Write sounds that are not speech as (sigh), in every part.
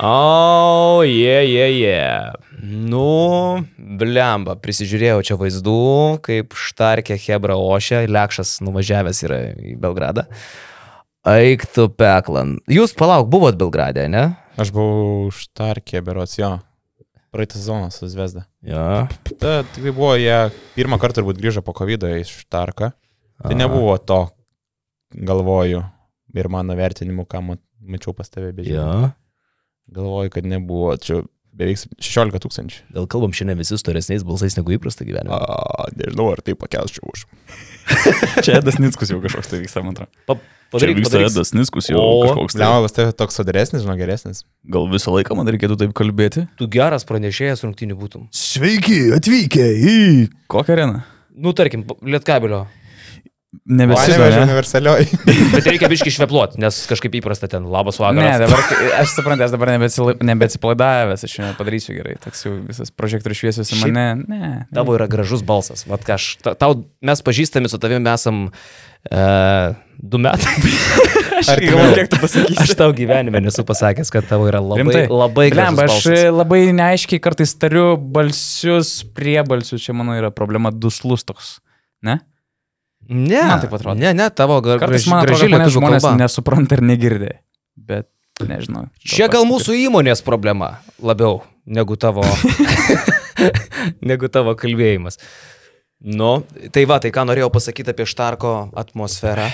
O, jie, jie, jie. Nu, blemba, prisižiūrėjau čia vaizdų, kaip Štarkė Hebra Ošia, Lekšas nuvažiavęs yra į Belgradą. Eik tu peklan. Jūs palauk, buvot Belgradė, ne? Aš buvau Štarkė, berots jo. Praeitą sezoną su Zvezda. Jo. Ta, tai buvo, jie pirmą kartą turbūt grįžo po COVID iš Štarką. Tai nebuvo to, galvoju, ir mano vertinimu, ką mačiau pas tave, bet Jo. Galvoju, kad nebuvo. Čia beveik 16 tūkstančių. Gal kalbam šiandien visi storesniais balsais negu įprasta gyvenime. A, nežinau, ar tai pakelsčiau už. (laughs) Čia Edas Nickus jau kažkoks tai vyksta, man atrodo. Pa, padaryk, padaryk. Edas Nickus jau O. kažkoks tai. Lema, pas tave toks soderesnis, žinau, geresnis. Gal visą laiką man reikėtų taip kalbėti? Tu geras pranešėjas rungtinių būtum. Sveiki, atvykę į kokią areną? Nu, tarkim, Lietkabelio. Panevežė Nebesivežė. universalioj. (laughs) Bet reikia biški švepluot, nes kažkaip įprasta ten. Labas Ne, vakaras. dabar, aš suprantu, aš dabar nebeatsipalaidavęs, aš jau padarysiu gerai, toks jau visas projektorius šviesius į mane. Ne, ne. Tavo yra gražus balsas. Vat ką aš, ta- tau, mes pažįstami su tavimi esam e, du metai. (laughs) Aš galvoju, kiek tu pasakysi. Aš tau gyvenime nesu pasakęs, kad tavo yra labai, Rimtai? labai gražus Blemba, aš labai neaiškiai kartais tariu balsius, priebalsius, čia mano yra problema duslus toks. Ne? Ne, Man taip atrodo. Ne, ne, tavo Kartais graži, graži lietuvių žmonės kalba. nesupranta ir negirdė. Bet nežinau. Čia gal mūsų įmonės problema labiau negu tavo, (laughs) negu tavo kalbėjimas. Nu, tai va, tai ką norėjau pasakyti apie Štarko atmosferą.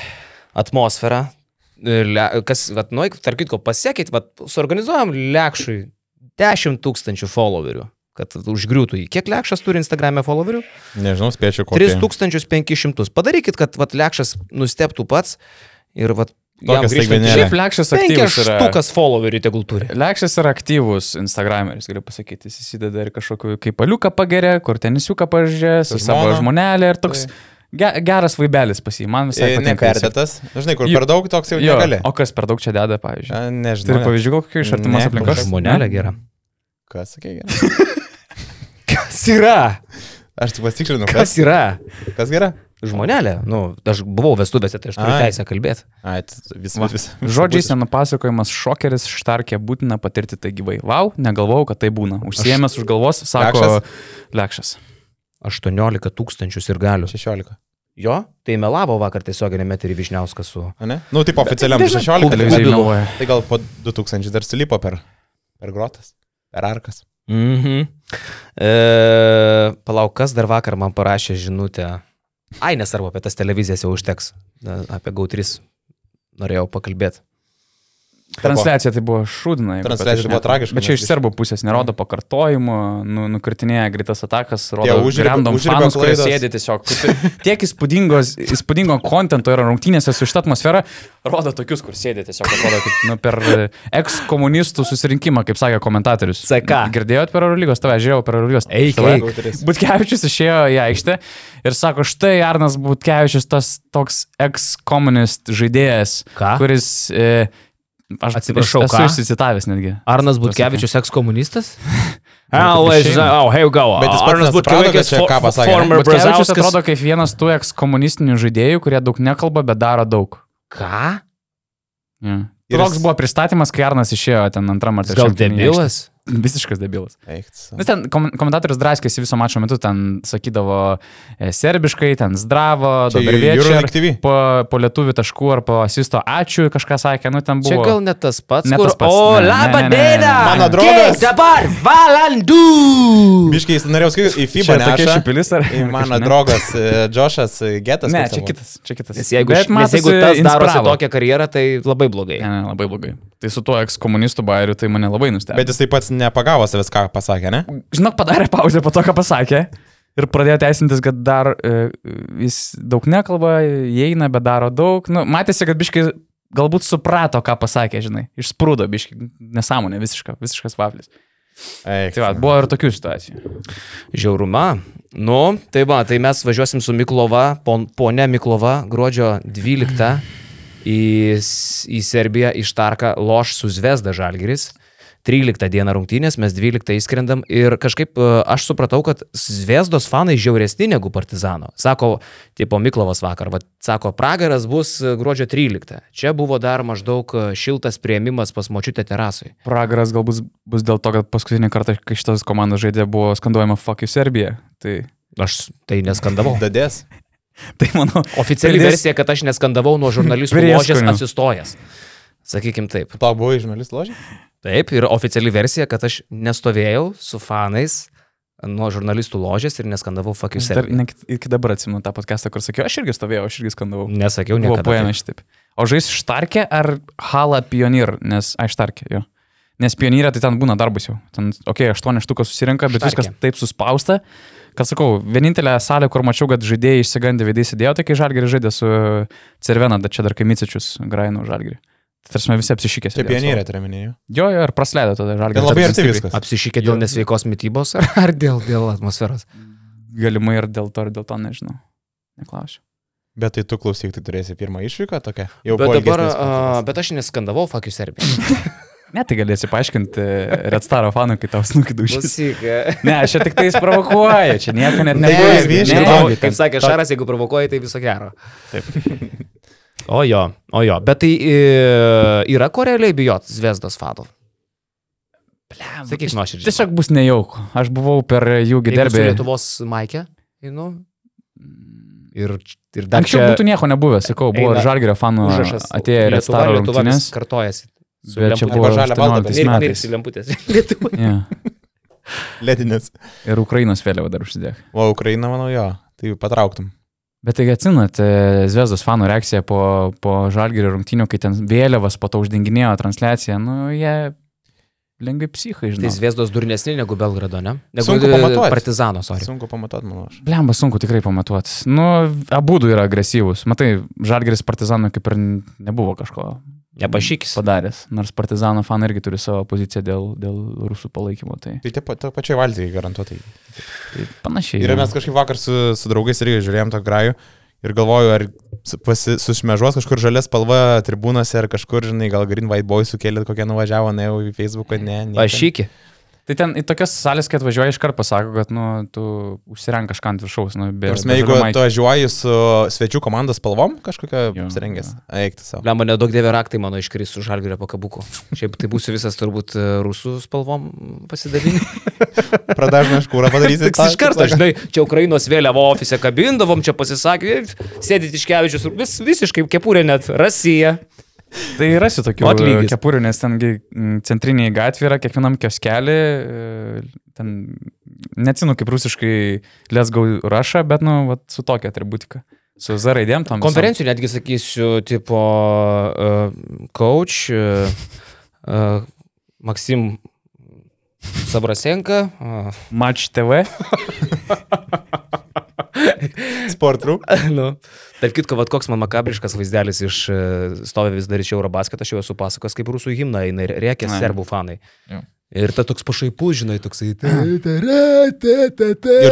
Atmosferą. Kas, va, nu, tarp kitko, pasiekit, va, suorganizuojam Lekšui 10 tūkstančių followerių, kad užgriūtų jį. Kiek Lekšas turi Instagram'e followerių? Nežinau, spėčiau, kokį. 3500. Padarykit, kad vat, Lekšas nusteptų pats ir vat, Tokią grįžtant- staigmenėlę. Šiaip Lekšas aktyvus yra. Penkias followerių tegul turi. Lekšas yra aktyvus Instagrameris, galiu pasakyti. Jis įsideda ir kažkokiu kaip paliuką pagerė, kur tenisiuką pažiūrė, su savo žmonelė ir toks ge geras vaibelis pas jį. Man visai E, patinka. Neperdėtas. Žinai, kur per daug toks jau Jo, negali. o kas per daug čia deda, pavyzdžiui? A, Nežinau. Turi pavyzdžių kokių iš artimos Ne, aplinkos? Žmonelė gera. Kas sakė? gerai? (laughs) Kas yra? Aš tik pasitikrinau, Kas kas, yra? kas gera. Žmonelė. Nu, aš buvau vestuvėse, tai aš turiu teisę kalbėti. Ai, vis, vis, vis, Žodžiais nenupasakojimas šokeris štarkė būtina patirti tai gyvai. Vau, negalvojau, kad tai būna. Užsiemęs už galvos, sako Lekšas. 18 tūkstančių ir galių. 16. Jo, tai melavo vakar tiesioginėme eterį Višniauskas su... Ne? Nu, taip oficialiam Nežinau, 16 Televizijai. Tai gal po 2000 dar sulipo per, per grotas, per arkas. Mhm. E, palauk, kas dar vakar man parašė žinutę. Ai, nesvarbu, apie tas televizijas jau užteks. Apie GAU3 norėjau pakalbėti. Transliacija tai buvo šūdina. Transliacija tai buvo tragiška, Bet čia iš serbų pusės nerodo pakartojimų, nu, nukritinėja greitas atakas, rodo random fanus, kurie sėdi tiesiog. Tiek įspūdingo kontento yra rungtynėse su šitą atmosferą, rodo tokius, kur sėdi tiesiog, atrodo, kaip nu, per eks-komunistų susirinkimą, kaip sakė komentatorius. CK. Girdėjot per Eurolygos, tave žiūrėjau per Eurolygos. Eik, eik. Butkevičius išėjo į aikštę ir sako, štai Arnas Butkevičius tas toks ex-komunist žaidėjas, Ką? kuris... E, aš Atsiprašau, esu išsicitavęs netgi. Arnas Butkevičius ekskomunistas? (laughs) here we go. Bet jis Arnas Butkevičius, čia ką pasakė, former Brazauskas. atrodo kaip vienas tų ex-komunistinių žaidėjų, kurie daug nekalba, bet daro daug. Ką? Ja. Toks buvo pristatymas, kai Arnas išėjo ten antram ar Gal trečiam. kėlinyje debilas? Visiškas debilas. Eik, Vis ten kom komentatorius draskėsi viso mačo metu, ten sakydavo e, serbiškai, ten zdravo, dabar TV. po, po lietuvių taškų ar po asisto ačiū, kažką sakė, nu ten buvo. Čia gal ne tas pats, Ne kur... tas pats, O, ne, laba ne, ne, diena! Mano draugas. Kiek dabar valandų. Biškai, jis norėjau skaityti, į FIBA Čia tokia šipilis ar? Mano draugas e, Džošas e, Getas. Ne, čia kitas, čia kitas. Nes jeigu, Bet nes jeigu tas darosi inspiravo. tokią karjerą, tai labai blogai. Ne, ne, labai blogai. Tai su tuo ekskomunistų bairiu tai mane labai nustebino. Bet jis taip pat nepagavo savęs, ką pasakė, ne? žinok, padarė pauzę po to, ką pasakė. Ir pradėjo teisintis, kad dar e, jis daug nekalba, įeina, bet daro daug. Nu, matėsi, kad biškai galbūt suprato, ką pasakė, žinai. Išsprūdo biškai nesąmonė, visiška, visiškas vaflis. Eik. Tai va, buvo ir tokių situacijų. Žiauruma. Nu, tai va, tai mes važiuosim su Miklova, pon, ponia Miklova, gruodžio 12 į, į Serbiją, iš Tarką, loš su Zvezda Žalgiris. 13 dieną rungtynės, mes 12 įskrendam ir kažkaip e, aš supratau, kad Zviesdos fanai žiauresni negu Partizano. Sako, tipo Miklovas vakar, va, sako, pragaras bus e, gruodžio 13. Čia buvo dar maždaug e, šiltas prieimimas pas močiutę terasui. Pragaras galbūt bus dėl to, kad paskutinį kartą, kai šitas komandos žaidė, buvo skanduojama fuck you Serbija. Tai, Aš tai neskandavau. Dadės. (laughs) tai manau, Oficiali Pridės- versija, kad aš neskandavau nuo žurnalistų (laughs) ložės atsistojęs. Sakykim taip. Tau buvo žurnalistų ložė? Taip, ir oficiali versija, kad aš nestovėjau su fanais nuo žurnalistų ložės ir neskandavau fuck you aš Serbia. ne, iki dabar atsimenu tą podcastą, kur sakiau, aš irgi stovėjau, aš irgi skandavau. Nesakiau, Buvo niekada. paėmę taip. šitaip. O žais Štarkė ar Hala Pionir, nes, ai, Štarkė, jo. Nes Pionirė tai ten būna darbus jau. Ten, okei, okay, aštuoni štukas susirinka, bet Štarkė. viskas taip suspausta, kad sakau, vienintelė salė, kur mačiau, kad žaidėjai išsigandę veidai sėdėjo, tai kai Žalgirį žaidė su Cervena, bet čia dar Kaimicičius Grainų Žalgirį. Tarsi mes visi apsišykė. Tai pionierė turiu minėjau. Jo, jo, ir praleido tada Žalgirį. Ten labai Taip, arti viskas. Apsišykė dėl nesveikos mytybos ar, ar dėl, dėl atmosferos? Galimai ir dėl to, ir dėl to nežinau. Neklausiu. Bet tai tu klausyk, tai turėsi pirmą išvyką tokią. Jau Bet po dabar, patirties. bet aš neskandavau fuck you Serbia. (laughs) Ne, tai galėsi paaiškinti Red Staro fanui, kai tau snukį dušys. Klausyk. (laughs) Ne, aš čia tik tai provokuoju, čia nieko net Ne, nebus. biškį, Ne, tau- Kaip sakė Šaras, jeigu provokuoji, tai viso gero. Taip. O jo, o jo, bet tai e, yra ko realiai bijot Zviesdos fadų. Sakyk, nuoširdžiai. Tiesiog bus nejauku. Aš buvau per jų giderbį. Lietuvos Maikė, nu, ir, ir dar Anksčiau būtų nieko nebuvę, sakau, buvo eina ir Žalgirio fanų užrašas. atėję Red Lietuva, Lietuva. Kartojasi. Bet čia buvo žalia, balta, 18 bet Ir mirksi lemputės. (laughs) Lietuva. Ja. Lėtinės. Ir Ukrainos vėliava dar užsidėk. O Ukraina, manau, jo. Tai patrauktum. Bet tai atsinat, Zvezdos fanų reakcija po, po Žalgirio rungtynių, kai ten vėliavas po to uždenginėjo transliaciją, nu jie lengvai psichai, Tai žinai. Zviesdos durnesni negu Belgrado, ne? Negu Sunku e, pamatuot. Partizano, sorry. Sunku pamatuot, manau. Aš. Blemba, sunku tikrai pamatuoti. Nu, abu du yra agresyvūs. Matai, Žalgeris Partizanų kaip ir nebuvo kažko Nepašykis. padaręs. Nors Partizano fanai irgi turi savo poziciją dėl, dėl rusų palaikymo. Tai, Tai tie ta pačiai valdygai garantuotai. tai panašiai. Ir mes kažkaip vakar su, su draugais irgi žiūrėjom tą grajų ir galvoju, ar pasi- sušmežuos kažkur žalės spalva tribūnose, ar kažkur, žinai, gal Green White Boy sukėlė kokią nuvažiavo, ne jau į Facebooką, ne. Pašykį. Tai ten į tokias salės, kai atvažiuoji, iškart pasako, kad nu, tu užsirenk kažką ant viršaus. Nu, be, Prasme, jeigu tu važiuoji su svečių komandos spalvom kažkokią apsirengęs, eikti savo. Lemba, nedaug dievė raktai mano iškris su žalgerio pakabuku. Šiaip tai būsiu visas turbūt e, rusų spalvom pasidalinti. (laughs) Pradažną škūrą padarysi. Tik iš karto, žinai, čia Ukrainos vėliavo ofise kabindavom, čia pasisakė, sėdit iškevičius, vis, visiškai kepurė net, Rasija. Tai rasi tokių Atlygis. kepurių, nes tengi mm, centriniai gatvė yra kiekvienam kioskelį. e, Ten neatsinu kaip rusiškai Go Russia, bet, nu, vat, su tokia atributika. Su Z raidėm tam. Konferencijų netgi sakysiu, tipo, uh, coach, uh, Maksim Sabrasenka. Uh, Match TV. (laughs) Sportrų. (laughs) nu, tarp kitko, vat, koks man makabriškas vaizdelis iš e, stovi vis dar iš Eurobasketą, aš jau esu pasakojęs, kaip rusų himną eina ir Ai. serbų fanai. Jo. Ir ta toks pašaipus, žinai, toksai. Ir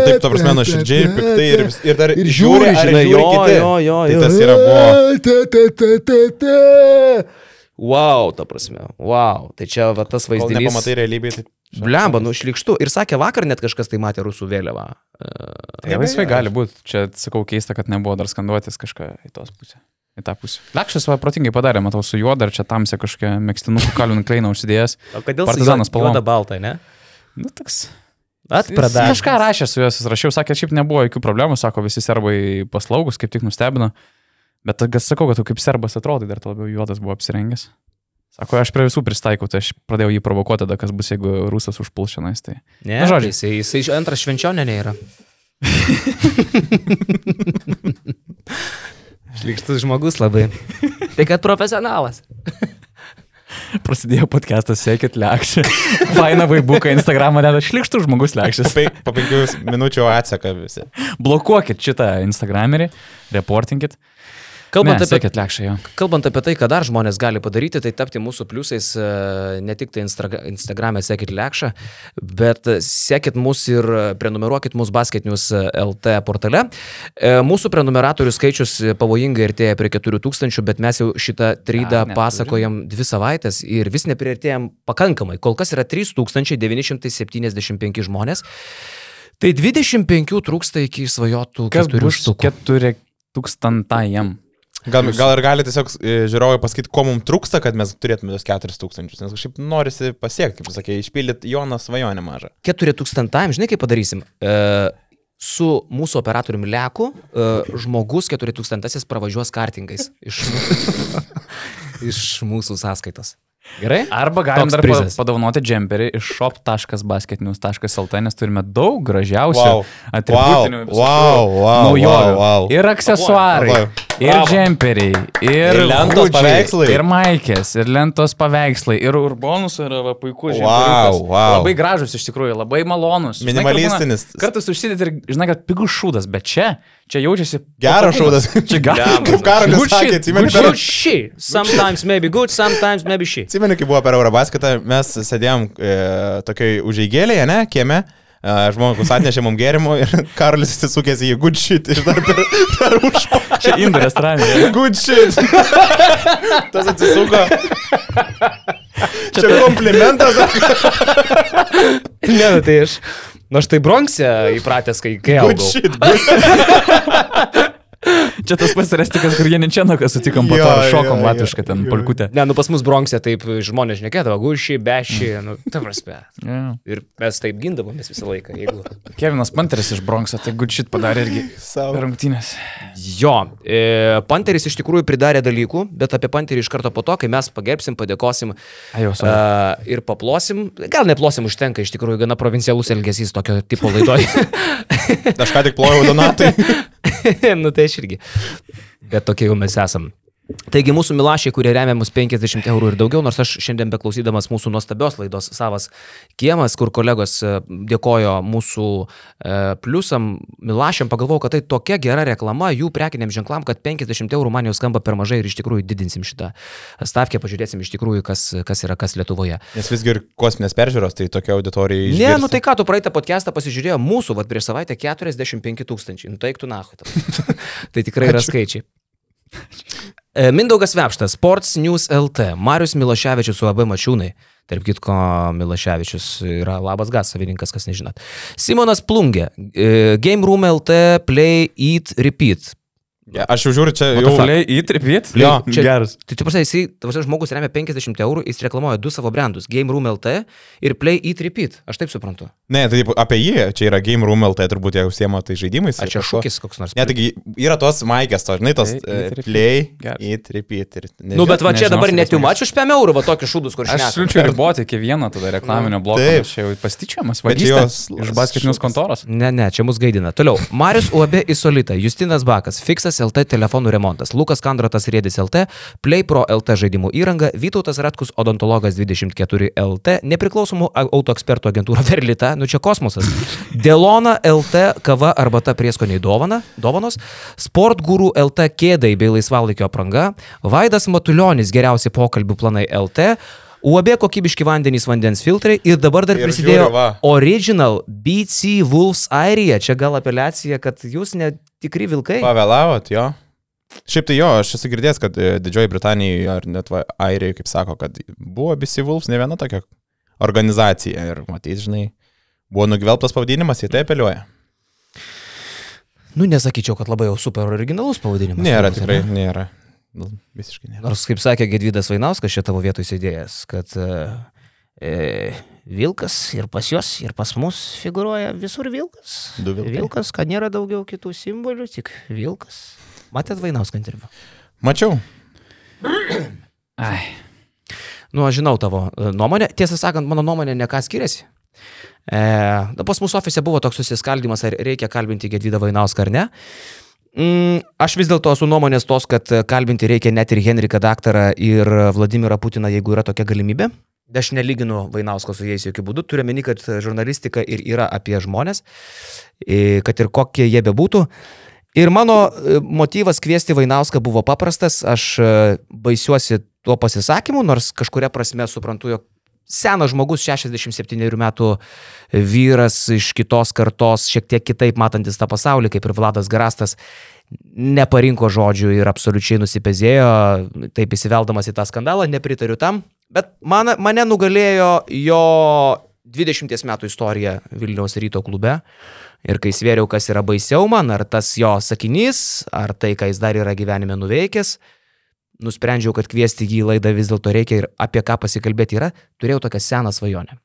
taip, ta prasme, nuoširdžiai ir piktai ir, ir dar Ir žiūri, žinai, jo, kiti. jo, jo, Tai jo. tas yra buvo. Wow, ta prasme, wow. Tai čia va tas vaizdinys. nepamatai realybėje, tai... Blemba, nu šlikštu. Ir sakė, vakar net kažkas tai matė rusų vėliavą. Tai laisvai gali būti. Čia, sakau, keista, kad nebuvo dar skanduotis kažką į tos pusę. Į tą pusę. Lekšas va protingai padarė, matau, su juo dar čia tamsia kažkokia mėgstinukų Kalvin Kleino užsidėjęs. (laughs) O kodėl Partizanas spalvom. Juoda balta, ne? Nu, toks. Atpradė. Kažką rašė su juos, rašiau, sakė, šiaip nebuvo jokių problemų, sako, visi serbai paslaugus, kaip tik nustebino. Bet gas sakau, kad tu kaip serbas atrodai, dar labiau juodas buvo apsirengęs. Sako, aš prie visų pristaikau, tai aš pradėjau jį provokuoti tada, kas bus, jeigu rusas užpuls šiandien. Tai. Ne, Nu, nu, žodžiu. Jisai, jisai antras švenčionė nėra. (laughs) Šlikštus žmogus labai. Tai kad profesionalas. Prasidėjo podcastas, sekit lekšį. (laughs) Faina vaibuką Instagramą, net šlikštų žmogus lekšis. Po, po penkių minučių atseka visi. Blokuokit šitą Instagramerį, reportinkit. Kalbant, ne, apie, jo. kalbant apie tai, ką dar žmonės gali padaryti, tai tapti mūsų pliusais e, ne tik tai Instagram'e sekit lekšą, bet e, sekit mus ir e, prenumeruokit mūsų basketinius LT portale. E, Mūsų prenumeratorių skaičius e, pavojingai artėja prie 4000, bet mes jau šitą trydą pasakojam dvi savaitės ir vis nepriartėjom pakankamai. Kol kas yra 3975 žmonės. Tai 25 trūksta iki svajotų Kas bus štukų. keturi tūkstantajam? Gal, gal ir gali tiesiog e, žiūrovai pasakyti, ko mums trūksta, kad mes turėtume tos 4000, nes kažkaip norisi pasiekti, kaip sakė, išpildyti Joną svajonę mažą. 4000, žinai kaip padarysim? E, su mūsų operatoriumi Leku e, žmogus 4000 pravažiuos kartingais iš, (laughs) iš mūsų sąskaitos. Gerai? Arba galim dar prizas. padovanoti džemperį iš shop.basketnews.lt, nes turime daug gražiausių Wow. atributinių Wow, wow, wow, naujovių. wow, wow. Ir aksesuarai, Wow. ir Bravo. džemperiai, ir, Ir lentos hudžiai, paveikslai. ir maikės, ir lentos paveikslai, ir urbonus yra va, puikus Wow, wow. Labai gražus iš tikrųjų, labai malonus. Žinai, Minimalistinis. būna- Kartais užsidėt ir, žinai, kad pigus šūdas, bet čia, čia jaučiasi... Geras šūdas. Čia (laughs) geras. Kaip Karolis Good sakė, shit, atsimeni, good per- Good shit. Sometimes maybe good, sometimes maybe shit. Atsimeni, kai buvo per Eurobasketą, mes sėdėjom e, tokiai užeigėlėje, ne, kieme. E, Žmogus atnešė mums gėrimų ir (laughs) Karolis įsisukęs į good shit ir dar per, (laughs) per užpakalį. Čia indų restorane. Good shit. Tas atsisuko. Čia komplimentas. Ne, nu tai aš. Na, aš tai Bronxe įpratęs, kai, kai Good augau. shit. Good. (laughs) Čia tas pats restikas, kur Janičianaką sutikom po to, šokom latvišką ten polkutę. Ne, nu pas mus Bronxe taip žmonės šnekėdavo, guši, beši, nu, ta prasme. Yeah. Ir mes taip gindavomės visą laiką, jeigu. Kevinas Panteris iš Bronxo, tai good shit padarė irgi per rungtynės. Jo, e, Panteris iš tikrųjų pridarė dalykų, bet apie Panterį iš karto po to, kai mes pagerbsim, padėkosim Ajo, uh, ir paplosim, gal neplosim užtenka, iš tikrųjų gana provincialus elgesys tokio tipo laidoje. Aš ką tik plojau Donatai. (laughs) (laughs) nu tai aš irgi. Bet tokie jau mes esam. Taigi mūsų milašiai, kurie remia mus 50 eurų ir daugiau, nors aš šiandien beklausydamas mūsų nuostabios laidos savas kiemas, kur kolegos e, dėkojo mūsų e, pliusam, milašiam, pagalvojau, kad tai tokia gera reklama jų prekiniam ženklam, kad 50 eurų man jau skamba per mažai ir iš tikrųjų didinsim šitą stavkę, pažiūrėsim iš tikrųjų, kas, kas yra kas Lietuvoje. Nes visgi ir kosminės peržiūros, tai tokia auditorija. Ne, išgirsta. nu tai ką, tu praeitą podcastą pasižiūrėjo mūsų, vad prieš savaitę 45 tūkstančiai. Nu tai tu nahu. (laughs) tai tikrai yra skaičiai. (laughs) E, Mindaugas Vepštas, Sports News LT, Marius Miloševičius su AB Mačiūnai. Tarp kitko, Miloševičius yra labas gas savininkas, kas nežinot. Simonas Plungė, e, Game Room LT, Play, Eat, Repeat. Ja, aš jau žiūriu, čia jau... Jau įtripėt? Jo, Čia- geras. Tai tu pasai, jisai, tavasi žmogus remia 50 eurų, jis reklamuoja du savo brandus - Game Room LT ir Play, Repeat. Aš taip suprantu. Ne, tai apie jį, čia yra Game Room LT, turbūt jie užsiema tai žaidimais. Ar čia šūkis koks nors? Ne, taigi yra tos maikės, to, žinai, tos Play, e, eat, repeat. play, eat, repeat. Ir, Nu, bet va čia dabar net jau mačiau už 5 eurų, va tokius šūdus, kur Aš šiandien. siūlyčiau riboti iki vieno tada reklaminio bloko. Taip. Čia jau pasityčiamas Bet čia vagystė jos- iš basketinius kontoros. Ne, ne, čia mus gaidina. Toliau. Marius UAB Isolita, Justinas Bakas, Fixas LT telefonų remontas, Lukas Kandratas Rėdis LT, Play Pro LT žaidimų įranga, Vytautas Ratkus Odontologas 24 LT, nepriklausomų autoekspertų agentūra (laughs) Verlita, nu čia kosmosas, Delona LT kava arbata prieskoniai dovana, dovanos, Sport Guru LT kėdai bei laisvalaikio apranga, Vaidas Matuljonis geriausi pokalbių planai LT, UAB kokybiški vandenys vandens filtrai ir dabar dar Ir prisidėjo žiūriu, va. Original BC Wolves Airija. Čia gal apeliacija, kad jūs netikri vilkai. Pavėlavot, jo. Šiaip tai jo, aš esu girdėjęs, kad e, Didžioji Britanija ar net Airija, kaip sako, kad buvo BC Wolves ne viena tokia organizacija ir matys, žinai, buvo nugvelbtas pavadinimas, jie tai apeliuoja. Nu, nesakyčiau, kad labai jau super originalus pavadinimas. Nėra tikrai, ane? nėra. Nu, visiškai nėra. Nors, kaip sakė Gedvydas Vainauskas, čia tavo vietoj sėdėjęs, kad e, e, vilkas ir pas juos, ir pas mus figuruoja visur vilkas. Du vilkai. Vilkas, kad nėra daugiau kitų simbolių, tik vilkas. Matėt Vainauską interviu? Mačiau. Ai. Nu, aš žinau tavo e, nuomonę. Tiesą sakant, mano nuomonė ne ką skiriasi. E, pas mūsų ofise buvo toks susiskaldimas, ar reikia kalbinti Gedvydą Vainauską ar ne. Mm, aš vis dėlto esu nuomonės tos, kad kalbinti reikia net ir Henriką Daktarą ir Vladimirą Putiną, jeigu yra tokia galimybė. Aš nelyginu Vainausko su jais jokių būdų, turiu meni, kad žurnalistika ir yra apie žmonės, kad ir kokie jie bebūtų. Ir mano e, motyvas kviesti Vainauską buvo paprastas, aš e, baisiuosi tuo pasisakymu, nors kažkuria prasme suprantu, jog senas žmogus, 67 metų vyras iš kitos kartos, šiek tiek kitaip matantis tą pasaulį, kaip ir Vladas Garastas, neparinko žodžių ir absoliučiai nusipezėjo, taip įsiveldamas į tą skandalą, nepritariu tam, bet man, mane nugalėjo jo 20 metų istorija Vilniaus ryto klube. Ir kai svėriau, kas yra baisiau man, ar tas jo sakinys, ar tai, ką jis dar yra gyvenime nuveikęs, nusprendžiau, kad kviesti jį į laidą vis dėlto reikia ir apie ką pasikalbėti yra, turėjau tokią seną svajonę.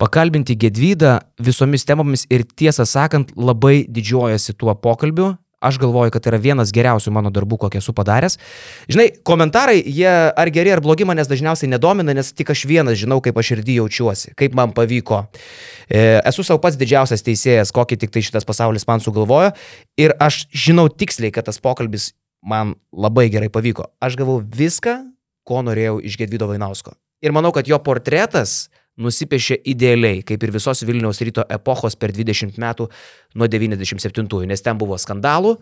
Pakalbinti Gedvydą visomis temomis ir tiesą sakant, labai didžiuojasi tuo pokalbiu. Aš galvoju, kad tai yra vienas geriausių mano darbų, kokį esu padaręs. Žinai, komentarai, jie ar geri, ar blogi manęs dažniausiai nedomina, nes tik aš vienas žinau, kaip aš širdį jaučiuosi, kaip man pavyko. E, esu savo pats didžiausias teisėjas, kokį tik tai šitas pasaulis man sugalvojo. Ir aš žinau tiksliai, kad tas pokalbis man labai gerai pavyko. Aš gavau viską, ko norėjau iš Gedvido Vainausko. Ir manau, kad jo portretas nusipiešė idealiai, kaip ir visos Vilniaus ryto epochos per 20 metų nuo 97-ųjų, nes ten buvo skandalų,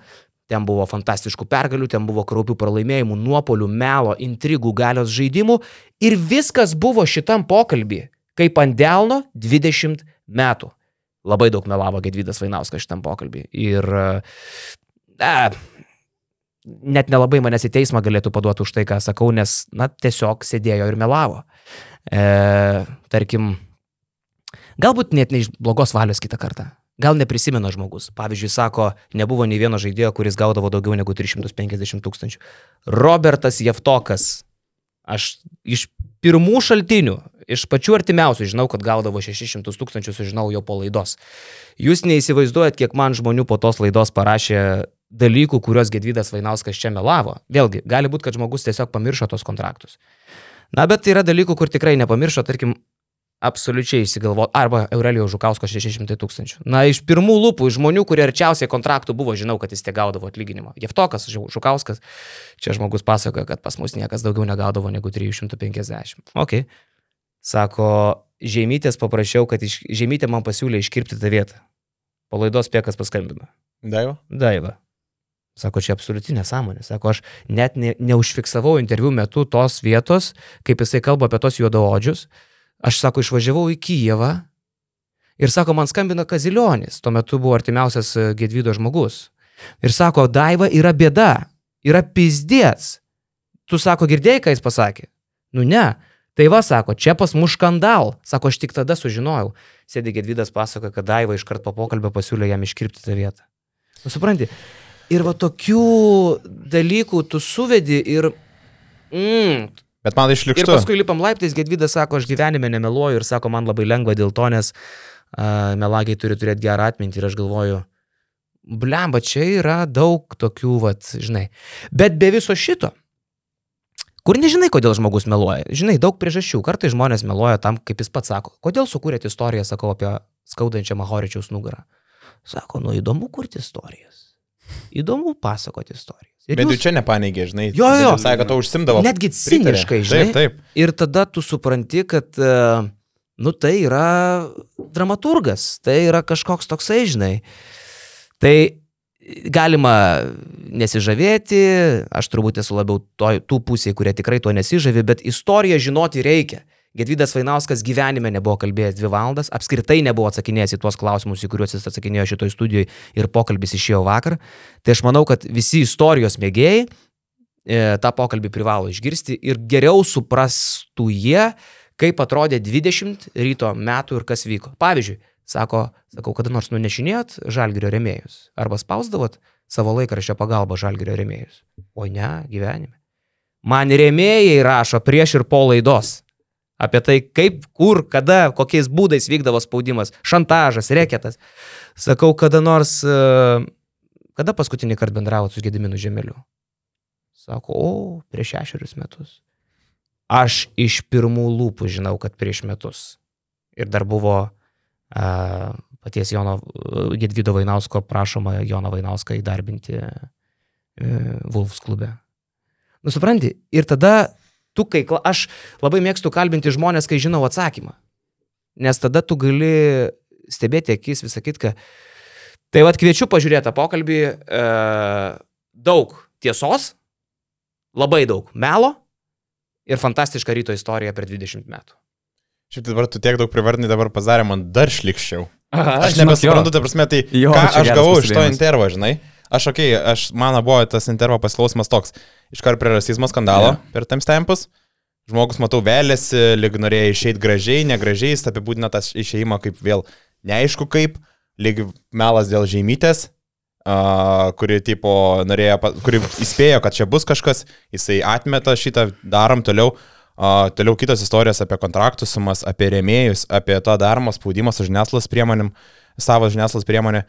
ten buvo fantastiškų pergalių, ten buvo kraupių pralaimėjimų, nuopolių, melo, intrigų, galios žaidimų ir viskas buvo šitam pokalbį, kaip ant delno 20 metų. Labai daug melavo Gedvydas Vainauskas šitam pokalbį. Ir, e, net nelabai manęs į teismą galėtų paduoti už tai, ką sakau, nes, na, tiesiog sėdėjo ir melavo. E, tarkim, galbūt net ne iš blogos valios kitą kartą. Gal neprisimena žmogus. Pavyzdžiui, sako, nebuvo nei vieno žaidėjo, kuris gaudavo daugiau negu 350 tūkstančių. Robertas Jeftokas. Aš iš pirmų šaltinių, iš pačių artimiausių žinau, kad gaudavo 600 tūkstančių, sužinau jo po laidos. Jūs neįsivaizduojat, kiek man žmonių po tos laidos parašė dalykų, kuriuos Gedvydas Vainauskas čia melavo. Vėlgi, gali būti, kad žmogus tiesiog pamiršo tos kontraktus. Na, bet yra dalykų, kur tikrai nepamiršo, tarkim, absoliučiai įsigalvo, arba Aurelio Žukausko 600 tūkstančių. Na, iš pirmų lūpų, iš žmonių, kurie arčiausiai kontraktų buvo, žinau, kad jis tie gaudavo atlyginimą. Jeftokas, Žukauskas, čia žmogus pasakoja, kad pas mus niekas daugiau negaudavo negu 350. Ok. Sako, Žemytės paprašiau, kad iš... Žemytė man pasiūlė iškirpti tą vietą. Palaidos piekas paskambino. Daiva? Daiva. Sako, čia absoliuti nesąmonė. Sako, aš net ne, neužfiksavau interviu metu tos vietos, kaip jisai kalba apie tos juodaodžius. Aš, sako, išvažiavau į Kijevą ir, sako, man skambino Kazilionis, tuo metu buvo artimiausias e, Gedvydo žmogus. Ir sako, Daiva yra bėda, yra pizdėts. Tu, sako, girdėjai, ką jis pasakė? Nu ne. Tai va, sako, čia pas mus skandal. Sako, aš tik tada sužinojau. Sėdė Gedvydas pasakoja, kad Daiva iškart po pokalbio pasiūlė jam iškirpti tą vietą. Nu, supranti, Ir va tokių dalykų tu suvedi ir... Mm, Bet man išlikštų. ir paskui lipam laiptais, Gedvydas sako, aš gyvenime nemeluoju ir sako, man labai lengva dėl to, nes uh, melagiai turi turėti gerą atmintį ir aš galvoju, blemba, čia yra daug tokių, vat, žinai. Bet be viso šito, kur nežinai, kodėl žmogus meluoja. Žinai, daug priežasčių. Kartai žmonės meluoja tam, kaip jis pats sako. Kodėl sukūrėte istoriją, sakau, apie skaudančią Mahoričiaus nugarą. Sako, nu įdomu kurti istorijas. Įdomu pasakoti istorijas. Ir Bet jūs- jūs čia nepaneigė, žinai. Jo, jo. Sakė, kad to užsimdavo. Netgi ciniškai, žinai. Taip, taip. Ir tada tu supranti, kad, e, nu, tai yra dramaturgas, tai yra kažkoks toksai, žinai. Tai galima nesižavėti, aš turbūt esu labiau to, tų pusėje, kurie tikrai to nesižavi, bet istoriją žinoti reikia. Gedvydas Vainauskas gyvenime nebuvo kalbėjęs dvi valandas, apskritai nebuvo atsakinėjęs į tuos klausimus, į kuriuos jis atsakinėjo šitoje studijoje ir pokalbis išėjo vakar. Tai aš manau, kad visi istorijos mėgėjai e, tą pokalbį privalo išgirsti ir geriau suprastų jie, kaip atrodė 20 ryto metų ir kas vyko. Pavyzdžiui, sako, sakau, kada nors nunešinėjot žalgerio remėjus arba spausdavot savo laikraščio pagalbą žalgerio remėjus. O ne, gyvenime. Man remėjai rašo prieš ir po laidos. Apie tai, kaip, kur, kada, kokiais būdais vykdavo spaudimas, šantažas, reketas. Sakau, kada nors, e, kada paskutinį kartą bendravot su Gediminu Žemeliu? Sako, o, prieš šešerius metus. Aš iš pirmų lūpų žinau, kad prieš metus. Ir dar buvo a, paties Jono e, Gedvido Vainausko prašoma Joną Vainauską įdarbinti e, Wolfs klube. Nu, supranti, ir tada tu, kai, aš labai mėgstu kalbinti žmonės, kai žinau atsakymą. Nes tada tu gali stebėti akis, visą kitką. Tai vad kviečiu pažiūrėti tą pokalbį. E, daug tiesos, labai daug melo ir fantastiška ryto istorija per 20 metų. Šiaip dabar tu tiek daug privardinai, dabar pasarė man dar šlikščiau. Aha, Aš nebesuprantu, ta prasme, tai Jo, ką aš gavau iš to intervo, žinai. Aš, okei, okay, aš, mano buvo tas intervo pasiklausimas toks. Iškart prie rasizmo skandalo Jo. per timestampus. Žmogus, matau, vėlėsi, lyg norėjo išeiti gražiai, negražiai, jis apibūdina tas išeimą kaip vėl neaišku kaip, lyg melas dėl žemytės, uh, kuri, tipo, norėjo, kuri įspėjo, kad čia bus kažkas, jisai atmeta šitą, darom toliau. Uh, toliau kitos istorijos apie kontraktų sumas, apie rėmėjus, apie to daromą spaudimą su žiniasklaidos priemonėm, savo žiniasklaidos priemonė.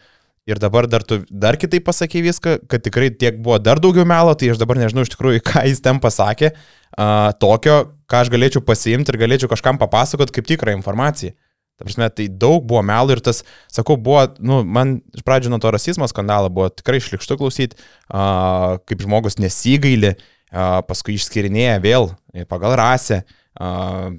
Ir dabar dar tu dar kitaip pasakė viską, kad tikrai tiek buvo dar daugiau melo, tai aš dabar nežinau iš tikrųjų, (laughs) ką jis ten pasakė, uh, tokio, ką aš galėčiau pasiimti ir galėčiau kažkam papasakot kaip tikrą informaciją. Ta prasme, tai daug buvo melo ir tas, sakau, buvo, nu, man iš pradžių nuo to rasizmo skandalo buvo tikrai šlikštu klausyti, uh, kaip žmogus nesigaili, uh, paskui išskirinėja vėl pagal rasę, uh,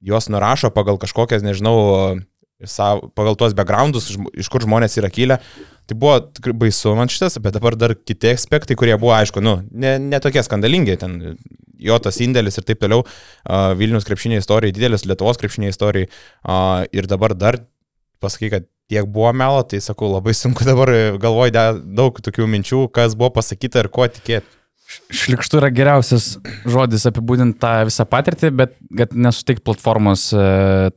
juos nurašo pagal kažkokias, nežinau, savo, pagal tuos backgroundus, iš kur žmonės yra kilę. Tai buvo tikrai baisu man šitas, bet dabar dar kiti aspektai, kurie buvo, aišku, nu, ne, ne tokie skandalingi, ten jo tas indėlis ir taip toliau, uh, Vilnius krepšinė istorija, didelis Lietuvos krepšinė istorija uh, ir dabar dar pasakai, kad tiek buvo melo, tai sakau, labai sunku dabar galvoj daug tokių minčių, kas buvo pasakyta ir ko tikėti. Šlikštų yra geriausias žodis apibūdinti tą visą patirtį, bet kad nesuteik platformos e,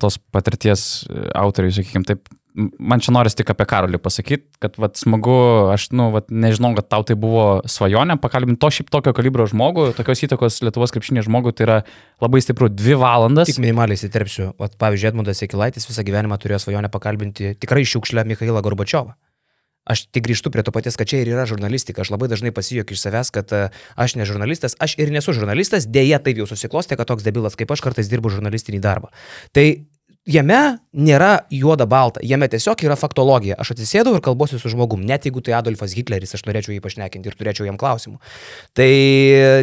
tos patirties e, autoriui, sakykime taip. Man čia noris tik apie Karolį pasakyti, kad vat, smagu, aš, nu, vat, nežinau, kad tau tai buvo svajonė pakalbinti to šiaip tokio kalibro žmogų, tokios įtakos Lietuvos krepšinė žmogų, tai yra labai stipru, dvi valandas. Tik minimaliai įsiterpsiu. Vat, pavyzdžiui, Edmundas Ekilaitis visą gyvenimą turėjo svajonę pakalbinti tikrai šiukšlę Mikhailą Gorbačiovą. Aš tik grįžtu prie to paties, kad čia ir yra žurnalistika. Aš labai dažnai pasijuokiu iš savęs, kad e, aš ne žurnalistas, aš ir nesu žurnalistas, dėja taip jau susiklostė, kad toks debilas kaip aš kartais dirbu žurnalistinį darbą. Tai jame nėra juoda balta, jame tiesiog yra faktologija. Aš atsisėdau ir kalbuosiu su žmogum, net jeigu tai Adolfas Hitleris, aš norėčiau jį pašnekinti ir turėčiau jam klausimų. Tai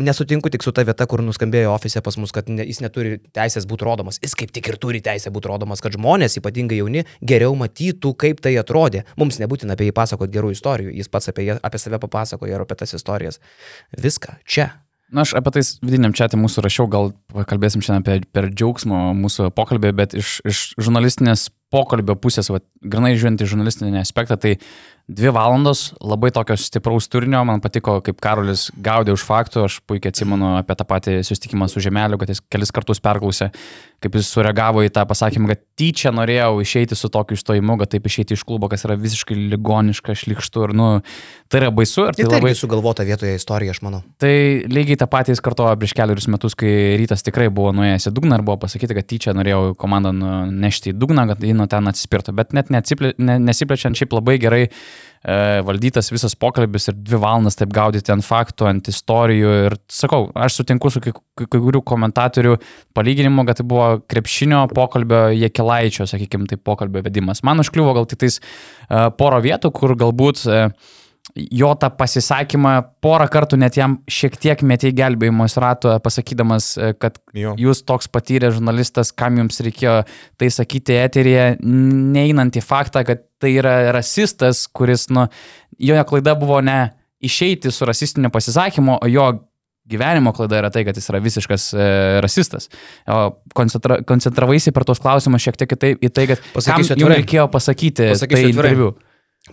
nesutinku tik su ta vieta, kur nuskambėjo ofise pas mus, kad ne, jis neturi teisės būti rodomas. Jis kaip tik ir turi teisę būti rodomas, kad žmonės, ypatingai jauni, geriau matytų, kaip tai atrodė. Mums nebūtina apie jį pasakoti gerų istorijų, jis pats apie, ją- apie save papasakoja ir apie tas istorijas. Viską čia. Na, aš apie tai vidiniam čia mūsų rašiau, gal pakalbėsim šiandien apie per džiaugsmo mūsų pokalbį, bet iš, iš žurnalistinės pokalbio pusės, va, grinai žiūrint į žurnalistinį aspektą, tai dvi valandos labai tokio stipraus turinio, man patiko, kaip Karolis gaudė už faktų, aš puikiai atsimenu apie tą patį susitikimą su Žemeliu, kad jis kelis kartus perklausė, kaip jis sureagavo į tą pasakymą, kad tyčia norėjau išeiti su tokiu išstojimu, kad taip išeiti iš klubo, kas yra visiškai ligoniška, šlikštu ir, nu, tai yra baisu ir Tai tai labai sugalvota vietoje istorija, aš manau. Tai lygiai tą patį jis kartojo prieš keliarius metus, kai rytas tikrai buvo nuėjęs į dugną ir buvo pasakyti, kad tyčia norėjau komandą nešti į dugną, kad ji nuo ten atsispirtų. Bet net nesiplečiant, šiaip labai gerai valdytas visas pokalbis ir dvi valandas taip gaudyti ant faktų, ant istorijų. Ir sakau, aš sutinku su kai, kai kurių komentatorių palyginimu, kad tai buvo krepšinio pokalbio Jekilaičio, sakykime, tai pokalbio vedimas. Man užkliuvo gal tik tais e, poro vietų, kur galbūt e, jo tą pasisakymą porą kartų net jam šiek tiek metė į gelbėjimo ratą, pasakydamas, e, kad Jo. jūs toks patyręs žurnalistas, kam jums reikėjo tai sakyti eteryje, neinant į faktą, kad tai yra rasistas, kuris, nu, jo klaida buvo ne išeiti su rasistiniu pasisakymu, o jo gyvenimo klaida yra tai, kad jis yra visiškas e, rasistas. O koncentra, koncentravaisi per tos klausimus šiek tiek į tai, į tai kad Pasakysiu kam jums atvirai. reikėjo pasakyti Pasakysiu tai atvirai. interviu.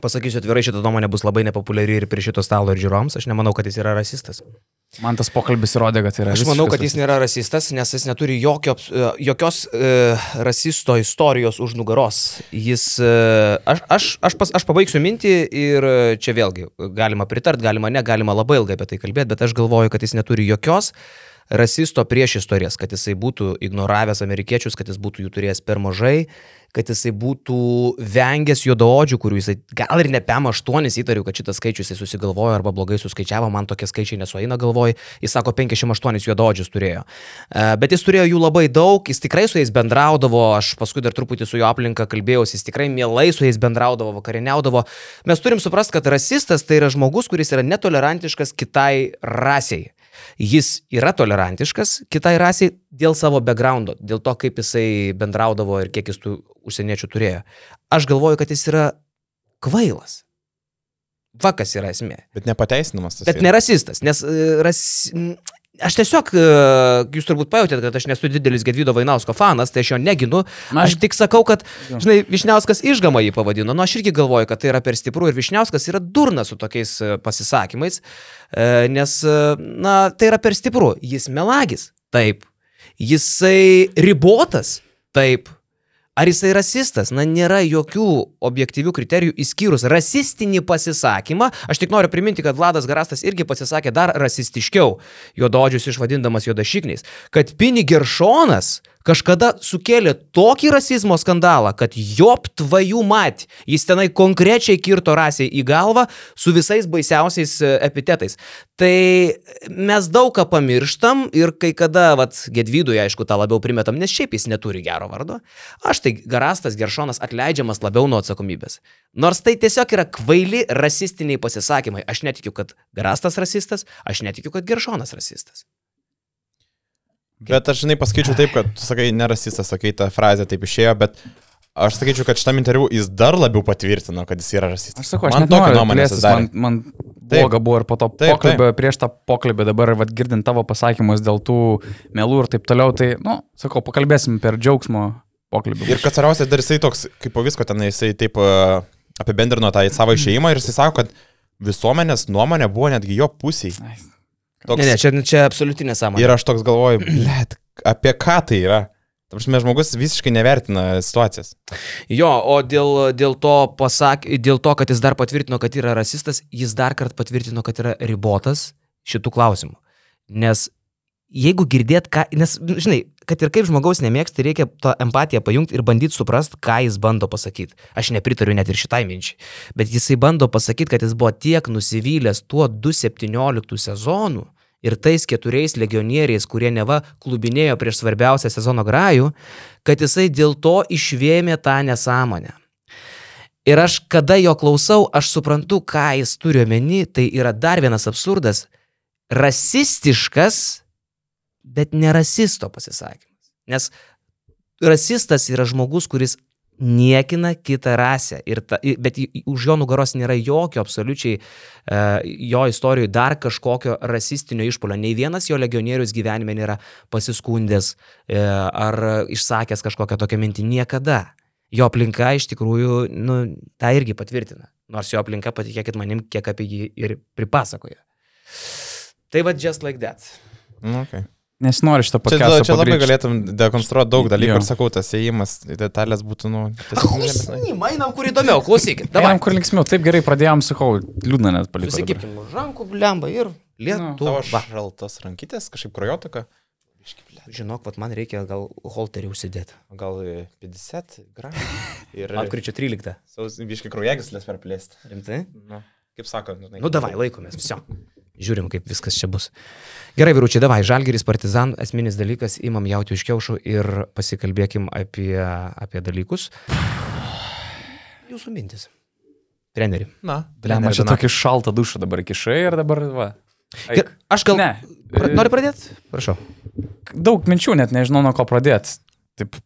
Pasakysiu atvirai, šitą nuomonę bus labai nepopuliari ir prie šito stalo ir žiūroms. Aš nemanau, kad jis yra rasistas. Man tas pokalbis įrodė, kad yra. Aš manau, kad jis nėra rasistas, nes jis neturi jokio, e, jokios e, rasisto istorijos už nugaros. Jis, e, aš, aš, aš, pas, aš pabaigsiu mintį ir e, čia vėlgi galima pritart, galima ne, galima labai ilgai apie tai kalbėti, bet aš galvoju, kad jis neturi jokios rasisto prieš istorijas, kad jisai būtų ignoravęs amerikiečius, kad jis būtų jų turėjęs per mažai, kad jisai būtų vengęs juodaodžių, kurių jisai gal ir ne PM8 įtariu, kad šitas skaičius jisai susigalvojo arba blogai suskaičiavo, man tokie skaičiai nesueina galvoj, jis sako 58 juodaodžius turėjo. E, Bet jis turėjo jų labai daug, jis tikrai su jais bendraudavo, aš paskui dar truputį su jo aplinka kalbėjausi, jis tikrai mielai su jais bendraudavo, vakarieniaudavo. Mes turim suprasti, kad rasistas tai yra žmogus, kuris yra netolerantiškas kitai rasiai. Jis yra tolerantiškas kitai rasiai dėl savo backgroundo, dėl to, kaip jisai bendraudavo ir kiek jis tų užsieniečių turėjo. Aš galvoju, kad jis yra kvailas. Va kas yra esmė. Bet nepateisinamas tas. Bet yra. nerasistas, nes e, ras... aš tiesiog, e, jūs turbūt pajutėte, kad aš nesu didelis Gedvydo Vainausko fanas, tai aš jo neginu. Aš tik sakau, kad, žinai, Višniauskas išgama jį pavadino, nu aš irgi galvoju, kad tai yra per stipru ir Višniauskas yra durnas su tokiais e, pasisakymais, e, nes, na, tai yra per stipru. Jis melagis, taip. Jisai ribotas, taip. Ar jisai rasistas? Na, nėra jokių objektyvių kriterijų išskyrus rasistinį pasisakymą. Aš tik noriu priminti, kad Vladas Garastas irgi pasisakė dar rasistiškiau, juododžius išvadindamas juodašikniais, kad Pini Geršonas kažkada sukėlė tokį rasizmo skandalą, kad jop tvajų mat, jis tenai konkrečiai kirto rasiai į galvą su visais baisiausiais e, epitetais. Tai mes daug ką pamirštam ir kai kada, vat, Gedvidui, aišku, tą labiau primetam, nes šiaip jis neturi gero vardo. Aš tai Garastas Geršonas atleidžiamas labiau nuo atsakomybės. Nors tai tiesiog yra kvaili rasistiniai pasisakymai. Aš netikiu, kad Garastas rasistas, aš netikiu, kad Geršonas rasistas. Bet aš, žinai, pasakyčiau taip, kad tu sakai, nerasistas, sakai tą frazę, taip išėjo, bet aš sakyčiau, kad šitam interviu jis dar labiau patvirtino, kad jis yra rasistas. Aš sakau, aš man tokia nuomonė susidarė. man, man bloga buvo ir po to Taip, pokalbio, prieš tą pokalbį dabar, vad girdint tavo pasakymus dėl tų melų ir taip toliau, tai, nu, sakau, pakalbėsim per džiaugsmo pokalbį. Ir kas svarbiausia, dar jisai toks, kaip po visko ten jisai taip uh, apibendrino tą savo išėjimą ir jisai sako, kad visuomenės nuomonė buvo netgi jo pusiai. Toks, Ne, ne, čia, čia absoliuti nesąmonė. Ir aš toks galvoju, (clears throat) blėt, apie ką tai yra? Ta prasme, žmogus visiškai nevertina situacijas. Jo, o dėl, dėl, to pasak, dėl to, kad jis dar patvirtino, kad yra rasistas, jis dar kartą patvirtino, kad yra ribotas šitų klausimų. Nes jeigu girdėt, ką, nes, žinai, kad ir kaip žmogaus nemėgsti, reikia tą empatiją pajungti ir bandyti suprasti, ką jis bando pasakyti. Aš nepritariu net ir šitai minčiai. Bet jisai bando pasakyti, kad jis buvo tiek nusivylęs tuo 2.17 sezonu ir tais keturiais legionieriais, kurie neva klubinėjo prieš svarbiausią sezono grajų, kad jisai dėl to išvėmė tą nesąmonę. Ir aš, kada jo klausau, aš suprantu, ką jis turi omeny, tai yra dar vienas absurdas - rasistiškas, bet ne rasisto pasisakymas. Nes rasistas yra žmogus, kuris niekina kitą rasę, ir ta, bet už jo nugaros nėra jokio absoliučiai e, jo istorijoje dar kažkokio rasistinio išpolio. Nei vienas jo legionierius gyvenime nėra pasiskundęs e, ar išsakęs kažkokią tokią mintį niekada. Jo aplinka iš tikrųjų, nu, tą irgi patvirtina. Nors jo aplinka, patikėkit manim, kiek apie jį ir pripasakoja. Tai va, just like that. Nu, okay. Nes noriu šitą Čia, podcastą. čia labai galėtum dekonstruoti daug dalykų Jo. ir sakau, tas įėjimas, detalės būtų, nu, tiesiog nežinai. Mainam, kur įdomiau, klausykit. Davai. Einam, kur linksmiau, taip gerai pradėjom, sakau, liūdna net palikti. Už rankų, blemba ir lietuva. šaltas rankytės, kažkaip krojotaka, Žinok, vat man reikia gal holterį užsidėti. gal e, 50 gramų. (laughs) Ir Lapkričio 13. biškai kraujagyslės perplėsti. Rimtai? Nu, kaip sako, žinai. Nu, davai, laikomės. Viso. Žiūrim, kaip viskas čia bus. Gerai, vyručiai, davai, žalgeris partizan, esminis dalykas, imam jauti iš kiaušų ir pasikalbėkim apie, apie dalykus. Jūsų mintis. Treneri. Na, Blem, aš tokį šaltą dušą dabar kišai ir dabar, va. Ger- Aš gal... Ne. Pra, nori pradėti? Prašau. Daug minčių, net nežinau, nuo ko pradėti. Taip,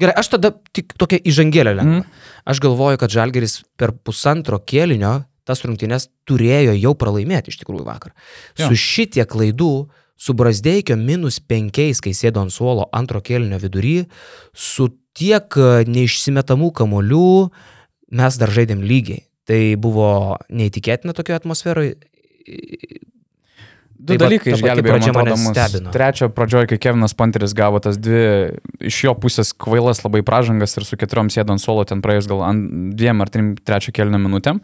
Gerai, aš tada tik tokia įžangėlė lengva. Mm. Aš galvoju, kad Žalgeris per pusantro kėlinio tas rungtynes turėjo jau pralaimėti iš tikrųjų vakar. Jo. Su šitie klaidų, su Brasdeikio minus penkiais, kai sėdo ant suolo antro kėlinio vidury, su tiek e, neišsimetamų kamolių, mes dar žaidėm lygiai. Tai buvo neįtikėtina tokio atmosferoje. Du Tai va, dalykai išgelbėjo pradžia mane stebino. Trečio pradžioje, kai Kevinas Panteris gavo tas dvi iš jo pusės kvailas labai pražangas ir su keturiom sėdo ant suolo ten praėjus gal dviem ar trim trečio kelnio minutėm.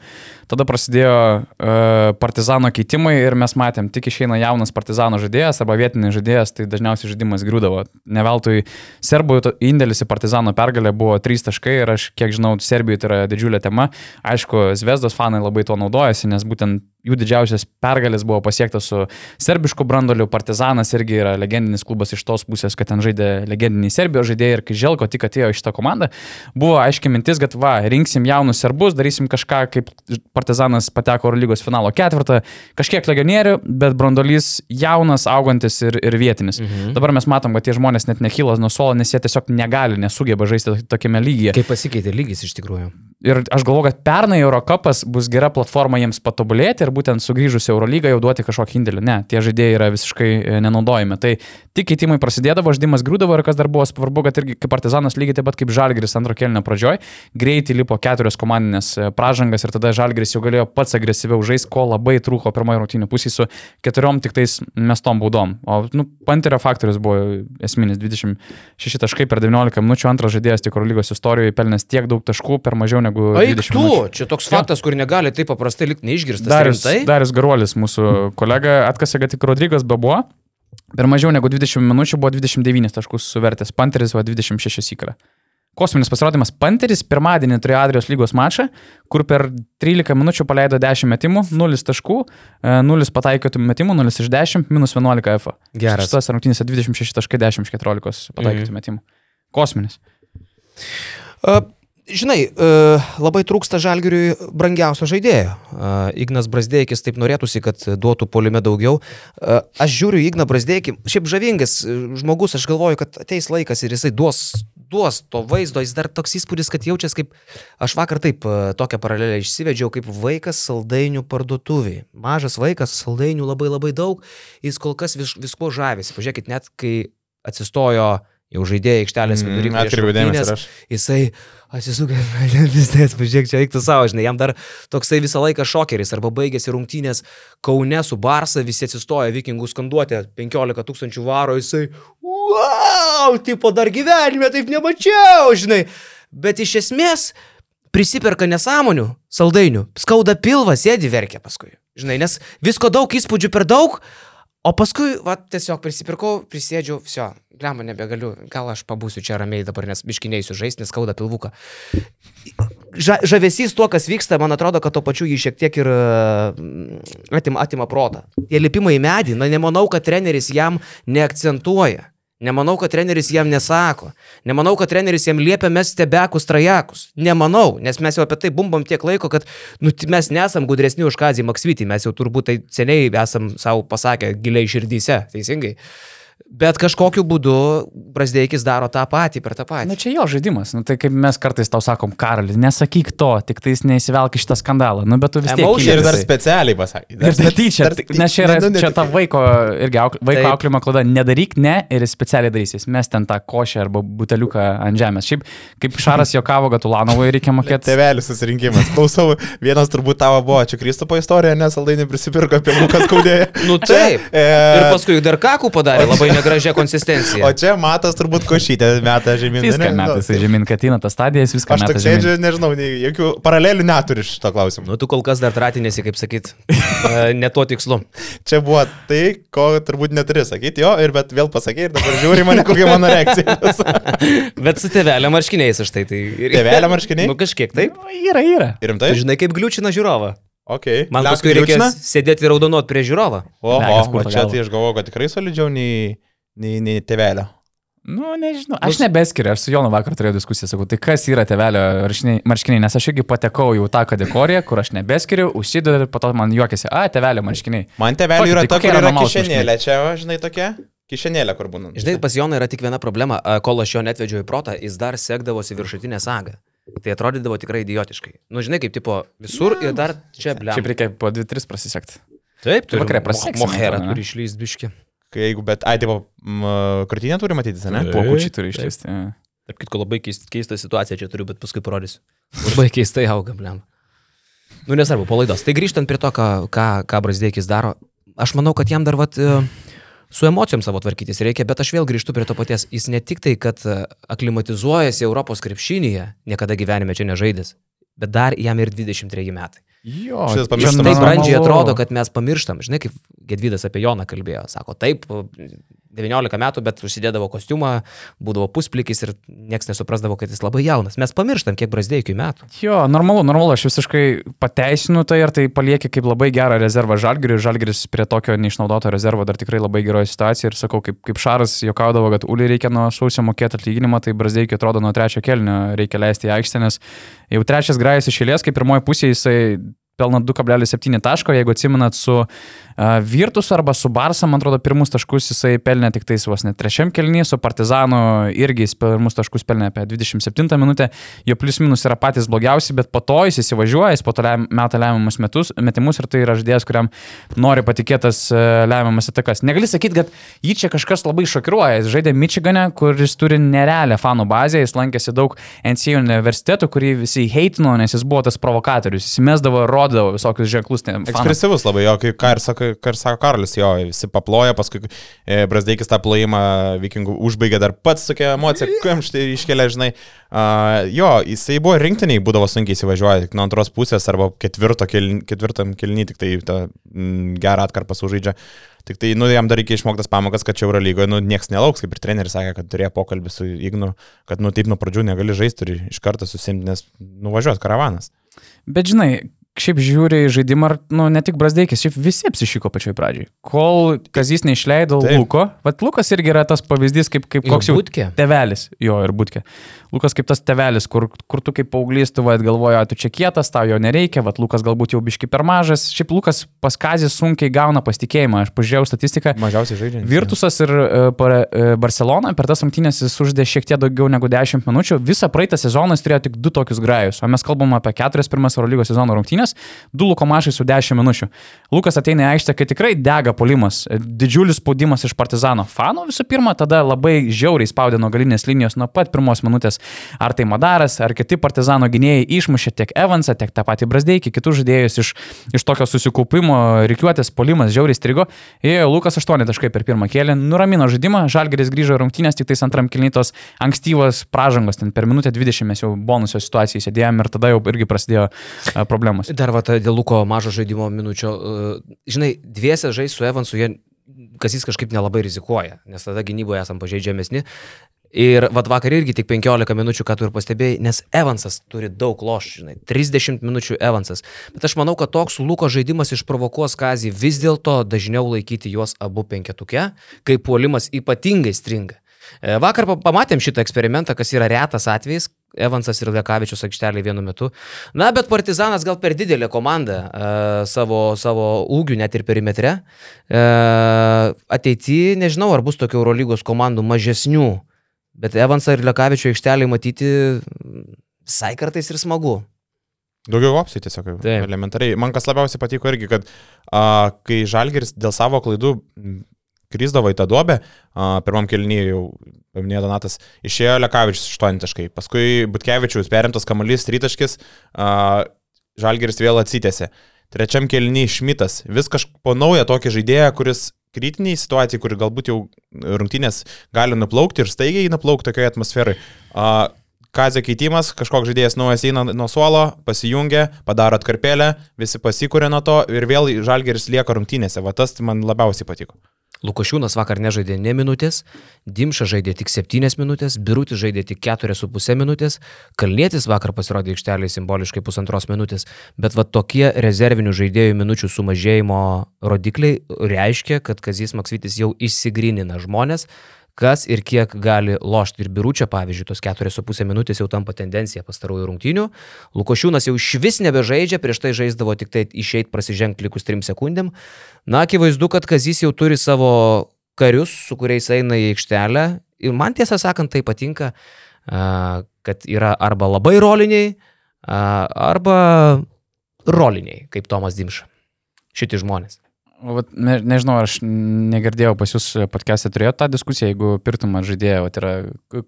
Tada prasidėjo uh, partizano keitimai ir mes matėm, tik išeina jaunas partizano žaidėjas arba vietinis žaidėjas, tai dažniausiai žaidimas griūdavo. Neveltui serbų indėlis į partizano pergalę buvo 3 taškai ir aš kiek žinau, Serbijoje tai yra didžiulė tema. Aišku, Zvezdos fanai labai tuo naudojasi, nes būtent jų didžiausias pergalės buvo pasiektas su serbišku brandoliu, Partizanas irgi yra legendinis klubas iš tos pusės, kad ten žaidė legendiniai Serbijos žaidėjai ir kai Želko tik atėjo iš tą komandą, buvo aiškiai mintis, kad va, rinksim jaunus serbus, darysim kažką, kaip Partizanas pateko Euro lygos finalo ketvirtą, kažkiek legionierių, bet brandolys jaunas, augantis ir, ir vietinis. Mhm. Dabar mes matom, kad tie žmonės net nekyla nuo suolo, nes jie tiesiog negali, nesugeba žaisti tokiame lygyje. Kaip pasikeitė lygis iš tikrųjų. Ir aš galvoju, kad pernai Eurocapas bus gera platforma jiems patobulėti ir būtent sugrįžus į Eurolygą jau duoti kažkokį indėlį. Ne, tie žaidėjai yra visiškai e, nenaudojami. Tai tik keitimai prasidėdavo, žaidimas griūdavo ir kas dar buvo svarbu, kad irgi kaip partizanas lygiai taip pat kaip Žalgris antro kelnio pradžioj, greitai lipo keturios komandinės e, pražangas ir tada Žalgris jau galėjo pats agresyviau žaisti, ko labai trūko pirmojo rungtynių pusėje su keturiom tik tais mestom baudom. O nu, Panterio faktorius buvo esminis 26 taškai per 19 minučių, antras žaidėjas tik Eurolygos istorijoje pelnęs tiek daug taškų per mažiau negu Eik 20 tu, čia toks faktas, kur negali taip paprastai likti neišgirstas. Darius, Rimtai? Darius Garuolis, mūsų kolega, atkasė, kad tik Rodrygas Bebuo per mažiau negu 20 minučių buvo 29 taškus suvertęs, Panteris buvo 26 įkra. Kosminis pasirodymas Panteris pirmadienį turėjo Adrijos lygos mačą, kur per 13 minučių paleido 10 metimų, 0 taškų, 0 pataikytų metimų, 0 iš 10, minus 11 F. Geras. Šitas rungtynėse 26 taškai 10 iš 14 pataikytų Mhm. metimų. Kosminis. A, Žinai, e, labai trūksta žalgiriui brangiausio žaidėjo. A, Ignas Brasdeikis taip norėtųsi, kad duotų polime daugiau. A, Aš žiūriu Igną Brasdeikį, šiaip žavingas e, žmogus, aš galvoju, kad ateis laikas ir jisai duos, duos to vaizdo, jis dar toks įspūdis, kad jaučiasi kaip, aš vakar taip e, tokią paralelę išsivedžiau, kaip vaikas saldainių parduotuviai. Mažas vaikas, saldainių labai labai daug, jis kol kas vis, visko žavisi. Pažiūrėkit, net kai atsistojo jau žaidėjai aikštelės vidury. prieš Mm, Atkreipiu dėmesį aš. jisai atsisukė, vis tiek, pažiūrėk, čia eiktų savo, žinai, jam dar toksai visą laiką šokeris, arba baigėsi rungtynės Kaune su Barsa, visi atsistoja vikingų skanduotė, 15 tūkstančių varo, jisai, wow, tipo dar gyvenime taip nemačiau, žinai. Bet iš esmės prisiperka nesąmonių, saldainių, skauda pilvą, sėdi verkia paskui. Žinai, nes visko daug, įspūdžių per daug, o paskui, va, tiesiog prisipirkau, prisėdžiau, viso, lemą nebegaliu, gal aš pabūsiu čia ramiai dabar, nes biškinėsiu žaisti, nes skauda pilvuką. Ža, žavesys tuo, kas vyksta, man atrodo, kad to pačiu jį šiek tiek ir mm, atima, atima protą. Tie lipimai į medį, na nemanau, kad treneris jam neakcentuoja. Nemanau, kad treneris jam nesako. Nemanau, kad treneris jam liepia mes stebekus trajekus. Nemanau, nes mes jau apie tai bumbam tiek laiko, kad nu, mes nesam gudresni už Kazį Maksvitį. Mes jau turbūt tai seniai esam savo pasakę giliai širdyse, teisingai. Bet kažkokiu būdu Brasdeikis daro tą patį per tą Na patį. čia jo žaidimas. Nu, tai kaip mes kartais tau sakom, Karali, nesakyk to, tik tais neįsivelk į šitą skandalą. Nu, bet tu vis tiek. Emotion. Ir dar specialiai pasakė. Ir dar tyčia, dar tai- nes čia yra ne, nu, ne čia tik- ta vaiko, irgi auk, vaiko Taip. auklimo klada. Nedaryk ne ir jis specialiai darysis. Mes ten tą košę arba buteliuką ant žemės. Šiaip, kaip Šaras jokavo, kad Ulanovui reikia mokėti. Tėvelis susirinkimas. Klausau, vienas turbūt tavo buvo, čia Kristupo istorija, nes saldainį prisipirko apie Lukas skaudėją. Nu taip. E, Ir paskui dar kakų padarė labai negražią konsistenciją. O čia matas turbūt košytė metą žemyn. Viską metais, nu, žemyn, kad eina tas stadijas, viską Aš metais. tik sėdžiu, nežinau, nei- jokių paralelių neturiu šito klausimu. Nu, tu kol kas dar tratinėsi, kaip sakyt, (laughs) e, ne tuo tikslu. Čia buvo tai, ko turbūt neturi sakyti, jo, ir bet vėl pasakė, ir dabar žiūri mane, kokia mano reakcija. (laughs) Bet su tėvelė marškiniais aš tai. tai ir... Tėvelio marškiniai? Nu kažkiek taip. Nu, Yra, yra. Ir rimtai? Tu žinai, kaip gliūčina žiūrovą. Okay. Man Liauk paskui reikės kliūčina? sėdėti ir raudonuot prie žiūrovą. O purto čia tai aš galvoju, kad tikrai solidžiau nei, nei, nei tėvelio. Nu, nežinau. Aš nebeskiriu, aš su Jonu vakar turėjau diskusiją, sakau, tai kas yra tevelio marškiniai, nes aš irgi patekau jau tą kategoriją, kur aš nebeskiriu, užsidedu ir po to man juokiasi, a, tevelio marškiniai. Man tėvelio Kokį- yra tai ta, kokia kur yra yra kišenėlė, čia, žinai, tokia. Kišenėlė, kur būna. Žinai, pas Joną yra tik viena problema, a, kol aš jo netvedžiau į protą, jis dar sekdavosi viršutinę sagą. Tai atrodydavo tikrai idiotiškai. Nu, žinai, kaip tipo visur ir dar čia blem. Šiaip reikia po 2-3 prasisekti. Taip, tu vakare prasiseks, Moherą turi išlyst biški. Kai Jeigu, bet, ai, tipo, krūtinė turi matyti, ne? Taip. Pokučiai turi išlisti. Tarp kitko labai keist- keista situacija čia turiu, bet paskui parodysiu. Labai (laughs) keistai auga, blem. Nu, nesvarbu, po laidos. Tai grįžtant prie to, ką, ką, ką Brasdėkis daro, aš manau, kad jam dar vat, e, su emocijom savo tvarkytis reikia, bet aš vėl grįžtu prie to paties. Jis ne tik tai, kad e, aklimatizuojasi Europos krepšinėje, niekada gyvenime čia nežaidęs, bet dar jam ir 23 metai. Jo, Šitas pamirštamas. taip brandžiai atrodo, kad mes pamirštam. Žinai, kaip Gedvydas apie Joną kalbėjo. Sako, taip, 19 metų, bet užsidėdavo kostiumą, būdavo pusplikis ir niekas nesuprasdavo, kad jis labai jaunas. Mes pamirštam, kiek brazdėjai metų. Jo, normalu, normalu, aš visiškai pateisinu tai ir tai palieki kaip labai gerą rezervą Žalgiriui. Žalgiris prie tokio neišnaudoto rezervo dar tikrai labai geroje situacijoje ir sakau, kaip, kaip Šaras juokaudavo, kad Uli reikia nuo sausio mokėti atlyginimą, tai brazdėjai atrodo nuo trečio kelnio reikia leisti į aikštę, nes jau trečias grajas išėlės, kaip pirmoji pusė jisai pelno 2,7 taško, jeigu atsimenat su Virtus arba su Barsa, man atrodo, pirmus taškus jisai pelnė tik tais vos net trečiam kelnyje, su Partizanu irgi jis pirmus taškus pelnė apie 27 minutę, jo plius minus yra patys blogiausi, bet po to jis įsivažiuoja, jis po to metą lemiamus metus, metimus ir tai yra žaidėjas, kuriam nori patikėtas e, lemiamas atakas. Negali sakyti, kad jį čia kažkas labai šokiruoja, jis žaidė Michigane, kuris turi nerealią fanų bazę, jis lankėsi daug NCA universitetų, kurį visi heitino, nes jis buvo tas provokatorius, jis mesdavo, rodavo visokius ženklus. Ekspresyvus labai, jo, kaip ką ir sakai ką ir sako Karolis, jo, visi paploja, paskui e, Brasdeikis tą plojimą vikingų užbaigė dar pats tokia emocija, kamštį iškelia, žinai. Uh, jo, jisai buvo rinktiniai, būdavo sunkiai įsivažiuoja, tik nuo antros pusės arba ketvirto, kel, ketvirtam kelny, tik tai tą mm, gerą atkarpą sužaidžia. Tik tai, nu, jam dar reikia išmoktas pamokas, kad čia Euro lygoje, nu, niekas nelauks, kaip ir treneris sakė, kad turėjo pokalbį su Ignu, kad, nu, taip nuo pradžių negali žaisti, turi iš karto susimti, nes nuvažiuos karavanas. Bet žinai, šiaip žiūri į žaidimą, nu, ne tik Brasdeikis, šiaip visi apsišyko pačioj pradžioj. Kol Kazys neišleido Taip. Luko, vad Lukas irgi yra tas pavyzdys, kaip, kaip koks jau tevelis, jo ir būtkė. Lukas kaip tas tevelis, kur, kur tu kaip paauglys, tu vad galvoji, tu čia kietas, tau jo nereikia, vad Lukas galbūt jau biški per mažas. Šiaip Lukas pas Kazį sunkiai gauna pasitikėjimą, aš pažiūrėjau statistiką. Mažiausiai žaidžia. Virtusas ir uh, Barcelona per tas rungtynės jis uždė šiek tiek daugiau negu 10 minučių. Visą praeitą sezoną jis turėjo tik du tokius grajus, o mes kalbam apie keturias pirmas Eurolygos sezono rungtynės, du Luko mašai su 10 minučių. Lukas ateina į aikštę, kai tikrai dega polimas, didžiulis spaudimas iš Partizano fanų visų pirma, tada labai žiauriai spaudė nuo galinės linijos nuo pat pirmos minutės rungtynės. Ar tai Madaras, ar kiti partizano gynėjai išmušė tiek Evansą, tiek tą patį Brasdeikį, kitus žaidėjus iš, iš tokio susikaupimo, reikiuotės, polimas žiauriai strigo. Ir Lukas 8 taškai per pirmą kėlį nuramino žaidimą, Žalgeris grįžo rungtynės, tik tais antram kilnytos ankstyvos pražangos, ten per minutę 20 mes jau bonusio situacijai sėdėjom ir tada jau irgi prasidėjo problemos. Dar va, dėl Luko mažo žaidimo minučio, žinai, dviese žais su Evansu, jie kas jis kažkaip nelabai rizikuoja, nes tada gynyboje esam pažeidžiamesni. Ir vad vakar irgi tik 15 minučių, ką tu ir pastebėjai, nes Evansas turi daug lošų, žinai, 30 minučių Evansas. Bet aš manau, kad toks Luko žaidimas išprovokuos Kazį vis dėlto dažniau laikyti juos abu penketuke, kai puolimas ypatingai stringa. E, vakar pamatėm šitą eksperimentą, kas yra retas atvejis, Evansas ir Lekavičius aikštelė vienu metu. Na, bet Partizanas gal per didelė komanda e, savo, savo ūgių, net ir perimetre. E, ateityje nežinau, ar bus tokių Eurolygos komandų mažesnių Bet Evansą ir Lekavičio aikštelį matyti visai kartais ir smagu. Daugiau opcijų tiesiog Taip. elementariai. Man kas labiausiai patiko irgi, kad a, kai Žalgeris dėl savo klaidų kryzdavo į tą duobę, pirmam kelnyje jau paminėjo Donatas, išėjo Lekavičius 8 taškai, paskui Butkevičius perimtas kamuolys 3 taškis, Žalgeris vėl atsitėsi. Trečiam kelnyje Šmitas, vis kažko naują tokį žaidėją, kuris kritiniai situacijai, kur galbūt jau rungtynės gali nuplaukti ir staigiai nuplaukti tokioje atmosferoje. Kazio keitimas, kažkoks žaidėjas naujas eina nuo suolo, pasijungia, padaro atkarpėlę, visi pasikūrė nuo to ir vėl žalgeris lieka rungtynėse. Va tas man labiausiai patiko. Lukošiūnas vakar nežaidė ne minutės, Dimša žaidė tik 7 minutės, Birutis žaidė tik 4,5 minutės, Kalnietis vakar pasirodė aikštelėje simboliškai pusantros minutės, bet va tokie rezervinių žaidėjų minučių sumažėjimo rodikliai reiškia, kad Kazis Maksvitis jau išsigrynina žmonės, kas ir kiek gali lošti. Ir biručia, pavyzdžiui, tos 4,5 minutės jau tampa tendencija pastarųjų rungtynių. Lukošiūnas jau iš vis nebežaidžia, prieš tai žaisdavo tik tai išeit prasižengti likus 3 sekundėm. Na, akivaizdu, kad Kazys jau turi savo karius, su kuriais eina į aikštelę. Ir man tiesą sakant, tai patinka, kad yra arba labai roliniai, arba roliniai, kaip Tomas Dimša. Šitie žmonės. Vat, ne, nežinau, aš negirdėjau pas jūs podcast'e turėjo tą diskusiją, jeigu pirtumėt žaidėją, vat, yra,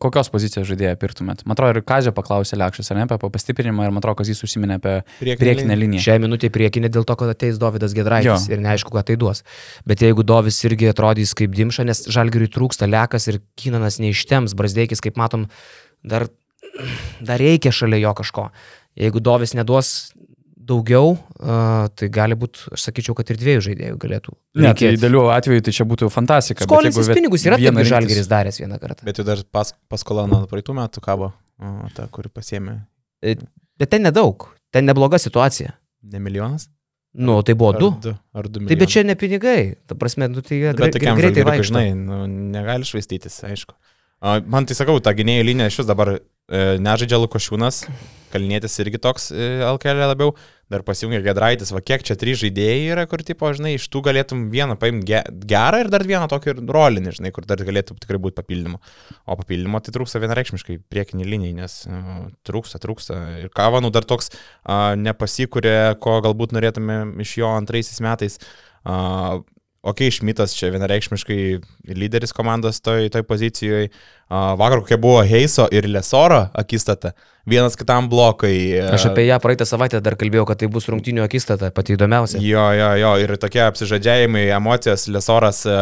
kokios pozicijos žaidėją pirtumėt. Man atrodo, ir Kazio paklausė Lekšas, ar ne, apie pastiprinimą ir man atrodo, kad jis užsiminė apie priekinę, priekinę liniją. Šią minutę priekinė dėl to, kad ateis Davidas Gedraitis jo. ir neaišku, ką tai duos. Bet jeigu Dovis irgi atrodys kaip Dimša, nes Žalgiriui trūksta Lekas ir Kinanas neištems, Brasdeikis, kaip matom, dar, dar reikia šalia jo kažko. Jeigu Dovis neduos daugiau, uh, tai gali būti, aš sakyčiau, kad ir dviejų žaidėjų galėtų. Ne, tai reikėti. idealiu atveju tai čia būtų fantastika. bet Skolinsis jeigu pinigus yra rinktis- Žalgeris daręs vieną kartą. Bet jau dar pas, paskola nuo praeitų metų kabo, o, ta, kuri pasiemė. Bet ten nedaug, ten nebloga situacija. Ne milijonas? Nu, tai buvo Ar du. du, ar du Tai milijonai. bet čia ne pinigai, ta prasme, nu, tai jie grei- tokiam greitai vaikšto. žinai, nu, negali švaistytis, aišku. A, Man tai sakau, ta gynėjų linija iš vis dabar e, nežaidžia Lukošiūnas, Kalnietis irgi toks e, LKL labiau, dar pasijungia Gedraitis, va kiek čia trys žaidėjai yra, kur, tipo, žinai, iš tų galėtum vieną paimti ge gerą ir dar vieną tokį rolinį, žinai, kur dar galėtų tikrai būti papildymo. O papildymo tai trūksta vienareikšmiškai priekinį liniją, nes uh, trūksta, trūksta. Ir Kavanų dar toks uh, nepasikūrė, ko galbūt norėtume iš jo antraisiais metais. Uh, Ok, Šmitas čia vienareikšmiškai lyderis komandos toj, toj pozicijoje. Vakar kokia buvo Heiso ir Lesoro akistata. Vienas kitam blokai. uh, Aš apie ją praeitą savaitę dar kalbėjau, kad tai bus rungtinių akistata, pati įdomiausia. Jo, jo, jo, ir tokie apsižadėjimai, emocijos, Lesoras e,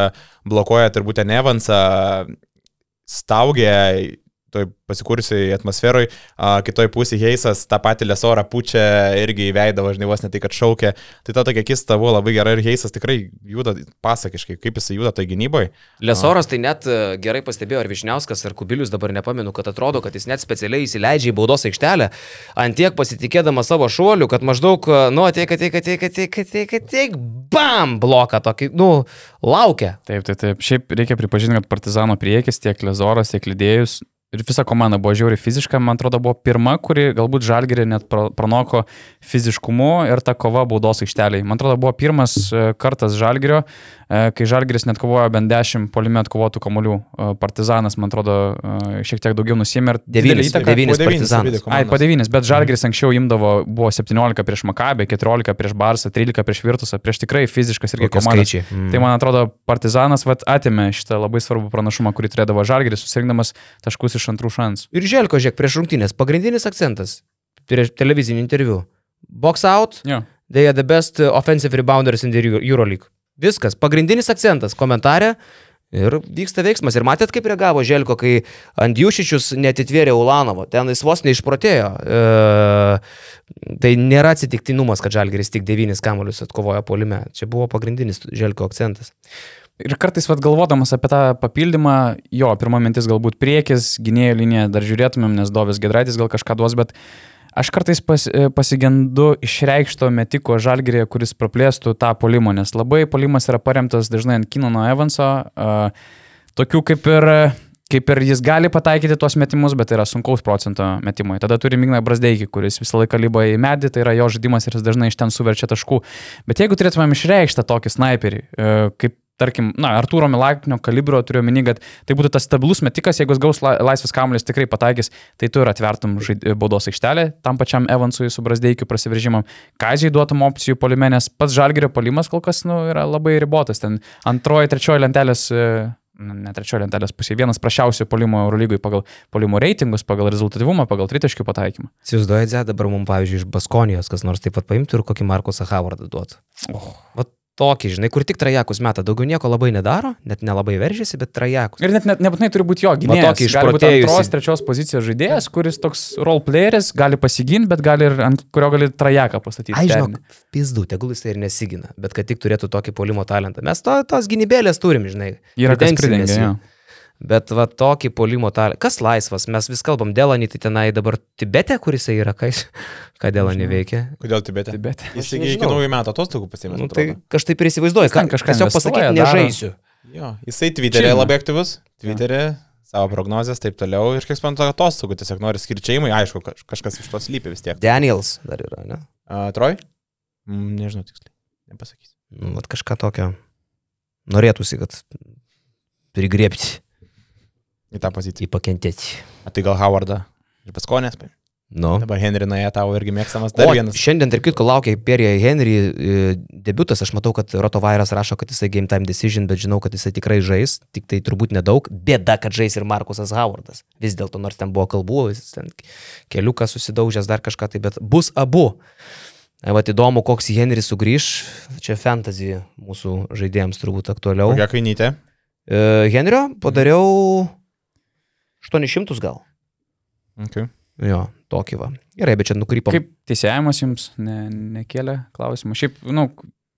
blokuoja turbūt ten Evansą, staugė toj pasikūrusiai atmosferoj, a, kitoj pusėje Heisas tą patį Lesorą pučia irgi į veidą važinai vos ne tai, kad šaukė. Tai ta tokia kista buvo labai gera ir Heisas tikrai juda pasakiškai, kaip jisai juda toj gynyboje. Lesoras tai net e, gerai pastebėjo, ar Višniauskas, ar Kubilius, dabar nepamenu, kad atrodo, kad jis net specialiai įsileidžia į baudos aikštelę, ant tiek pasitikėdamas savo šuoliu, kad maždaug, e, nu, ateik, ateik, ateik, ateik, ateik, ateik, bam, bloką tokį, nu, laukia. Taip, taip, taip. Šiaip reikia pripažinti, kad Partizano priekis, tiek Lezoras, tiek Lydėjus ir visa komanda buvo žiauriai fiziška. Man atrodo, buvo pirma, kuri galbūt Žalgerį net pra- pranoko fiziškumu ir ta kova baudos aikšteliai. Man atrodo, buvo pirmas e, kartas Žalgerio, e, kai Žalgeris net kovojo bent 10 polime atkovotų kamolių. E, Partizanas, man atrodo, šiek tiek daugiau nusėmė ir didelę Devynis, įtaką. devynis Po devynis partizanas. žaidė Ai, po 9, bet Žalgeris anksčiau imdavo, buvo 17 prieš Makabę, 14 prieš Barsą, 13 prieš Virtusą, prieš tikrai fiziškas irgi komandas. Mm. Tai man atrodo, Partizanas vat, atėmė šitą labai svarbų pranašumą, kurį turėdavo Žalgeris, susirinkdamas taškus iš antrų šansų. Ir Želko, žiūrėk, prieš rungtynės, pagrindinis akcentas, prieš televizinį interviu. Box out, Jo. they are the best offensive rebounders in the Euro- Euroleague. Viskas, pagrindinis akcentas komentarė. Ir vyksta veiksmas. Ir matėt, kaip reagavo Želko, kai ant Jušičius netitvėrė Ulanovo. Ten jis vos neišprotėjo. E, tai nėra atsitiktinumas, kad Žalgeris tik devynis kamuolius atkovojo polime. Čia buvo pagrindinis Želko akcentas. Ir kartais, vad galvodamas apie tą papildymą, jo, pirma mintis galbūt priekis, gynėjo linija, dar žiūrėtumėm, nes Dovis Gedraitis gal kažką duos, bet aš kartais pas, e, pasigendu išreikšto metiko žalgerėje, kuris praplėstų tą polimą, nes labai polimas yra paremtas dažnai ant Kinono Evanso, tokių kaip ir kaip ir jis gali pataikyti tuos metimus, bet tai yra sunkaus procento metimai. Tada turi Migną Brasdeikį, kuris visą laiką lyba į medį, tai yra jo žaidimas ir jis dažnai iš ten suverčia taškų. Bet jeigu turėtumėm išreikštą tokį sniperį, e, kaip tarkim, na, Artūro Milaknio kalibro turiu omeny, kad tai būtų tas stabilus metikas, jeigu jis gaus la- laisvas kamuolis tikrai pataikys, tai tu ir atvertum žaid- baudos aikštelę tam pačiam Evansui su Brasdeikiu prasiveržimam. Kazijai duotum opcijų polime, nes pats Žalgerio polimas kol kas nu, yra labai ribotas. Ten antroji, trečioji lentelės, e, na, ne trečioji lentelės pusė, vienas prašiausių polimo Eurolygui pagal polimo reitingus, pagal rezultatyvumą, pagal tritaškių pataikymą. Įsivaizduojate, dabar mums, pavyzdžiui, iš Baskonijos kas nors taip pat paimtų ir kokį Markusą Howardą duotų. Oh. O tokį, žinai, kur tik trajekus meta, daugiau nieko labai nedaro, net nelabai veržiasi, bet trajekus. Ir net, nebūtinai turi būti jo gynėjas. tokį gali būti išprotėjusį. antros, trečios pozicijos žaidėjas, kuris toks role playeris, gali pasiginti, bet gali ir ant kurio gali trajeką pastatyti. Ai, žinok, derinį. pizdu, tegul jis tai ir nesigina, bet kad tik turėtų tokį polimo talentą. Mes to, tos gynybėlės turim, žinai. Yra kas pridengia. Bet va tokį polimo talentą. Kas laisvas? Mes vis kalbam Delanį, tai tenai dabar Tibete, kuris jisai yra, jis- ką Delanį veikia. Kodėl Tibete? Bet. Jis iki, naujų metų atostogų pasiėmė. Nu, tai kažkaip ir įsivaizduoju, tiesiog investuoja, pasakyti, daro. nežaisiu. Jo, jisai Twitter'e labai aktyvus. Twitter'e savo prognozes taip toliau ir kiek suprantu, atostogų tiesiog nori skirti šeimai, aišku, kaž- kažkas iš to slypi vis tiek. Daniels dar yra, ne? Uh, Troj? Mm, nežinau tiksliai, nepasakysiu. Nu, vat kažką tokio norėtųsi, kad prigriepti, Į tą poziciją. įpakentėti. A tai gal Howardą ir Paskonės. Nu. Dabar Henry Naja tavo irgi mėgstamas. Dar O, vienas. šiandien, tarp kitko, laukia Perija Henry e, debutas. Aš matau, kad Rotovairas rašo, kad jisai game time decision, bet žinau, kad jisai tikrai žais. Tik tai turbūt nedaug. Bėda, kad žais ir Markusas Howardas. Vis dėlto, nors ten buvo kalbų, jis ten keliukas susidaužęs dar kažką tai, bet bus abu. E, Vat įdomu, koks Henry sugrįž. Čia fantasy mūsų žaidėjams turbūt aktualiau. Kokia kainytė? E, Henrio padariau 800 gal. Okay. Jo, tokį va. Gerai, bet čia nukrypom. Kaip teisėjimas jums ne, nekėlė klausimų? Šiaip, nu,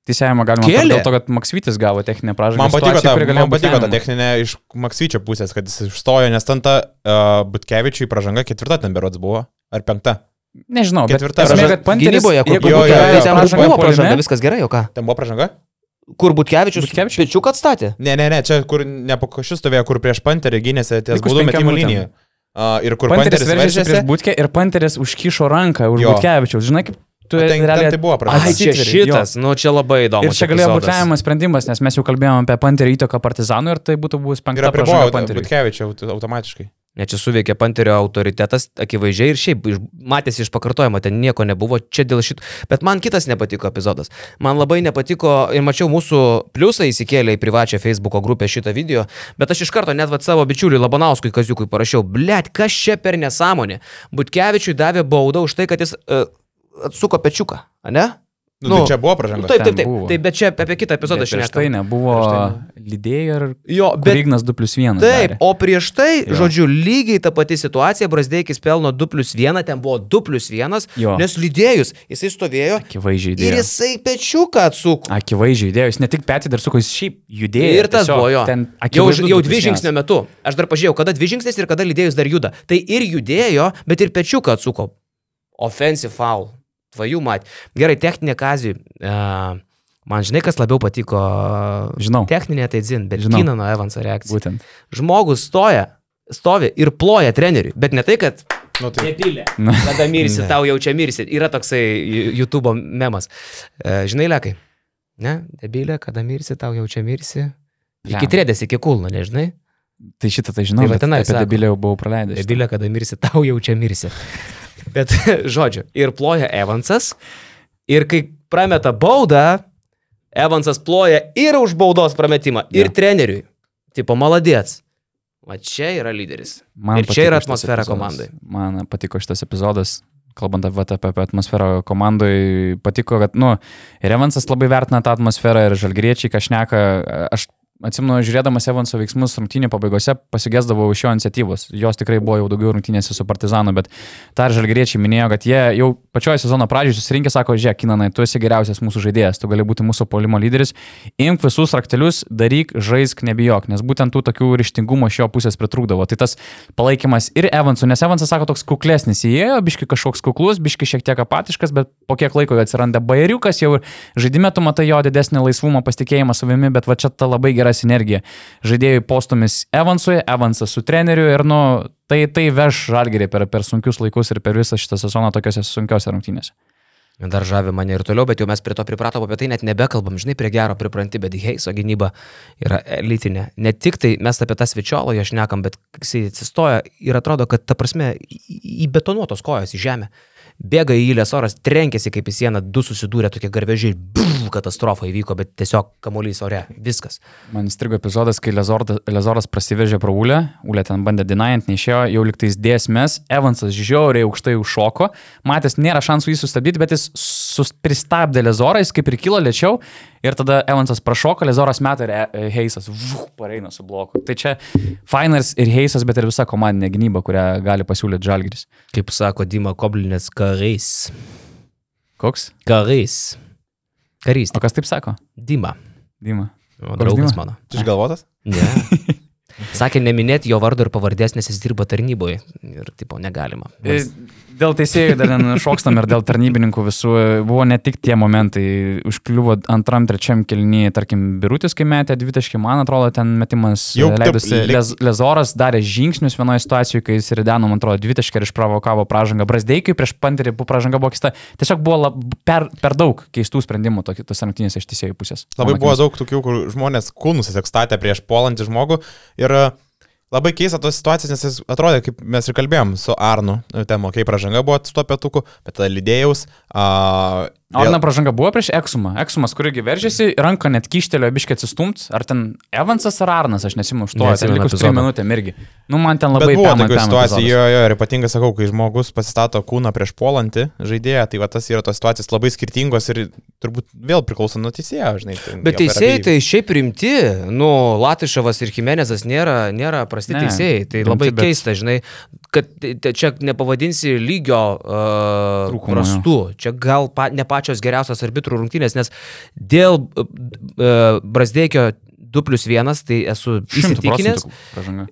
teisėjimą galima Kėlė? aptart dėl to, kad Maksvitis gavo techninę pražangą. Man patiko, ta, man patiko ta techninė iš Maksvyčio pusės, kad jis išstojo, nes ten ta uh, Butkevičiui pražanga ketvirta ten berods buvo. Ar penkta? Nežinau, bet Ketvirta esmė, pražanga. kad Panteris, Gynyboje, kur Jo, jo, jo, jo. ten pražangą buvo pražanga, viskas gerai, o ką? Ten buvo pražanga? Kur Butkevičius, Butkevičius? pečiuk atstatė? Ne, ne, ne, čia kur ne po košius stovėjo, kur prieš Panterį gynėsi ties baudų minutėm. liniją. Uh, ir kur Panteris Panteris veržėsi prieš. Butkę ir Panteris užkišo ranką už Jo. Butkevičiaus. Žinai, kaip tu Ten, ten realiai... tai buvo Ai, pražanga. čia šitas, nu čia labai įdomu. Ir čia galėjo būti lemiamas sprendimas, nes mes jau kalbėjome apie Panterį įtaką partizanų ir tai būtų buvus Ir penkta apribojo Panteriui. Butkevičiau automatiškai. Ne, čia suveikė Panterio autoritetas, akivaizdžiai ir šiaip iš- matėsi iš pakartojimo, ten nieko nebuvo, čia dėl šito. Bet man kitas nepatiko epizodas. Man labai nepatiko ir mačiau mūsų pliusą įsikėlė į privačią Facebook grupę šitą video, bet aš iš karto net vat savo bičiuliui Labanauskui Kaziukui parašiau, blėt, kas čia per nesąmonė. Butkevičiui davė baudą už tai, kad jis uh, atsuko pečiuką, ne? Nu, Nu, tai čia buvo pražanga. Taip, taip, taip, buvo. taip, bet čia apie kitą epizodą Bet Prieš šiandien. tai nebuvo Prieš tai lydėjai ir Jo, bet Ignas 2 plus 1. Taip, o prieš tai, Jo. žodžiu, lygiai ta pati situacija, Brasdeikis pelno 2 plus 1, ten buvo 2 plus 1, Jo. nes lydėjus, jisai stovėjo Akivaizdžiai ir įdėjo. jisai pečiuką atsuko. Akivaizdžiai įdėjo, jis ne tik petį dar suko, jis šiaip judėjo. Ir tas tiesiog buvo jo. Jau, jau 2 dvi žingsnio metu. Aš dar pažiūrėjau, kada dvi žingsnis ir kada lydėjus dar juda. Tai ir judėjo, bet ir pečiuką atsuko. Offensive foul. Tvajų mat. Gerai, techninė kazijų. Uh, man žinai, kas labiau patiko. Žinau. Techninė tai dzin, bet Žinau. Kinano Evanso reakcija. Būtent. Žmogus stoja, stovi ir ploja treneriui, bet ne tai, kad Nu, tai, Nepylė. (laughs) Na. Kada mirsi, tau jaučia mirsi. Yra toksai YouTube memas. E, žinai, lekai. Ne, debilė, kada mirsi, tau jaučia mirsi. Iki trėdės, iki kulno, nežinai. Tai šitą tai žinau, Tai va bet tenai sako. debilę jau buvau praleidęs. Debilė, kada mirsi, tau jaučia mirsi. Bet, (laughs) žodžiu, ir ploja Evansas. Ir kai prameta baudą, Evansas ploja ir už baudos prametimą, ir Jo. treneriui. Tipo, maladėts. Va čia yra lyderis. Man Ir čia yra atmosfera epizodas. komandai. Man patiko šitas epizodas, kalbant apie, apie, atmosferą komandai, patiko, kad, nu, ir Evansas labai vertina tą atmosferą ir žalgriečiai kažneka, aš atsimenu, žiūrėdamas Evanso veiksmus rungtynė pabaigose, pasigesdavau iš jo iniciatyvos. Jos tikrai buvo jau daugiau rungtynėse su Partizanu, bet tą ir žalgriečiai minėjo, kad jie jau pačioje sezono pradžioje susirinkė, sako, žiūrėk, Kinanai, tu esi geriausias mūsų žaidėjas, tu gali būti mūsų polimo lyderis, imk visus raktelius, daryk, žaisk, nebijok, nes būtent tų tokių ryštingumo iš jo pusės pritrūkdavo. Tai tas palaikymas ir Evansų, nes Evansas sako toks kuklesnis, įėjo, biški kažkoks kuklus, biški šiek tiek apatiškas, bet po kiek laiko jo atsiranda bairiukas, jau žaidime tu matai jo didesnį laisvumą, pasitikėjimą savimi, bet va čia ta labai gera sinergija. Žaidėjų postumis Evansui, Evansas su treneriu ir, nu, tai, tai veš žalgerį per, per sunkius laikus ir per visą šitą sezoną tokiuose sunkiuose rungtynėse. Dar žavi mane ir toliau, bet jau mes prie to pripratom, apie tai net nebekalbam, žinai, prie gero pripranti, bet Heiso gynyba yra elitinė. Ne tik tai mes apie tą svečiolą jo šnekam, bet jisai atsistoja ir atrodo, kad ta prasme įbetonuotos kojos į žemę. Bėga į įlės oras, trenkėsi kaip į sieną, du susidūrė tokie garvežiai, bum, katastrofa įvyko, bet tiesiog kamuolys ore, viskas. Man strigo epizodas, kai Lezordas, Lezoras prasiveržė pro Ulę, Ulė ten bandė dinajant, neišėjo, jau liktais dėsmės, Evansas žiauriai aukštai užšoko, matęs nėra šansų jį sustabdyti, bet jis pristabdė Lezorą, jis kaip ir kilo lėčiau ir tada Evansas prašoko, Lezoras metą ir e, Heisas, vuh, pareina su bloku. Tai čia Fainas ir Heisas, bet ir visa komandinė gynyba, kurią gali pasiūlyti Žalgris. Kaip sako Dima Koblinės, karys. Koks? Karys. Karys. O kas taip sako? Dima. Dima. O draugas Dima? mano. išgalvotas? Ne. (laughs) Sakė neminėti jo vardo ir pavardės, nes jis dirba tarnyboje. Ir, tipo, negalima. E, Dėl teisėjų dar šokstam ir dėl tarnybininkų visų e, buvo ne tik tie momentai, užkliuvo antram, trečiam kelnyje, tarkim, Birutis, kai metė dvitaškį, man atrodo, ten metimas Jau e, taip, leidosi. lyg- Lez, Lezoras darė žingsnius vienoje situacijoje, kai jis rideno, man atrodo, dvitaškį ir išprovokavo pražangą. Brasdeikiui prieš panterį buvo pražanga buvo keista. Tiesiog buvo lab, per, per daug keistų sprendimų tose rungtynėse iš teisėjų pusės. Labai buvo daug tokių, kur žmonės kūnus tiesiog statė prieš puolantį žmogų ir e, labai keista tos situacijos, nes jis atrodė, kaip mes ir kalbėjom su Arnu, temo, kai pražanga buvo su tuo pietuku, bet tada lydėjaus. A, Arna pražanga buvo prieš Eksumą. Eksumas, kurigi veržėsi, ranką net kištelio biškai atsistumt. Ar ten Evansas ar Arnas, aš nesimenu už to. Ten Neatsimenu likus 3 epizodo. minutėm irgi. Nu, man ten labai buvo situacijų, epizodas. jo, jo, ir ypatingai sakau, kai žmogus pasistato kūną prieš puolantį žaidėją, tai va tas yra tos situacijos labai skirtingos ir turbūt vėl priklauso nuo teisėjo, žinai. tai Bet teisėjai tai šiaip rimti, nu, Latišavas ir Jimenezas nėra, nėra prasti Ne, teisėjai, tai rimti, labai bet- keista, žinai, kad čia nepavadinsi lygio uh, Trūkumo, prastu. Čia gal pa, ne pačios geriausios arbitrų rungtynės, nes dėl uh, Brasdeikio 2 plus 1, tai esu įsitikinęs,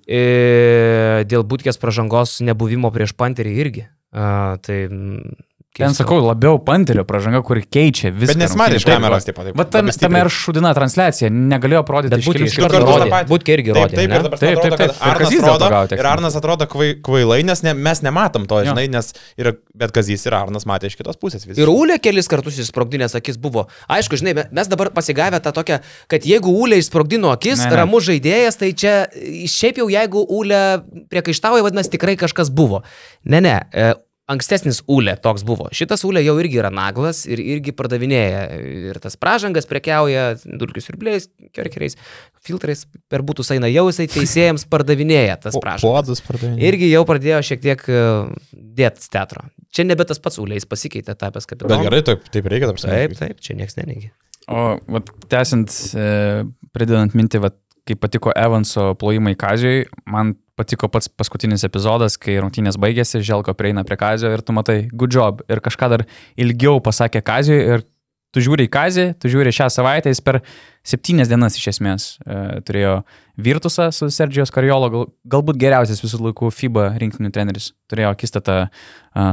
e, dėl būtkės pražangos nebuvimo prieš panterį irgi. Uh, tai, Ten sakau, labiau panterio pražanga, kuri keičia viską. Bet nesimatė iš kameros, taip pat. Va tam, tame ir šudina transliacija, negalėjo parodyti Bet kelių iš karto. Būtkė irgi Taip, rodė. taip, Taip, taip, taip. kad Ir Arnas rodo, ir Arnas atrodo kvai, kvailai, nes ne, mes nematom to, žinai, nes ir, bet Kazys ir Arnas matė iš kitos pusės visą. Ir Ulė kelis kartus įsprogdinęs akis buvo. Aišku, žinai, me- mes dabar pasigavę tą tokią, kad jeigu Ulė įsprogdino akis, ramus žaidėjas, tai čia šiaip jau jeigu Ulė priekaištauja, vadinasi, tikrai kažkas buvo. Ne, ne. E, Ankstesnis Ulė toks buvo. Šitas Ulė jau irgi yra naglas ir irgi pardavinėja. Ir tas pražangas prekiauja, dulkius ir blės, kerkeriais, filtrais per būtų eina jau jisai teisėjams (laughs) pardavinėja tas pražangas. Podus pardavė. Irgi jau pradėjo šiek tiek dėti teatro. Čia nebe tas pats Ulė, jis pasikeitė tapęs kapitonu. Bet gerai, taip, taip reikia, taip Taip, taip, čia niekas nenegi. O vat, tęsiant, e, pridedant mintį, vat, kai patiko Evanso plojimai Kazijai, man patiko pats paskutinis epizodas, kai rungtynės baigėsi, Želko prieina prie Kazio ir tu matai, good job. Ir kažką dar ilgiau pasakė Kazijui ir tu žiūri į Kazį, tu žiūri šią savaitę, jis per septynias dienas iš esmės e, turėjo Virtusą su Sergijos Karjolo, gal, galbūt geriausias visų laikų FIBA rinktinių treneris. Turėjo akistatą e,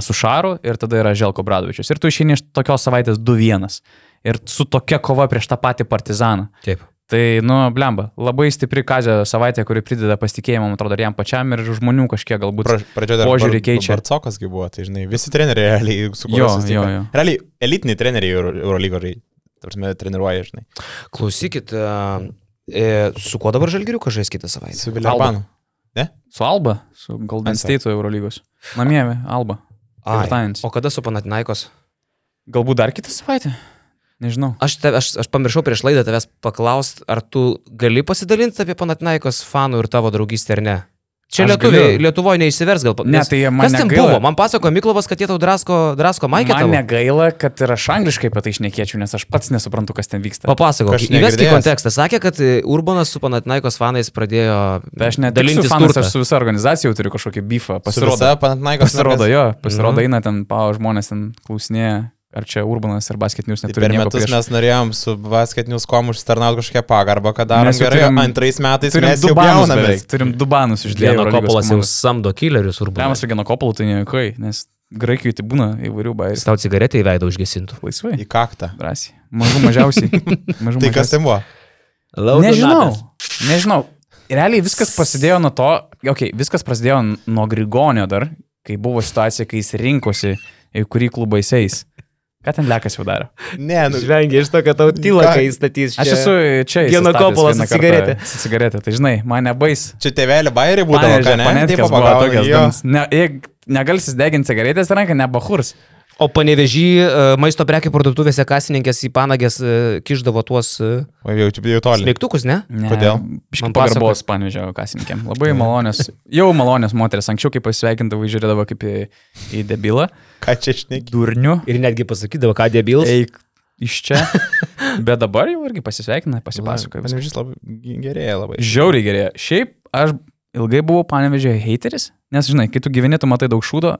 su Šaru ir tada yra Želko Bradovičius. Ir tu išeini iš tokios savaitės 2-1. Ir su tokia kova prieš tą patį partizaną. Taip. Tai, nu, blemba, labai stipri kazio savaitė, kuri prideda pasitikėjimą, man atrodo, ir jam pačiam, ir žmonių kažkiek galbūt. Pra, pradžioje dar požiūrį keičia. Barcokas buvo, tai žinai, visi treneriai realiai su kuriuo jo, jo. Realiai elitiniai treneriai Euro- Eurolygos žaidėjai. Tarsi treniruoja, žinai. Klausykit, e, e, su kuo dabar žalgiriukas žais kitą savaitę? Su Vilerbanu. Su Alba, su Golden State Eurolygos. Namie, Alba. Ai, o kada su Panatinaikos? Galbūt dar kitą savaitę? Nežinau. Aš, te, aš, aš pamiršau prieš laidą tavęs paklausti, ar tu gali pasidalinti apie Panatinaikos fanų ir tavo draugystę ar ne? Čia lietuviai. Lietuvoje neišsivers gal. Ne, tai man Kas ten negaila. buvo? Man pasako Miklovas, kad jie tau drasko, drasko maikė Man tavo. negaila, kad ir aš angliškai apie tai išnekėčiau, nes aš pats nesuprantu, kas ten vyksta. Papasakok, įvesk į kontekstą. Sakė, kad e, Urbanas su Panatinaikos fanais pradėjo Tai aš net dalintis dalintis fanas, turtą. aš su visa organizacija turiu kažkokį bifą. Pasirodo, Panatnaikos. pasirodo jo, pasirodo Mhm. eina ten, pao žmonės ten klausinėja, ar čia Urbanas ir basketinius Tai neturi per nieko metus prieš. mes norėjom su basketinius kom užsitarnauti kažkokią pagarbą, kad darom Mes gerai, turim- antrais metais Turim mes du jau banus beveik, turim du banus iš dviejų. kopolas jau samdo killerius Urbanas. su Genokopolu tai nejuokai, nes Graikijoje tai būna įvairių bairių. tau cigaretę į veidą užgesintų. Laisvai. Į kaktą. Drąsiai. Mažų mažiausiai. (laughs) Mažų Tai kas mažiausiai. ten buvo? Nežinau. Nežinau. Realiai viskas prasidėjo nuo to, okei, okay, viskas prasidėjo nuo Grigonio dar, kai buvo situacija, kai jis rinkosi, į kurį klubą jis eis. Ką ten lekas jau daro? Ne, nu, Žvengia iš to, kad tau tyla, kai jis statys. Aš esu čia. Geno įsistatęs Kopolas su kartą cigarete. Su cigaretė, tai žinai, man nebais. čia tėvelė bairį būdavo, ką ne? Tokios. jo. danas. Ne, negalsis deginti cigaretės ranką, nebahurs. O panevežį maisto prekių parduotuvėse kasininkės į panagės e, kišdavo tuos e, O jau, jau toli. smeigtukus, ne? Ne, Kodėl? Man pagarbos panevežėjo kasininkėm. Labai malonios. Jau malonios moteris. Anksčiau, kai pasveikindavo, žiūrėdavo kaip į, į debilą. Ką čia šneki? Durnių. Ir netgi pasakydavo, ką debilas. Eik iš čia. Bet dabar jau irgi pasisveikina, pasipasakoja. Panevežys labai gerėja labai. Žiauriai gerėja. Šiaip aš ilgai buvau panevežėjo hateris, nes žinai, kai tu gyveni, tu matai daug šūdo,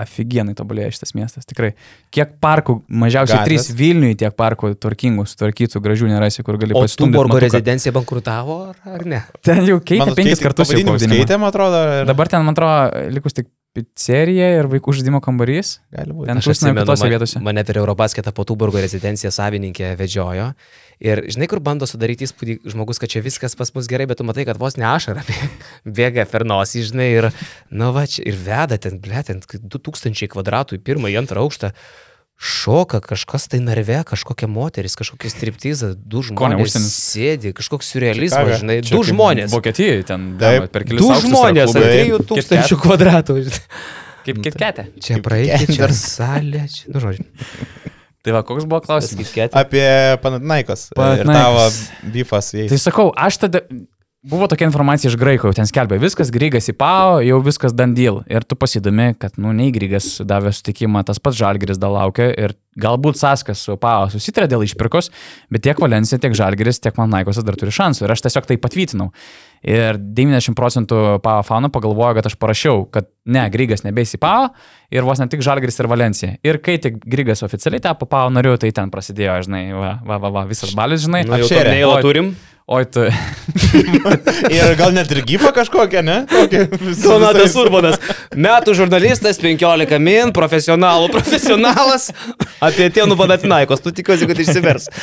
aфиgenai tobulėja šitas miestas, tikrai. Kiek parkų, mažiausiai Gatvės. trys Vilniui, tiek parkų tvarkingų, sutvarkytų, gražių nerasi, kur gali O pasistumdyti. Tuborgo matuką. rezidencija bankrutavo, ar, ne? Ten jau keitė Mano penkis keitė- kartus. Keitė, man atrodo. ir- Dabar ten, man atrodo, likus tik pizzerija ir vaikų žaidimo kambarys. Gali būti. Ten atsimenu, kitose man- vietose. Mane per Eurobasketą po Tuborgo rezidenciją savininkė vedžiojo. Ir žinai, kur bando sudaryti įspūdį žmogus, kad čia viskas pas mus gerai, bet tu matai, kad vos ne ašara (laughs) bėga per nosį, žinai, ir, nu va, čia ir veda ten, ble, ten 2000 kvadratų į pirmą, į antrą aukštą. Šoka kažkas tai narve, kažkokia moteris, kažkokia striptiza, du Ko ne, žmonės užsienis? sėdi, kažkoks surrealizmas, žinai, Čia du žmonės. Vokietijoje ten Taip. per kelius Du žmonės, ar klubai. 3000 kvadratų. Kaip kitketė. Čia Kaip praeiti, čia salė, čia, nu žodžiu. Tai va, koks buvo klausimas? Apie Panatnaikos. Ir Panathinaikos. tavo bifas jais. Tai sakau, aš tada buvo tokia informacija iš graikų, jau ten skelbė, viskas, Grygas į PAO, jau viskas dandyl. Ir tu pasidomi, kad, nu, nei Grygas davė sutikimą, tas pats Žalgiris dar laukia ir galbūt Saskas su PAO susitarė dėl išpirkos, bet tiek Valencija, tiek Žalgiris, tiek Manaikosas dar turi šansų. Ir aš tiesiog tai patvirtinau. Ir 90 procentų PAO fanų pagalvojo, kad aš parašiau, kad ne, Grygas nebeis į PAO ir vos ne tik Žalgiris ir Valencija. Ir kai tik Grygas oficialiai tapo PAO nariu, tai ten prasidėjo, žinai, va, va, va, va visas balis, žinai. Nu, jau Apšėrė. Oi. turim. Oi, tu. (laughs) Ir gal net ir gyfa kažkokia, ne? (laughs) Donatas Urbanas. Metų žurnalistas, 15 min, profesionalų profesionalas. Apie Tienų Panatinaikos. Tu tikiuosi, kad išsivers. (laughs)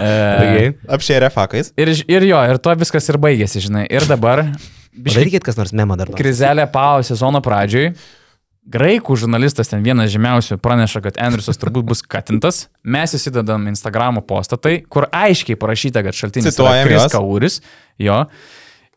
E, Apšėrė fakais. ir, ir jo, ir to viskas ir baigėsi, žinai. Ir dabar biškai Padarykit kas nors memą dar. krizelė PAO sezono pradžioj. Graikų žurnalistas ten vienas žymiausių praneša, kad Andriusas turbūt bus katintas. Mes įsidedam Instagramo postą, tai, kur aiškiai parašyta, kad šaltinis Cituojam yra Kris. Kauris. Jo.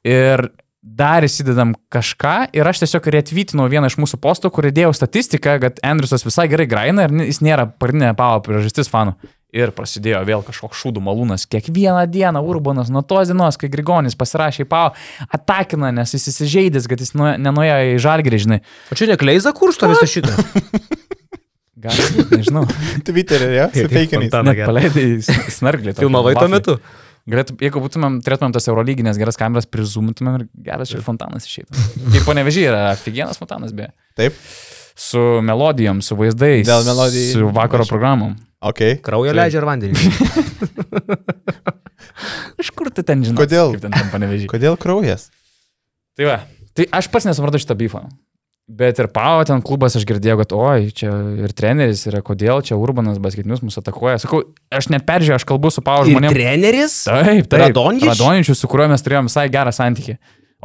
Ir dar įsidedam kažką ir aš tiesiog retvytinau vieną iš mūsų postų, kur įdėjau statistiką, kad Andriusas visai gerai graina ir jis nėra pagrindinė PAO priežastis fanų. Ir prasidėjo vėl kažkoks šūdų malūnas. Kiekvieną dieną Urbanas nuo tos dienos, kai Grigonis pasirašė į PAO, atakina, nes jis įsižeidęs, kad jis nu, nenuėjo į žalgrį, žinai. O čia nekleiza kursto visą šitą. (laughs) Gal, nežinau. (laughs) Twitter'e, ja. Fontaną Net paleidai snarglį. Filmavai tuo metu. Galėtų, jeigu būtumėm, turėtumėm tas eurolyginės geras kameras, prizumtumėm ir geras čia fontanas išeitų. Kaip panevežiai yra, figienas fontanas beje. Taip, Su melodijom, su vaizdais. Su vakaro programom. ok. Kraujo Taip. leidžia ir vandenį. (laughs) Iš kur tu ten žinai? Kodėl? Ten ten. Kodėl kraujas? Tai va, tai aš pats nesupratau šitą bifą. Bet ir Pavo ten klubas aš girdėjau, kad oi, čia ir treneris yra, kodėl čia Urbanas basketinius mus atakuoja. Sakau, aš net peržiūrėjau, aš kalbu su Ir žmonėmis. treneris? Taip, taip. Radonjič? Radončius, su kuriuo mes turėjom visai gerą santykį.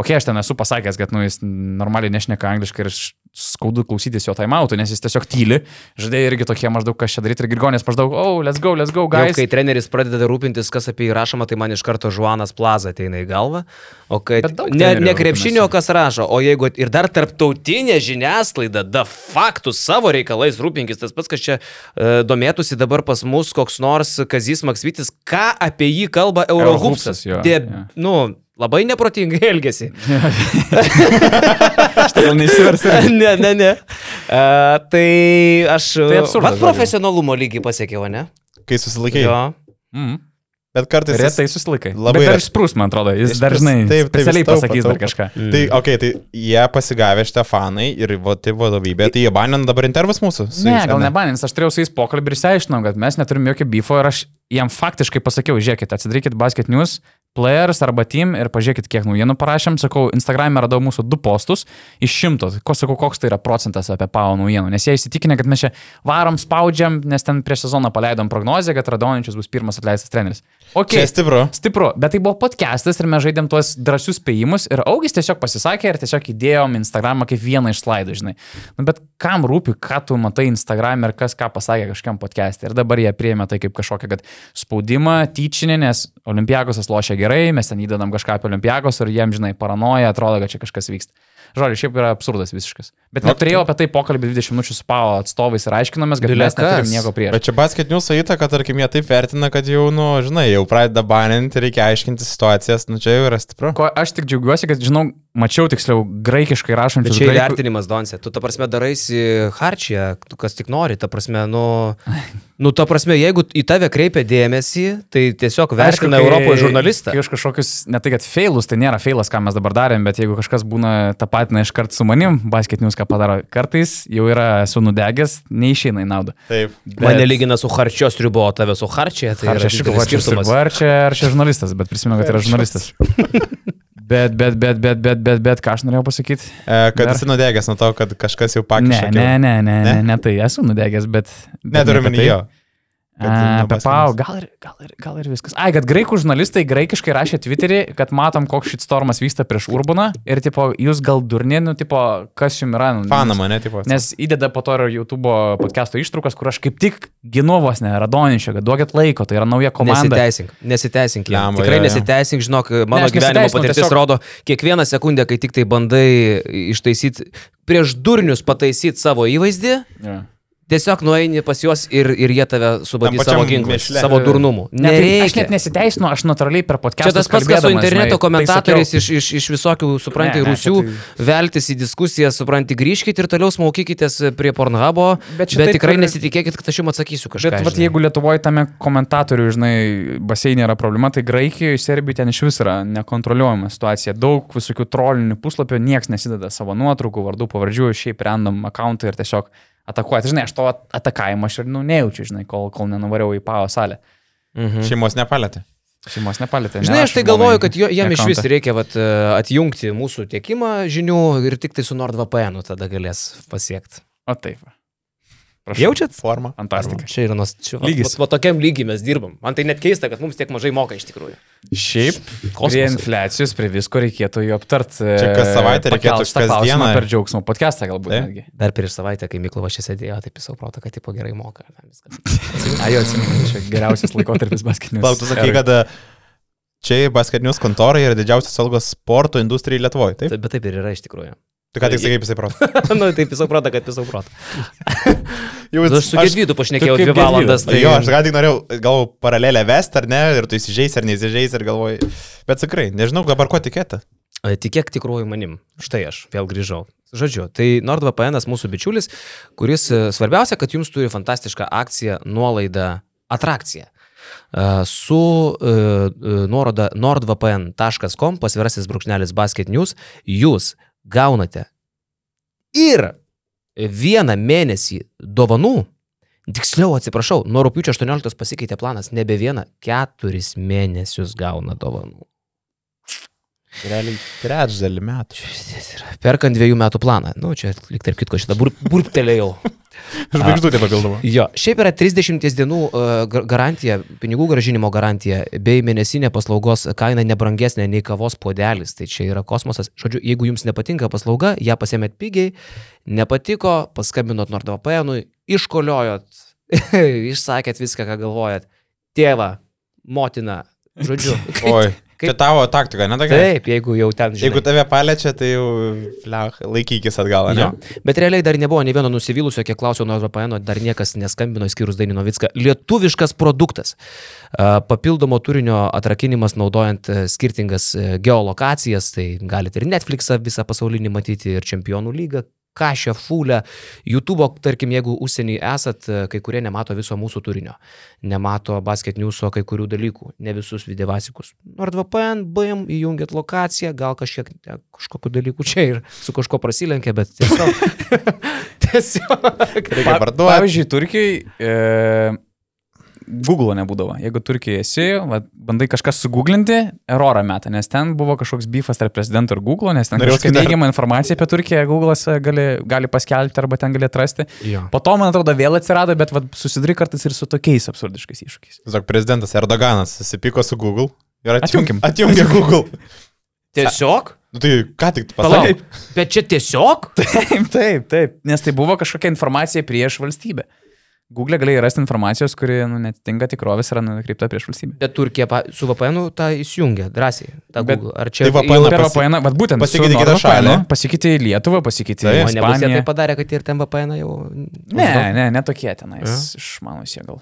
Ok, aš ten esu pasakęs, kad nu, jis normaliai nešneka angliškai ir š- skaudu klausytis jo taimautų, nes jis tiesiog tyli. Žadėjai irgi tokie maždaug, kas čia daryti ir Girgonės maždaug, oh, let's go, let's go, Jau, guys. kai treneris pradeda rūpintis, kas apie jį rašoma, tai man iš karto Žuanas Plaza ateina į galvą. O kai ne, ne krepšinio, rūpinasi. kas rašo, o jeigu ir dar tarptautinė žiniasklaida, da faktų savo reikalais rūpinkis, tas pats, kas čia e, domėtųsi dabar pas mus koks nors Kazis Maksvitis, ką apie jį kalba Eurohupsas. Eurohupsas, jo, De, jo. Nu, labai neprotingai elgesi. (laughs) (laughs) aš tai gal neįsiversiu. (laughs) ne, ne, ne. E, tai aš Tai absurdas, vat žodžiu. profesionalumo lygį pasiekiau, ne? Kai susilaikai. Jo. Mm. Bet kartais... jis- Retai susilaikai. labai Bet dar išsprūs, man atrodo. Jis Išsprūs. dar, žinai, Taip, taip, specialiai pasakys dar taupo. kažką. Tai, okei, okay, tai jie pasigavę šitą fanai ir va, tai vadovybė, tai jie banė dabar intervas mūsų. Ne, jais, gal nebanins, aš turėjau su jais pokalbį ir išsiaiškinau, kad mes neturim jokio bifo ir aš jam faktiškai pasakiau, žiūrėkit, atsidarykit Basket News, Players arba Team ir pažiūrėkit, kiek naujienų parašėm. Sakau, Instagram'e radau mūsų du postus iš šimto. Ko sakau, koks tai yra procentas apie PAO naujienų. Nes jie įsitikinę, kad mes čia varom, spaudžiam, nes ten prieš sezoną paleidom prognozę, kad Radoničius bus pirmas atleistas treneris. Okay. Čia stipru. Stipru, bet tai buvo podcastas ir mes žaidėm tuos drąsius spėjimus ir Augis tiesiog pasisakė ir tiesiog įdėjom Instagramą kaip vieną iš slaidų, žinai. Nu, bet kam rūpi, ką tu matai Instagram ir kas ką pasakė kažkam podcast'e. Ir dabar jie priėmė tai kaip kažkokią, kad spaudimą, tyčinį, nes Olimpiakosas lošia gerai, mes ten įdedam kažką apie Olimpiakos ir jiem, žinai, paranoja, atrodo, kad čia kažkas vyksta. Žodžiu, šiaip yra absurdas visiškas. Bet neturėjau apie tai pokalbį 20 minučių su PAO atstovais ir aiškinomės, kad mes neturim nieko prieš. Bet čia basket news įtaka, tarkim, jie taip vertina, kad jau, nu, žinai, jau pradeda baninti, reikia aiškinti situacijas, nu čia jau yra stipru. Ko aš tik džiaugiuosi, kad, žinau, mačiau tiksliau graikiškai Bet rašančius čia graikų- įvertinimas, Donce. Tu, ta prasme, daraisi harčią, tu kas tik nori, ta prasme, nu... Nu, ta prasme, jeigu į tave kreipia dėmesį, tai tiesiog vertina kai- Europoje žurnalistą. Kai aš kažkokius, ne tai kad failus, tai nėra failas, ką mes dabar darėm, bet jeigu kažkas būna tą patina iškart su manim, basket news ką padaro, kartais jau yra esu nudegęs, neišeina į naudą. Taip. Bet- Mane lygina su harčios ribo, o tave su harčia. Tai Ar yra čia didelis šikovačius skirtumas. ar čia, ar čia žurnalistas, bet prisimenu, kad tai yra žurnalistas. Bet, bet, bet, bet, bet, bet, bet, ką aš norėjau pasakyti? E, kad Dar? esi nudegęs nuo to, kad kažkas jau Ne, pakišė. ne, ne, ne, Ne? ne, ne, tai esu nudegęs, bet... bet Neturiu ne minį tai. Jo. Kad A, nuo Apie basket Pau, news. gal ir, gal, ir, gal ir viskas. Ai, kad graikų žurnalistai graikiškai rašė Twitterį, kad matom, koks šit stormas vyksta prieš Urbaną ir, tipo, jūs gal durni, nu, tipo, kas jums yra. Nu, Fana mane, tipo. Nes įdeda po to ir YouTube podcast'o ištraukas, kur aš kaip tik ginu vos ne Radonišio, kad duokit laiko, tai yra nauja komanda. Nesiteisink, nesiteisink. jam. Tikrai jo, jo. nesiteisink, žinok, mano aš gyvenimo patirtis tiesiog- rodo, kiekvieną sekundę, kai tik tai bandai ištaisyti, prieš durnius pataisyti savo įvaizdį, Ja. Tiesiog nueini pas juos ir, ir jie tave subadys savo ginklais, savo durnumu. Ne, tai aš Nereikia. net nesiteisinu, aš natūraliai per podcastą. Čia tas pats, kas su interneto komentatoriais iš, iš, iš visokių, ne, rusių, čia veltis į diskusiją, supranti, grįžkite ir toliau smaukykitės prie Pornhubo, Bet bet, tikrai ir- nesitikėkit, kad aš jums atsakysiu kažką. Bet vat, jeigu Lietuvoje tame komentatorių, žinai, baseinė yra problema, tai Graikijoje, Serbijoje ten iš vis yra nekontroliuojama situacija. Daug visokių trolinių puslapių, niekas nesideda savo nuotraukų, vardų, pavardžių, šiaip random akauntai ir tiesiog atakuoja. Tai, Žinai, aš to at- atakavimo aš ir nu, nejaučiu, žinai, kol, kol nenuvariau į pavo salę. Mhm. Šeimos nepalėtė. Šeimos nepalėtė. Žinai, aš tai galvoju, kad jo, jam iš vis reikia vat, e, atjungti mūsų tiekimą žinių ir tik tai su NordVPN tada galės pasiekti. O taip. Prašau. Jaučiat? Forma. Fantastika. Čia yra nos, čia, Lygis. Va, va, tokiam lygiai mes dirbam. Man tai net keista, kad mums tiek mažai moka iš tikrųjų. Šiaip, prie Kosmosas. infliacijos, prie visko reikėtų jo aptarti. Čia kas savaitę reikėtų kasdieną. per džiaugsmo podcastą galbūt Taip. netgi. Dar prieš savaitę, kai Miklovas čia sėdėjo, taip įsau proto, kad tipo gerai moka. ten viskas. (laughs) A, jo, atsimenu, čia geriausias laikotarpis basketinius. Lauk, tu sakai, kad e, čia basketinius kontorai yra didžiausias algos sporto industrijai Lietuvoje. Taip? Taip, bet taip ir yra iš tikrųjų. Tu ką tik sakai, jisai protas. nu, taip įsau proto, kad įsau proto. Jau Aš su Gedvydu pašnekėjau dvi valandas. Tai... Jo, aš ką tik norėjau, galvoju, paralelę vest ar ne, ir tu įsižeis ar neįsižeis, ir galvoju, bet tikrai, nežinau dabar ko tikėti. Tikėk tikruoju manim. Štai aš vėl grįžau. Žodžiu, tai NordVPN mūsų bičiulis, kuris svarbiausia, kad jums turi fantastišką akciją, nuolaidą, atrakciją. Su e, nuoroda nordvpn.com pasvirasis brūkšnelis basket news jūs gaunate ir vieną mėnesį dovanų, tiksliau atsiprašau, nuo rūpiučio 18 pasikeitė planas, nebe vieną, keturis mėnesius gauna dovanų. Realiai trečdalį metų. Perkant dviejų metų planą. Nu, čia lik tarp kitko šitą bur, burptelėjau. (laughs) (laughs) Žvaigždutė papildoma. Jo, šiaip yra 30 dienų gar- garantija, pinigų gražinimo garantija, bei mėnesinė paslaugos kaina nebrangesnė nei kavos puodelis. Tai čia yra kosmosas. Žodžiu, jeigu jums nepatinka paslauga, ją pasiemėt pigiai, nepatiko, paskambinot NordVPN, iškoliojot, (laughs) išsakėt viską, ką galvojat. Tėvą, motiną, žodžiu. Oi, (laughs) kaip- čia tavo taktika, ne tokia? Taip, jeigu jau ten žinai. Jeigu tave paliečia, tai jau flech, laikykis atgal, ne? Jo. Bet realiai dar nebuvo ne vieno nusivylusio, kiek klausiau nuo VPN, dar niekas neskambino, išskyrus Dainį Novicką. Lietuviškas produktas. Papildomo turinio atrakinimas naudojant e, skirtingas e, geolokacijas, tai galite ir Netflixą visą pasaulinį matyti, ir Čempionų lygą. Kažę, fulę, YouTube, tarkim, jeigu užsienį esat, e, kai kurie nemato viso mūsų turinio, nemato basket newso kai kurių dalykų, ne visus videovasikus. NordVPN, BM, įjungiat lokaciją, gal kažkiek kažkokiu dalyku čia ir su kažko prasilenkia, bet tiesiog. (laughs) (laughs) tiesiog. Reikia parduoti. Pavyzdžiui, Turkijai e, Google nebūdavo. Jeigu Turkijoje esi, va, bandai kažką suguglinti, erorą metą, nes ten buvo kažkoks bifas tarp prezidento ir Google, nes ten kažkokia sakyt, dar- neigiama informacija apie Turkiją Google'as gali, gali paskelbti arba ten gali atrasti. Jo. Po to, man atrodo, vėl atsirado, bet va, susiduri kartais ir su tokiais absurdiškais iššūkiais. Tiesiog prezidentas Erdoganas susipyko su Google ir atjunkim. Atjungė (laughs) Google. Tiesiog? Nu, tai ką tik pasakai? Bet čia tiesiog? Taip, taip, taip. Nes tai buvo kažkokia informacija prieš valstybę. Google galėjai rasti informacijos, kuri nu, netitinka tikrovės, yra nukreipta prieš valstybę. Bet Turkija pa- su VPN tą įsijungia drąsiai. tą Bet- Google. Ar čia Tai VPN Per pasi- VPN, bet būtent pasikeitė su kitą šalį. Pasikeitė į Lietuvą, pasikeitė Taip. į O nebus jie Ispaniją. tai padarė, kad ir ten VPN jau... Ne, ne, ne tokie tenais. Ja. Išmanus jie gal.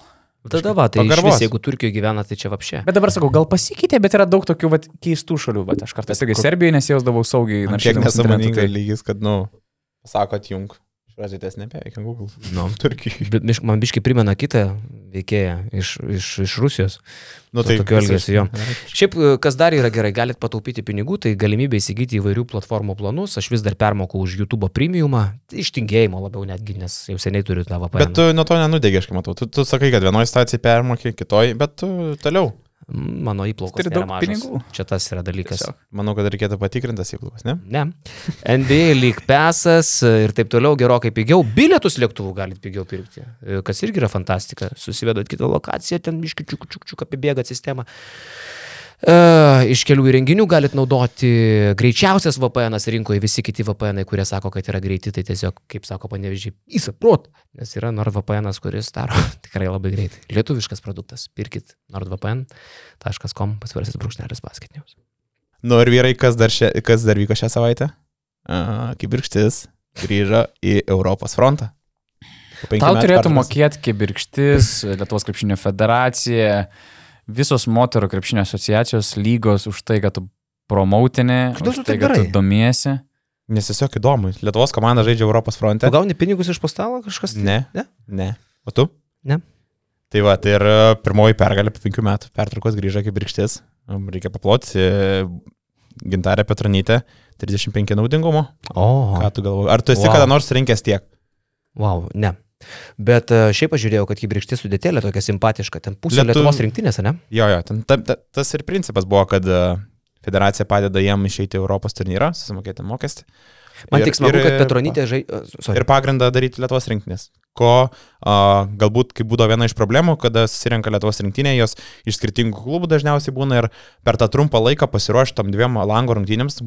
Tada va, tai Pagarbos. vis, jeigu Turkijoje gyvena, tai čia apšė. Bet dabar sakau, gal pasikeitė, bet yra daug tokių vat, keistų šalių. Bet aš kartais irgi Serbijoje nesijausdavau saugiai. Kiek naršydamas internetu, nesąmoningai tai- lygis, kad, nu, sako atjung. Šražytės nebeveikia Google. Nu. Turkijai. (laughs) Man biškai primena kitą veikėją iš, iš, iš Rusijos. Nu, To tokio elgesio, jo. Šiaip, e, kas dar yra gerai, galite pataupyti pinigų, tai galimybė įsigyti įvairių platformų planus. Aš vis dar permoku už YouTube premiumą, ištingėjimo labiau netgi, nes jau seniai turiu tą VPN. Bet tu nuo to nenudegi, aš matau. Tu, tu sakai, kad vienoje stacijai permokė, kitoje, bet tu toliau. Mano įplaukos nėra daug mažos. pinigų. Čia tas yra dalykas. Tiesiog. Manau, kad reikėtų patikrintas įplaukas, ne? Ne. NBA lyg pesas ir taip toliau gerokai pigiau. Bilietus lėktuvų galite pigiau pirkti, kas irgi yra fantastika. Susivedat kitą lokaciją, ten miški čiuk čiuk sistemą. E, iš kelių įrenginių galite naudoti greičiausias VPN rinkoje, visi kiti VPN, kurie sako, kad yra greiti, tai tiesiog, kaip sako panevežiai, įsaprot, nes yra NordVPN, kuris daro (laughs) tikrai labai greitai. Lietuviškas produktas, pirkit nordvpn.com, pasvarsis brūkšnelis basketinius. Nu ir vyrai, kas dar, šia, kas dar vyko šią savaitę? A, kaip virkštis grįžo į Europos frontą. Tau turėtų pertraukos. mokėti Kibirkštis, Lietuvos krepšinio federacija, visos moterų krepšinio asociacijos lygos už tai, kad tu promautinė, už tai, kad tu domiesi. Nes tiesiog įdomu. Lietuvos komanda žaidžia Europos fronte. Tu gauni pinigus iš postalo kažkas? Ne. Ne? Ne. O tu? Ne. Tai va, tai ir e, pirmoji pergalė po penkių metų pertraukos grįžo kaip birkštis. Reikia paploti. e, Gintarė Petronytė, 35 naudingumo. O. Ką tu galvoji? Ar tu esi Wow. kada nors rinkęs tiek? Wow, ne. Bet e, šiaip aš žiūrėjau, kad kibrikštis sudėtėlė tokia simpatiška. Ten pusė Lietu- Lietuvos rinktinės, ne? Jo, jo, ten, ta, ta, tas ir principas buvo, kad e, federacija padeda jiem išeiti į Europos turnyrą, susimokėti mokestį. Man Ir- tik smagu, ir- kad Petronytė žaidžia. Ir pagrindą daryti Lietuvos rinktinės. Ko a, galbūt, kaip būdavo viena iš problemų, kada susirenka Lietuvos rinktinė, jos iš skirtingų klubų dažniausiai būna ir per tą trumpą laiką pasiruošti tom dviem lango rungtynėms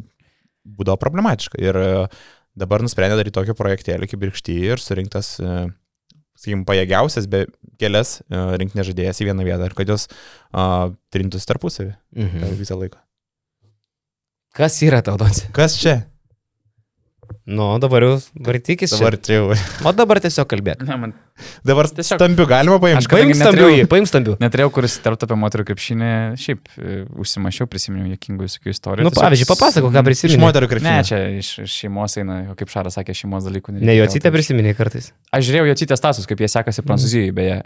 būdavo problematiška. Ir e, dabar nusprendė daryti tokį projektėlį kaip birkšty ir surinktas, e, sakykime, pajėgiausias be kelias e, rinktinės žaidėjas į vieną vietą ir kad jos a, trintųsi tarpusavį Mhm. visą laiką. Kas yra tau, Donsi? Kas čia? Nu, dabar jau vartykis. Dabar jau. O dabar tiesiog kalbėk. Ne, man Dabar Tiesiog- stambių galima paimti. Aš stambių neturėjau- jį, paimk stambių. neturėjau, kuris tarptų apie moterų krepšinį, šiaip e, užsimašiau, prisiminiau jėkingų visokių istorijų. Nu, Tiesiog pavyzdžiui, papasako, ką Iš prisimeni. moterų Ne, krepšinio. čia iš iš šeimos eina, o kaip Šaras sakė, šeimos dalykų. Ne, jo atsitė prisimeni kartais. Aš žiūrėjau jo atsitę status, kaip jie sekasi Prancūzijoje, beje.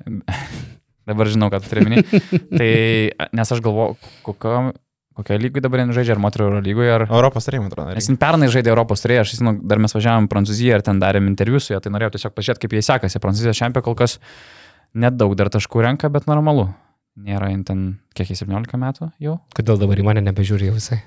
(laughs) dabar žinau, ką tu turi minį. (laughs) tai, nes aš galvoju, kokio, kokio lygiai dabar jie žaidžia, ar moterų Euro lygoje, ar... Europos tarimų, atrodo. Nes jin pernai žaidė Europos turėje, aš žinau, dar mes važiavom į Prancūziją ir ten darėm interviu su juo, tai norėjau tiesiog pažiūrėti, kaip jie sekasi. Prancūzijos čempionė kol kas nedaug dar taškų renka, bet normalu. Nėra jin ten, kiek jis 17 metų jau. Kodėl dabar į mane nebežiūri visai?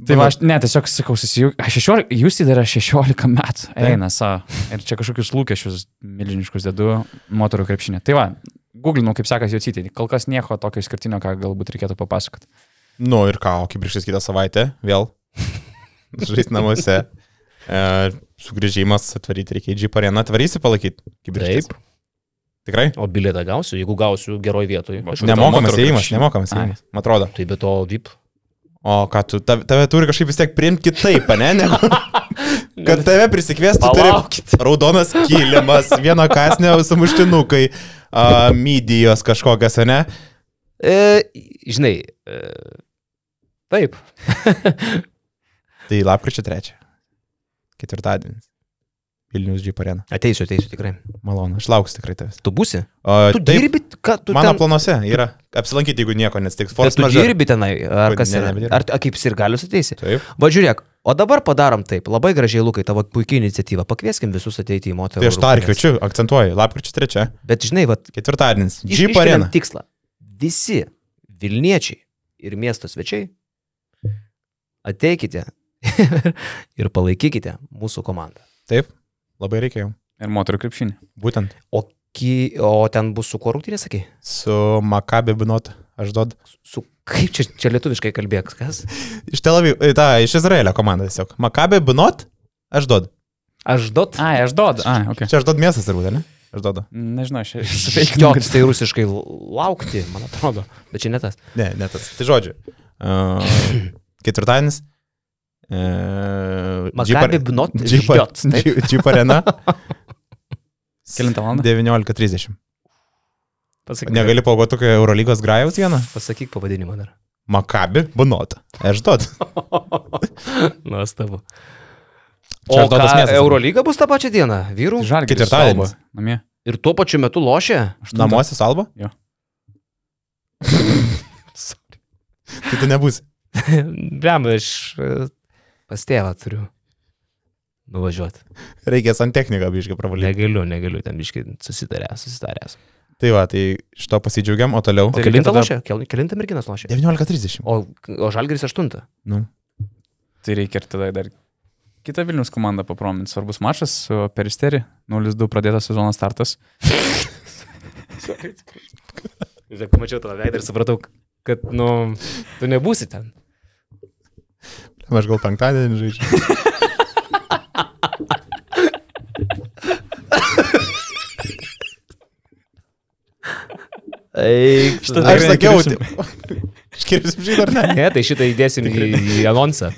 Tai va, aš ne, tiesiog sakau, 16, jūs tai dar 16 metų. Eina, sa. Ir čia kažkokius lūkesčius milžiniškus dedu moterų krepšinė. Tai va, googlinau, kaip sekasi jų cityti. Kol kas nieko tokio išskirtinio, ką galbūt reikėtų papasakoti. Nu ir ką, o kaip prieš kitą savaitę vėl (laughs) žais namuose. E, sugrįžimas atvaryti reikia į Jeep areną. Atvarysi palaikyti? Taip. Tikrai? O bilietą gausiu, jeigu gausiu geroj vietoj. Aišku, Nemokamas įėjimas, nemokamas įėjimas. Man atrodo. Tai be to VIP. O ką tu, tave, tave turi kažkaip vis tiek priimti kitaip, ne? (laughs) ne? Kad tave prisikviestų, turi raudonas kilimas, vieno kasnio sumuštinukai, a, (laughs) mydijos kažkokias, ne? E, žinai, e, taip. (laughs) Tai lapkričio 3. Ketvirtadienis. Vilnius Jeep arena. Ateisiu, ateisiu tikrai. Malonu, aš lauksiu tikrai tavęs. Tu būsi? O, Tu taip, dirbi, ką tu mano ten... planuose yra apsilankyti, jeigu nieko neatsitiks. Bet Force tu majeure. dirbi tenai, ar kas Ne, yra? Ar, ar kaip sirgalius ateisi? Taip. Va žiūrėk, o dabar padarom taip, labai gražiai, Lukai, tavo puikiai iniciatyva, pakvieskim visus ateiti į moterų. Tai aš tą ir kviečiu, akcentuoju. Lapkričio 3. Bet žinai, va, Ketvirtadienis. iškeliam arena. tikslą. Visi Vilniečiai ir miesto svečiai ateikite (laughs) ir palaikykite mūsų komandą. Taip, labai reikia jau. Ir moterų krepšinį. Būtent O, ki, o ten bus su kuo rungtynė, sakai? su Makabe Binot. Aš duodu. Su kaip čia, čia lietuviškai kalbėk, kas? (laughs) Iš Tel Aviv, e, ta, iš Izraelio komanda tiesiog. Makabe Binot. Aš duodu. Aš dot. Ai, aš duodu. Ai, ok. Čia aš duodu miestas turbūt, ne? Aš duodu. Nežinau, aš (laughs) Jo, sveikinu. tai rusiškai laukti, man atrodo, bet čia ne tas. Ne, ne tas. Tai žodžiu. Uh, ketvirtadienis. Jot, taip. Jeep, Jeep arena. (laughs) Kelintą valandą? 19.30. Pasakyk, Negali pagoti tokio Eurolygos grajaus vieną? pasakyk pavadinimą dar. Makabi Binot. Aš duodu. (laughs) Nuostabu. O ką. Eurolyga bus tą pačią dieną, vyrų? Žalgiris. Ketvirtadienis. Alba, Namie. Ir tuo pačiu metu lošia? Namuose salba? Jo. (laughs) Tai tu nebūsi. Bem, aš e, pas tėvą turiu nuvažiuoti. Reikės ant techniką biškai pravalyti. Negaliu, negaliu, ten biškai susitarę, susitaręs. Tai va, tai šito pasidžiaugiam, o toliau. O Tai kelintą tada- lošia? Kel- Kelintą merginas lošia? 19.30. O, o Žalgiris aštuntą. Nu. Tai reikia ir tada dar kitą Vilnius komandą papromint. Svarbus mačas su Peristeri. 0-2 pradėtas sezono startas. (laughs) Žiūrėk, mačiau tavo veidą ir supratau, kad, nu, tu nebūsi ten. Aš gal penktadienį žaidžiu. Eik, Šitą Aš sakiau, (laughs) iškirpsim šitą ar ne? Ne, tai šitą įdėsim į, į anonsą.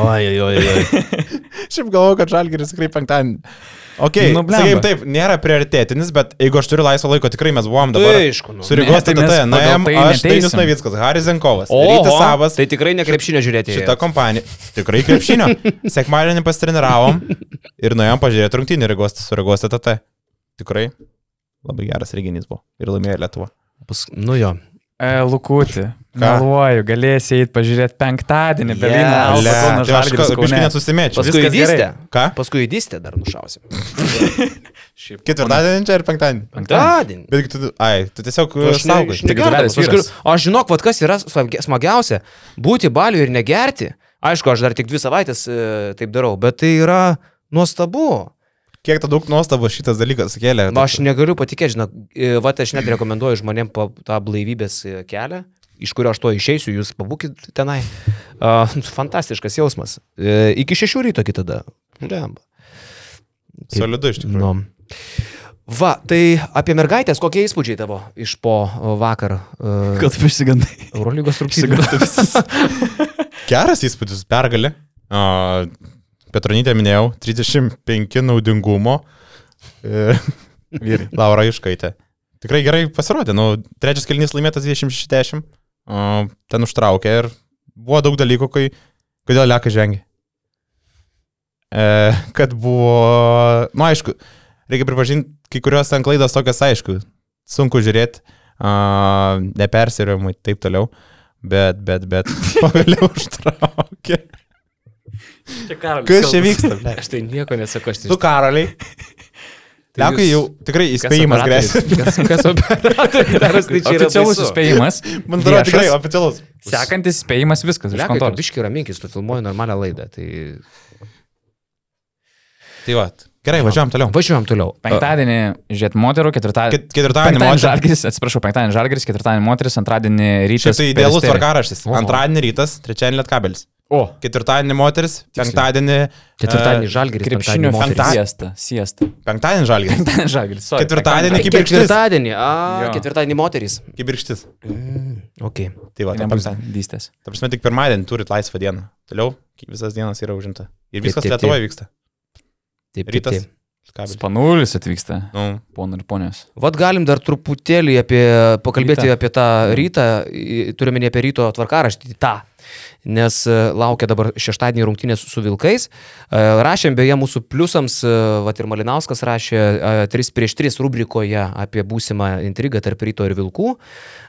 Oi, oi, oi, oi. Šiaip galvoju, kad Žalgiris tikrai penktadienį. Ok, Nu, nu, blemba. sakykim taip, nėra prioritetinis, bet jeigu aš turiu laisvo laiko, tikrai mes buvom dabar. Tai aišku, nu. Su Rygos Ne, tai mes na, tai aš neteisim. Navickas, Haris Zenkovas, Rytis Savas, tai tikrai ne krepšinio žiūrėti. šita kompanija. Tikrai krepšinio. (laughs) Sekmadienį pasitreniravom ir nuėjom pažiūrėti rungtynį Rygos su Rygos TTT. Tikrai labai geras reginys buvo ir laimėjo Lietuva. Pas, nu jo. E, Lukutį. Meluoju, galėsi eiti pažiūrėti penktadienį. Le, Alfa Kauno tai aš kažkaip nesusimėčiau. Paskui įdystė. Ką? Paskui įdystė dar nušausim. (laughs) Ketvirtadienį čia ir penktadienį. Penktadienį. Bet tu, ai, tu tiesiog Aš, saugai. aš, duvelės aš, galiu, aš žinok, vat, kas yra smagi- smagiausia - būti baliu ir negerti. Aišku, aš dar tik dvi savaitės e, taip darau, bet tai yra nuostabu. Kiek ta daug nuostabos šitas dalykas sukėlė. Va, aš negaliu patikėti, žinok, e, va, aš net rekomenduoju žmonėms pa, tą blaivybės e, kelią, iš kurio aš to išeisiu, jūs pabūkit tenai. Uh, fantastiškas jausmas. E, iki šešių ryto kitada. Lemba. Solidu iš tikrųjų. Nu. Va, tai apie mergaitės, kokie įspūdžiai tavo iš po vakar uh, Kad tu išsigandai. Eurolygos rungtynių? Geras įspūdis, pergalė. A, Petronytė minėjau, 35 naudingumo. E, Vyrai. Laura Iškaitė. Tikrai gerai pasirodė. Nu, trečias kelnys laimėtas 26-10. a, Ten užtraukė ir buvo daug dalykų, kai... Kodėl Leka žengė? E, kad buvo... Na, nu, aišku, reikia pripažinti, kai kurios ten klaidos tokios, aišku, sunku žiūrėti, nepersiriamai taip toliau, bet, bet, bet (laughs) pagaliau užtraukė. Kas čia vyksta? (laughs) ble? Aš tai nieko nesakau, aš tai Tu karaliai. Tai Lekai jūs- jau tikrai įspėjimas grėsia. (laughs) Kas, kas operatorius daros, (laughs) tai čia yra Oficialus įspėjimas. Man atrodo, tikrai oficialus. Sekantis įspėjimas viskas. kontoros. biški raminkis, tu filmuoji normalią laidą. Tai Tai va, gerai, važiuojam toliau. važiuojam toliau. Penktadienį žiūrėt moterų, ketvirtadienį. Ket- Ketvirtadienį moteris. atsiprašau, penktadienį žalgeris, ketvirtadienį moteris, antradienį rytas. Šiaip tai idealus tvarkaraštis. Antradienį rytas, trečiadienį lietkabelis. O, Ketvirtadienį moteris, penktadienį. Ketvirtadienį e, žalgeris, krepšinio penktadienį moteris. penktadienį- siesta, siesta. Penktadienį žalgis. Penktadienį sorry, Ketvirtadienį kibirkštis. Ketvirtadienį, a, ketvirtadienį moteris. Kibirkštis. Mm, ok. Tai va, ta Nebus prasme, dystės. ta prasme, tik pirmadienį turit laisvą dieną. Toliau visas dienas yra užimta. Ir viskas. Lietuvoje vyksta. Taip, taip, Rytas. taip. Kabelis. Spanulis atvyksta, Nu, ponai ir ponios. Vat galim dar truputėlį apie, pakalbėti Rytą. apie tą rytą, į- turiuomenį apie ryto tvarkaraštį, tą. Nes e, laukia dabar šeštadienį rungtynės su Vilkais. E, Rašėm beje mūsų pliusams, e, vat ir Malinauskas rašė 3 prieš 3 rubrikoje apie būsimą intrigą tarp ryto ir Vilkų.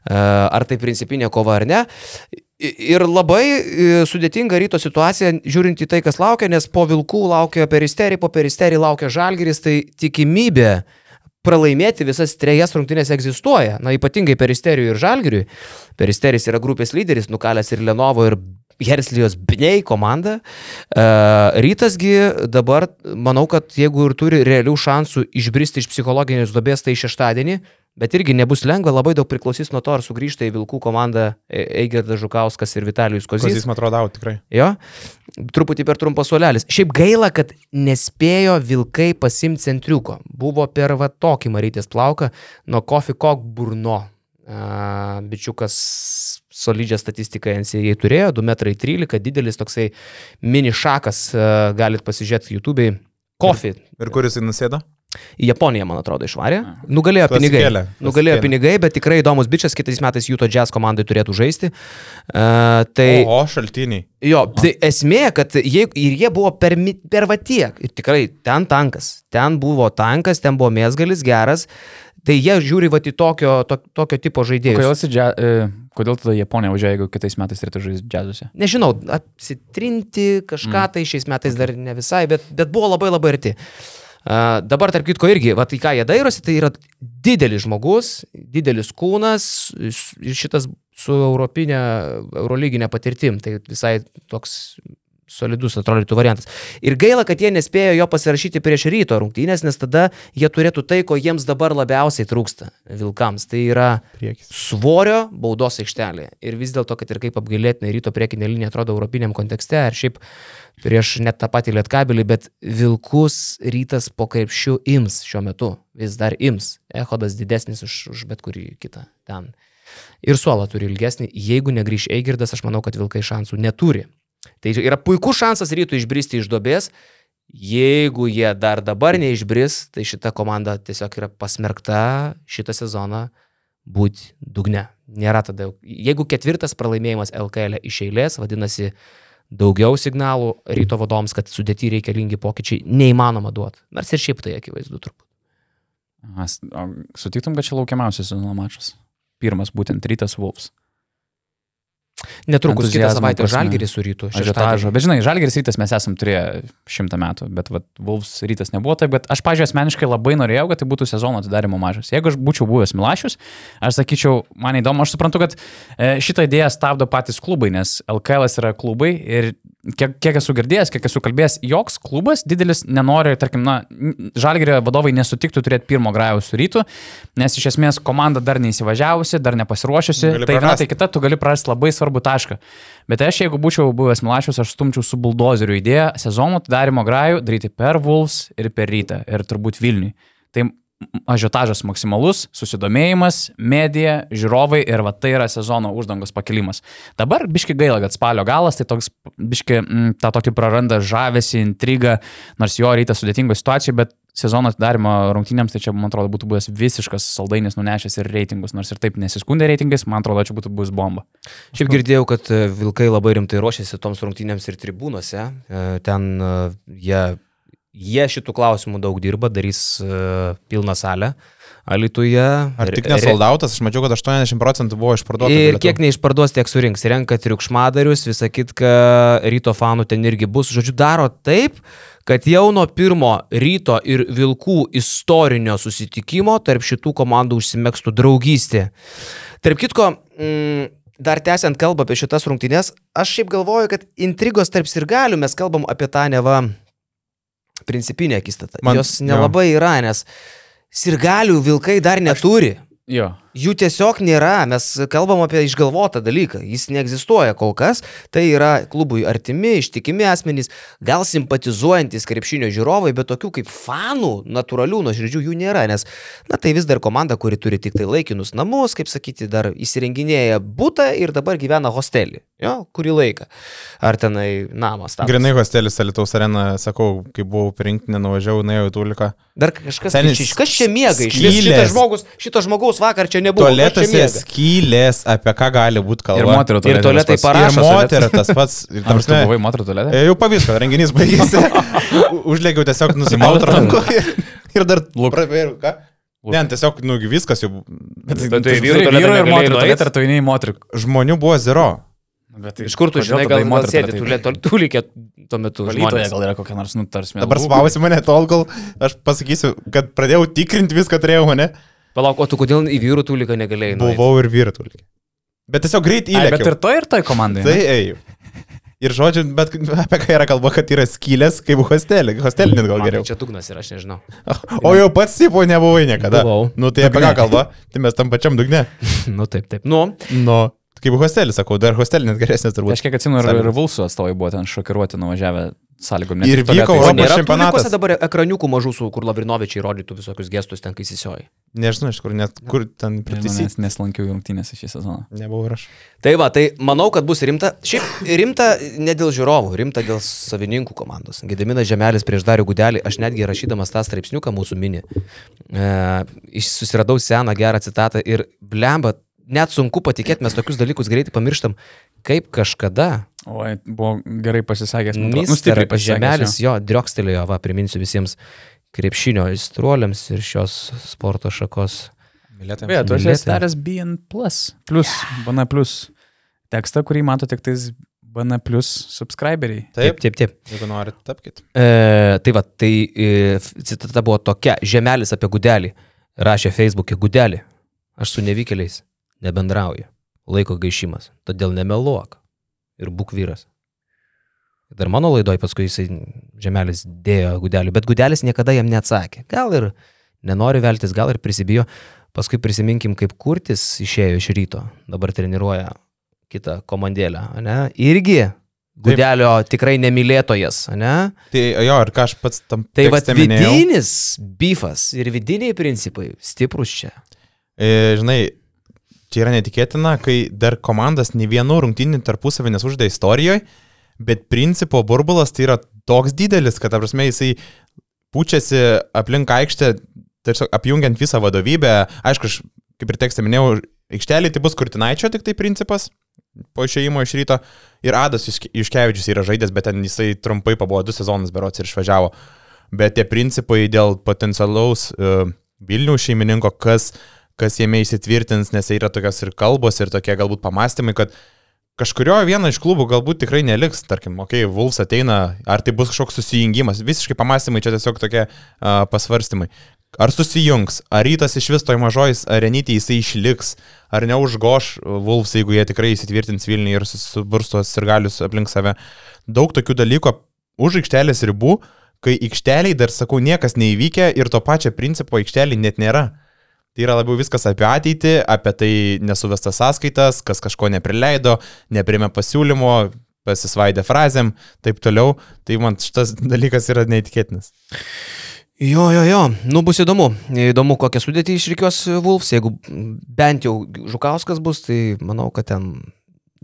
Ar tai principinė kova ar ne. Ir labai e, sudėtinga ryto situacija, žiūrint į tai, kas laukia, nes po Vilkų laukia Peristerį, po Peristerį laukia Žalgiris, tai tikimybė pralaimėti visas trejas rungtynės egzistuoja. Na, ypatingai Peristeriui ir Žalgiriui. Peristeris yra grupės lyderis, nukalęs ir Lenovo, ir Herslijos Bnei komanda. Uh, rytasgi dabar, manau, kad jeigu ir turi realių šansų išbristi iš psichologinės duobės, tai šeštadienį, bet irgi nebus lengva, labai daug priklausys nuo to, ar sugrįžta į Vilkų komandą E- Eigerdas Žukauskas ir Vitalijus Kozys. Kozys, man atrodo, out, tikrai. Jo, truputį per trumpas suolelis. Šiaip gaila, kad nespėjo vilkai pasimti centriuko. Buvo per va tokį marytės plauką nuo Kofi Kokburno. Uh, bičiukas solidžią statistiką NCAA turėjo, 2,13 m, didelis toksai mini šakas, uh, galit pasižiūrėti YouTube'ai. Kofi. Ir kur jisai nusėdo? Į Japoniją, man atrodo, išvarė. Nugalėjo pinigai. Klasikėlė, Nugalėjo klasikėlė. pinigai, bet tikrai įdomus bičias, kitais metais Juto Jazz komandai turėtų žaisti. Uh, tai... O, šaltiniai. Jo, tai esmė, kad jie, ir jie buvo per, per va tiek. Ir tikrai ten tankas. Ten buvo tankas, ten buvo mėsgalis geras. Tai jie žiūri va į tokio, to, tokio tipo Kodėl, žaidėjus. esi džia, e, kodėl tada Japonija važiuoja, jeigu kitais metais turėtų žaisti džiazuose? Nežinau, apsitrinti kažką tai šiais metais dar ne visai, bet, bet buvo labai labai arti. Uh, dabar, tarp kitko, irgi, va tai ką jie dairosi, tai yra didelis žmogus, didelis kūnas šitas su europinė, eurolyginė patirtim, tai visai toks solidus atrodytų variantas. Ir gaila, kad jie nespėjo jo pasirašyti prieš ryto rungtynės, nes tada jie turėtų tai, ko jiems dabar labiausiai trūksta Vilkams. Tai yra Priekis. svorio baudos aikštelėje. Ir vis dėlto, kad ir kaip apgailėtinai ryto priekinė linija atrodo europiniam kontekste, ar šiaip prieš net tą patį lietkabelį, bet Vilkus rytas po krepšių ims šiuo metu. Vis dar ims. Ehodas didesnis už, už bet kurį kitą ten. Ir suolą turi ilgesnį. Jeigu negrįž Eigirdas, aš manau, kad Vilkai šansų neturi. Tai yra puikus šansas rytų išbristi iš duobės. Jeigu jie dar dabar neišbris, tai šita komanda tiesiog yra pasmerkta šitą sezoną būti dugne. Nėra tada, jau- jeigu ketvirtas pralaimėjimas LKL iš eilės, vadinasi, daugiau signalų ryto vadoms, kad sudėti reikalingi pokyčiai neįmanoma duoti. Nors ir šiaip tai akivaizdu turbūt. Sutiktum, kad čia laukiamiausias sezono mačas. Pirmas būtent rytas Wolves. Netrukus kitą savaitę žalgerį su rytu. Ažiotažo. Bet žinai, Žalgeris rytas mes esam turėję šimtą metų, bet vat, Wolves rytas nebuvo taip, bet aš, pažiūrėjau, asmeniškai labai norėjau, kad tai būtų sezono atidarimo mažas. Jeigu aš būčiau buvęs Milašius, aš sakyčiau, man įdomu, aš suprantu, kad e, šitą idėją stabdo patys klubai, nes LKL yra klubai ir kiek, kiek esu girdėjęs, kiek esu kalbėjęs, joks klubas didelis nenori, tarkim, na, Žalgerio vadovai nesutiktų turėti pirmo grajaus su rytu, nes iš esmės komanda dar neįsivažiavusi, dar nepasiruošusi, tai viena, tai kita, tu gali prarasti labai svarbų tašką. Bet aš, jeigu būčiau buvęs Milašius, aš stumčiau su buldozeriu idėją sezono atidarimo grajų daryti per Wolves ir per rytą ir turbūt Vilniui. Tai ažiotažas maksimalus, susidomėjimas, medija, žiūrovai ir va tai yra sezono uždangos pakelimas. Dabar biški gaila, kad spalio galas, tai toks biški mm, tą tokį praranda žavesi, intrigą, nors jo rytas sudėtingo situacijų, bet sezono atidarimo rungtynėms, tai čia, man atrodo, būtų buvęs visiškas saldainis nunešęs ir reitingus, nors ir taip nesiskundė reitingais, man atrodo, čia būtų buvęs bomba. Šiaip girdėjau, kad e, Vilkai labai rimtai ruošiasi toms rungtynėms ir tribūnose. E, Ten e, jie, jie šitų klausimų daug dirba, darys e, pilną salę. Alituje. Ar tik nesoldautas, aš mačiau, kad 80 procentų buvo išparduota. Ir bilietų. kiek neišparduos, tiek surinks. Renka triukšmadarius, visą kitką ryto fanų ten irgi bus. Žodžiu, daro taip, kad jau nuo pirmo ryto ir vilkų istorinio susitikimo tarp šitų komandų užsimėgstų draugystė. Tarp kitko, mm, dar tęsiant kalbą apie šitas rungtynės, aš šiaip galvoju, kad intrigos tarp sirgalių mes kalbam apie tą neva principinę akistatą. Man- Jos nelabai yra, nes sirgalių vilkai dar neturi. Jo. Jų tiesiog nėra, mes kalbam apie išgalvotą dalyką, jis neegzistuoja kol kas, tai yra klubui artimi, ištikimi asmenys, gal simpatizuojantis krepšinio žiūrovai, bet tokių kaip fanų, natūralių, nuoširdžių jų nėra, nes, na tai vis dar komanda, kuri turi tik tai laikinus namus, kaip sakyti, dar įsirenginėja būtą ir dabar gyvena hostelį, jo, kurį laiką. Ar tenai namas tam. Grinai hostelis Alitaus arena, sakau, kai buvau pirinkti, nenuvažiavau, nuėjau į Tuliką. Dar kažkas, Senis Senis, kas čia miega, iš vis skylės. šitas žmogus, šito žmogaus vakar čia čia Tualetuose miega? skylės, apie ką gali būti kalba. Ir moterų Ir tualetai. tualetai tas pats. parašo. Ir moterų tas pats. Ir, (laughs) Ar tu prasme, buvai moterų tualete? e, Jau pavyko, renginys baigėsi. (laughs) Užlėgiau tiesiog nusimauti rankų ir, ir dar Luk. pravėriau, ką? Luk. Ne, tiesiog, nu, viskas jau. Bet Tai vyru, ir moterų tualetą, ar tu eini į moterų. Žmonių buvo zero. Bet tai Iš kur tu žinai, gal, moterų sėdi, tu, tu, tu likė tuo metu. Valytoje gal yra kokia nors, nu, tarsi. Dabar spausi mane tol, kol aš pasakysiu, kad pradėjau tikrinti viską turėjau mane. Palauk, o tu kodėl į vyrų tūliką negalėjai? nueit? Buvau ir vyru Tulikė. Bet tiesiog greit Ai, bet įlėkiau. ir to, ir toj komandai. Tai ėjau. Ir žodžiu, bet apie ką yra kalba, kad yra skylės kaip hostelė. Hostelė net gal Man tai geriau. Čia dugnas ir aš nežinau. O jau pats tipo nebuvai niekada. Buvau. Nu tai apie ką kalba? Tai mes tam pačiam dugne. (laughs) nu taip, taip. Nu, Nu, kaip hostelis, sakau, dar hostelė net geresnės turbūt. Aš kiek atsimenu, ir, ir Vulsų atstovai buvo ten šokiruoti nuvažiavę sąlygom. Ir vyko o Europos čempionatas. čempionatas dabar ekraniukų mažų, su kur Lavrinovičiai rodytų visokius gestus ten, kai įsisioji. Nežinau, iš kur net, kur ten pritisi. Nes neslankiau jungtinėse šį sezoną. Nebuvau ir aš. Tai va, tai manau, kad bus rimta. Šiaip rimta ne dėl žiūrovų, rimta dėl savininkų komandos. Gediminas Žemelis prieš Darių Gudelį, aš netgi rašydamas tą straipsniuką mūsų mini, e, iš- susiradau seną gerą citatą ir blemba, net sunku patikėti, mes tokius dalykus greitai pamirštam, kaip kažkada O, buvo gerai pasisakęs. Nu, Mister. Žemelis jo driokstelėjo, va, priminsiu visiems krepšinio aistruoliams ir šios sporto šakos. Mylėtai. Beje, tu esi daręs BN plus, plus, BN plus tekstą, kurį mato tik tais BN plus subscriberiai. Taip, taip, taip. jeigu norit, tapkite. E, tai va, tai e, citata buvo tokia, Žemelis apie Gudelį. Rašė Facebook'e Gudelį. Aš su nevykėliais nebendrauju. Laiko gaišimas. Todėl nemeluok. Ir būk vyras. Dar mano laidoj paskui jisai Žemelis dėjo Gudelį, bet Gudelis niekada jam neatsakė. Gal ir nenori veltis, gal ir prisibijo. Paskui prisiminkim, kaip Kurtis išėjo iš ryto. Dabar treniruoja kitą komandėlę. Ne? Irgi Gudelio tikrai nemylėtojas. Ne? Tai jo, ir ką aš pats tam Tai va, vidinis bifas ir vidiniai principai stiprus čia. E, žinai, čia yra netikėtina, kai dar komandas nei vienu rungtynį tarpusavį nesuždė istorijoje, bet principo burbulas tai yra toks didelis, kad, prasme, jisai pučiasi aplink aikštę, tiesiog apjungiant visą vadovybę. Aišku, aš, kaip ir tekstą minėjau, aikštelė tai bus Kurtinaičio tik tai principas po išėjimo iš ryto. Ir Adas Iškevičius yra žaidęs, bet ten jisai trumpai pabuvo du sezonus berots ir išvažiavo. Bet tie principai dėl potencialaus uh, Vilnių šeimininko, kas, kas jame įsitvirtins, nes yra tokios ir kalbos, ir tokie galbūt pamastymai, kad kažkurio vieno iš klubų galbūt tikrai neliks, tarkim, okei, okay, Vulfs ateina, ar tai bus kažkoks susijungimas, visiškai pamastymai, čia tiesiog tokie uh, pasvarstymai. Ar susijungs, ar rytas iš vis toj mažoj arenytį jisai išliks, ar neužgoš Vulfs, jeigu jie tikrai įsitvirtins Vilniui ir suburstos ir galius aplink save. Daug tokių dalykų už aikštelės ribų, kai aikšteliai dar, sakau, niekas neįvykę ir to pačio principo aikšteliai net nėra. Tai yra labiau viskas apie ateitį, apie tai nesuvestas sąskaitas, kas kažko neprileido, neprimė pasiūlymo, pasisvaidė frazėm, taip toliau. Tai man šitas (laughs) dalykas yra neįtikėtinas. Jo, jo, jo, nu bus įdomu. Įdomu, kokią sudėtį išrikios Vulfs. Jeigu bent jau Žukauskas bus, tai manau, kad ten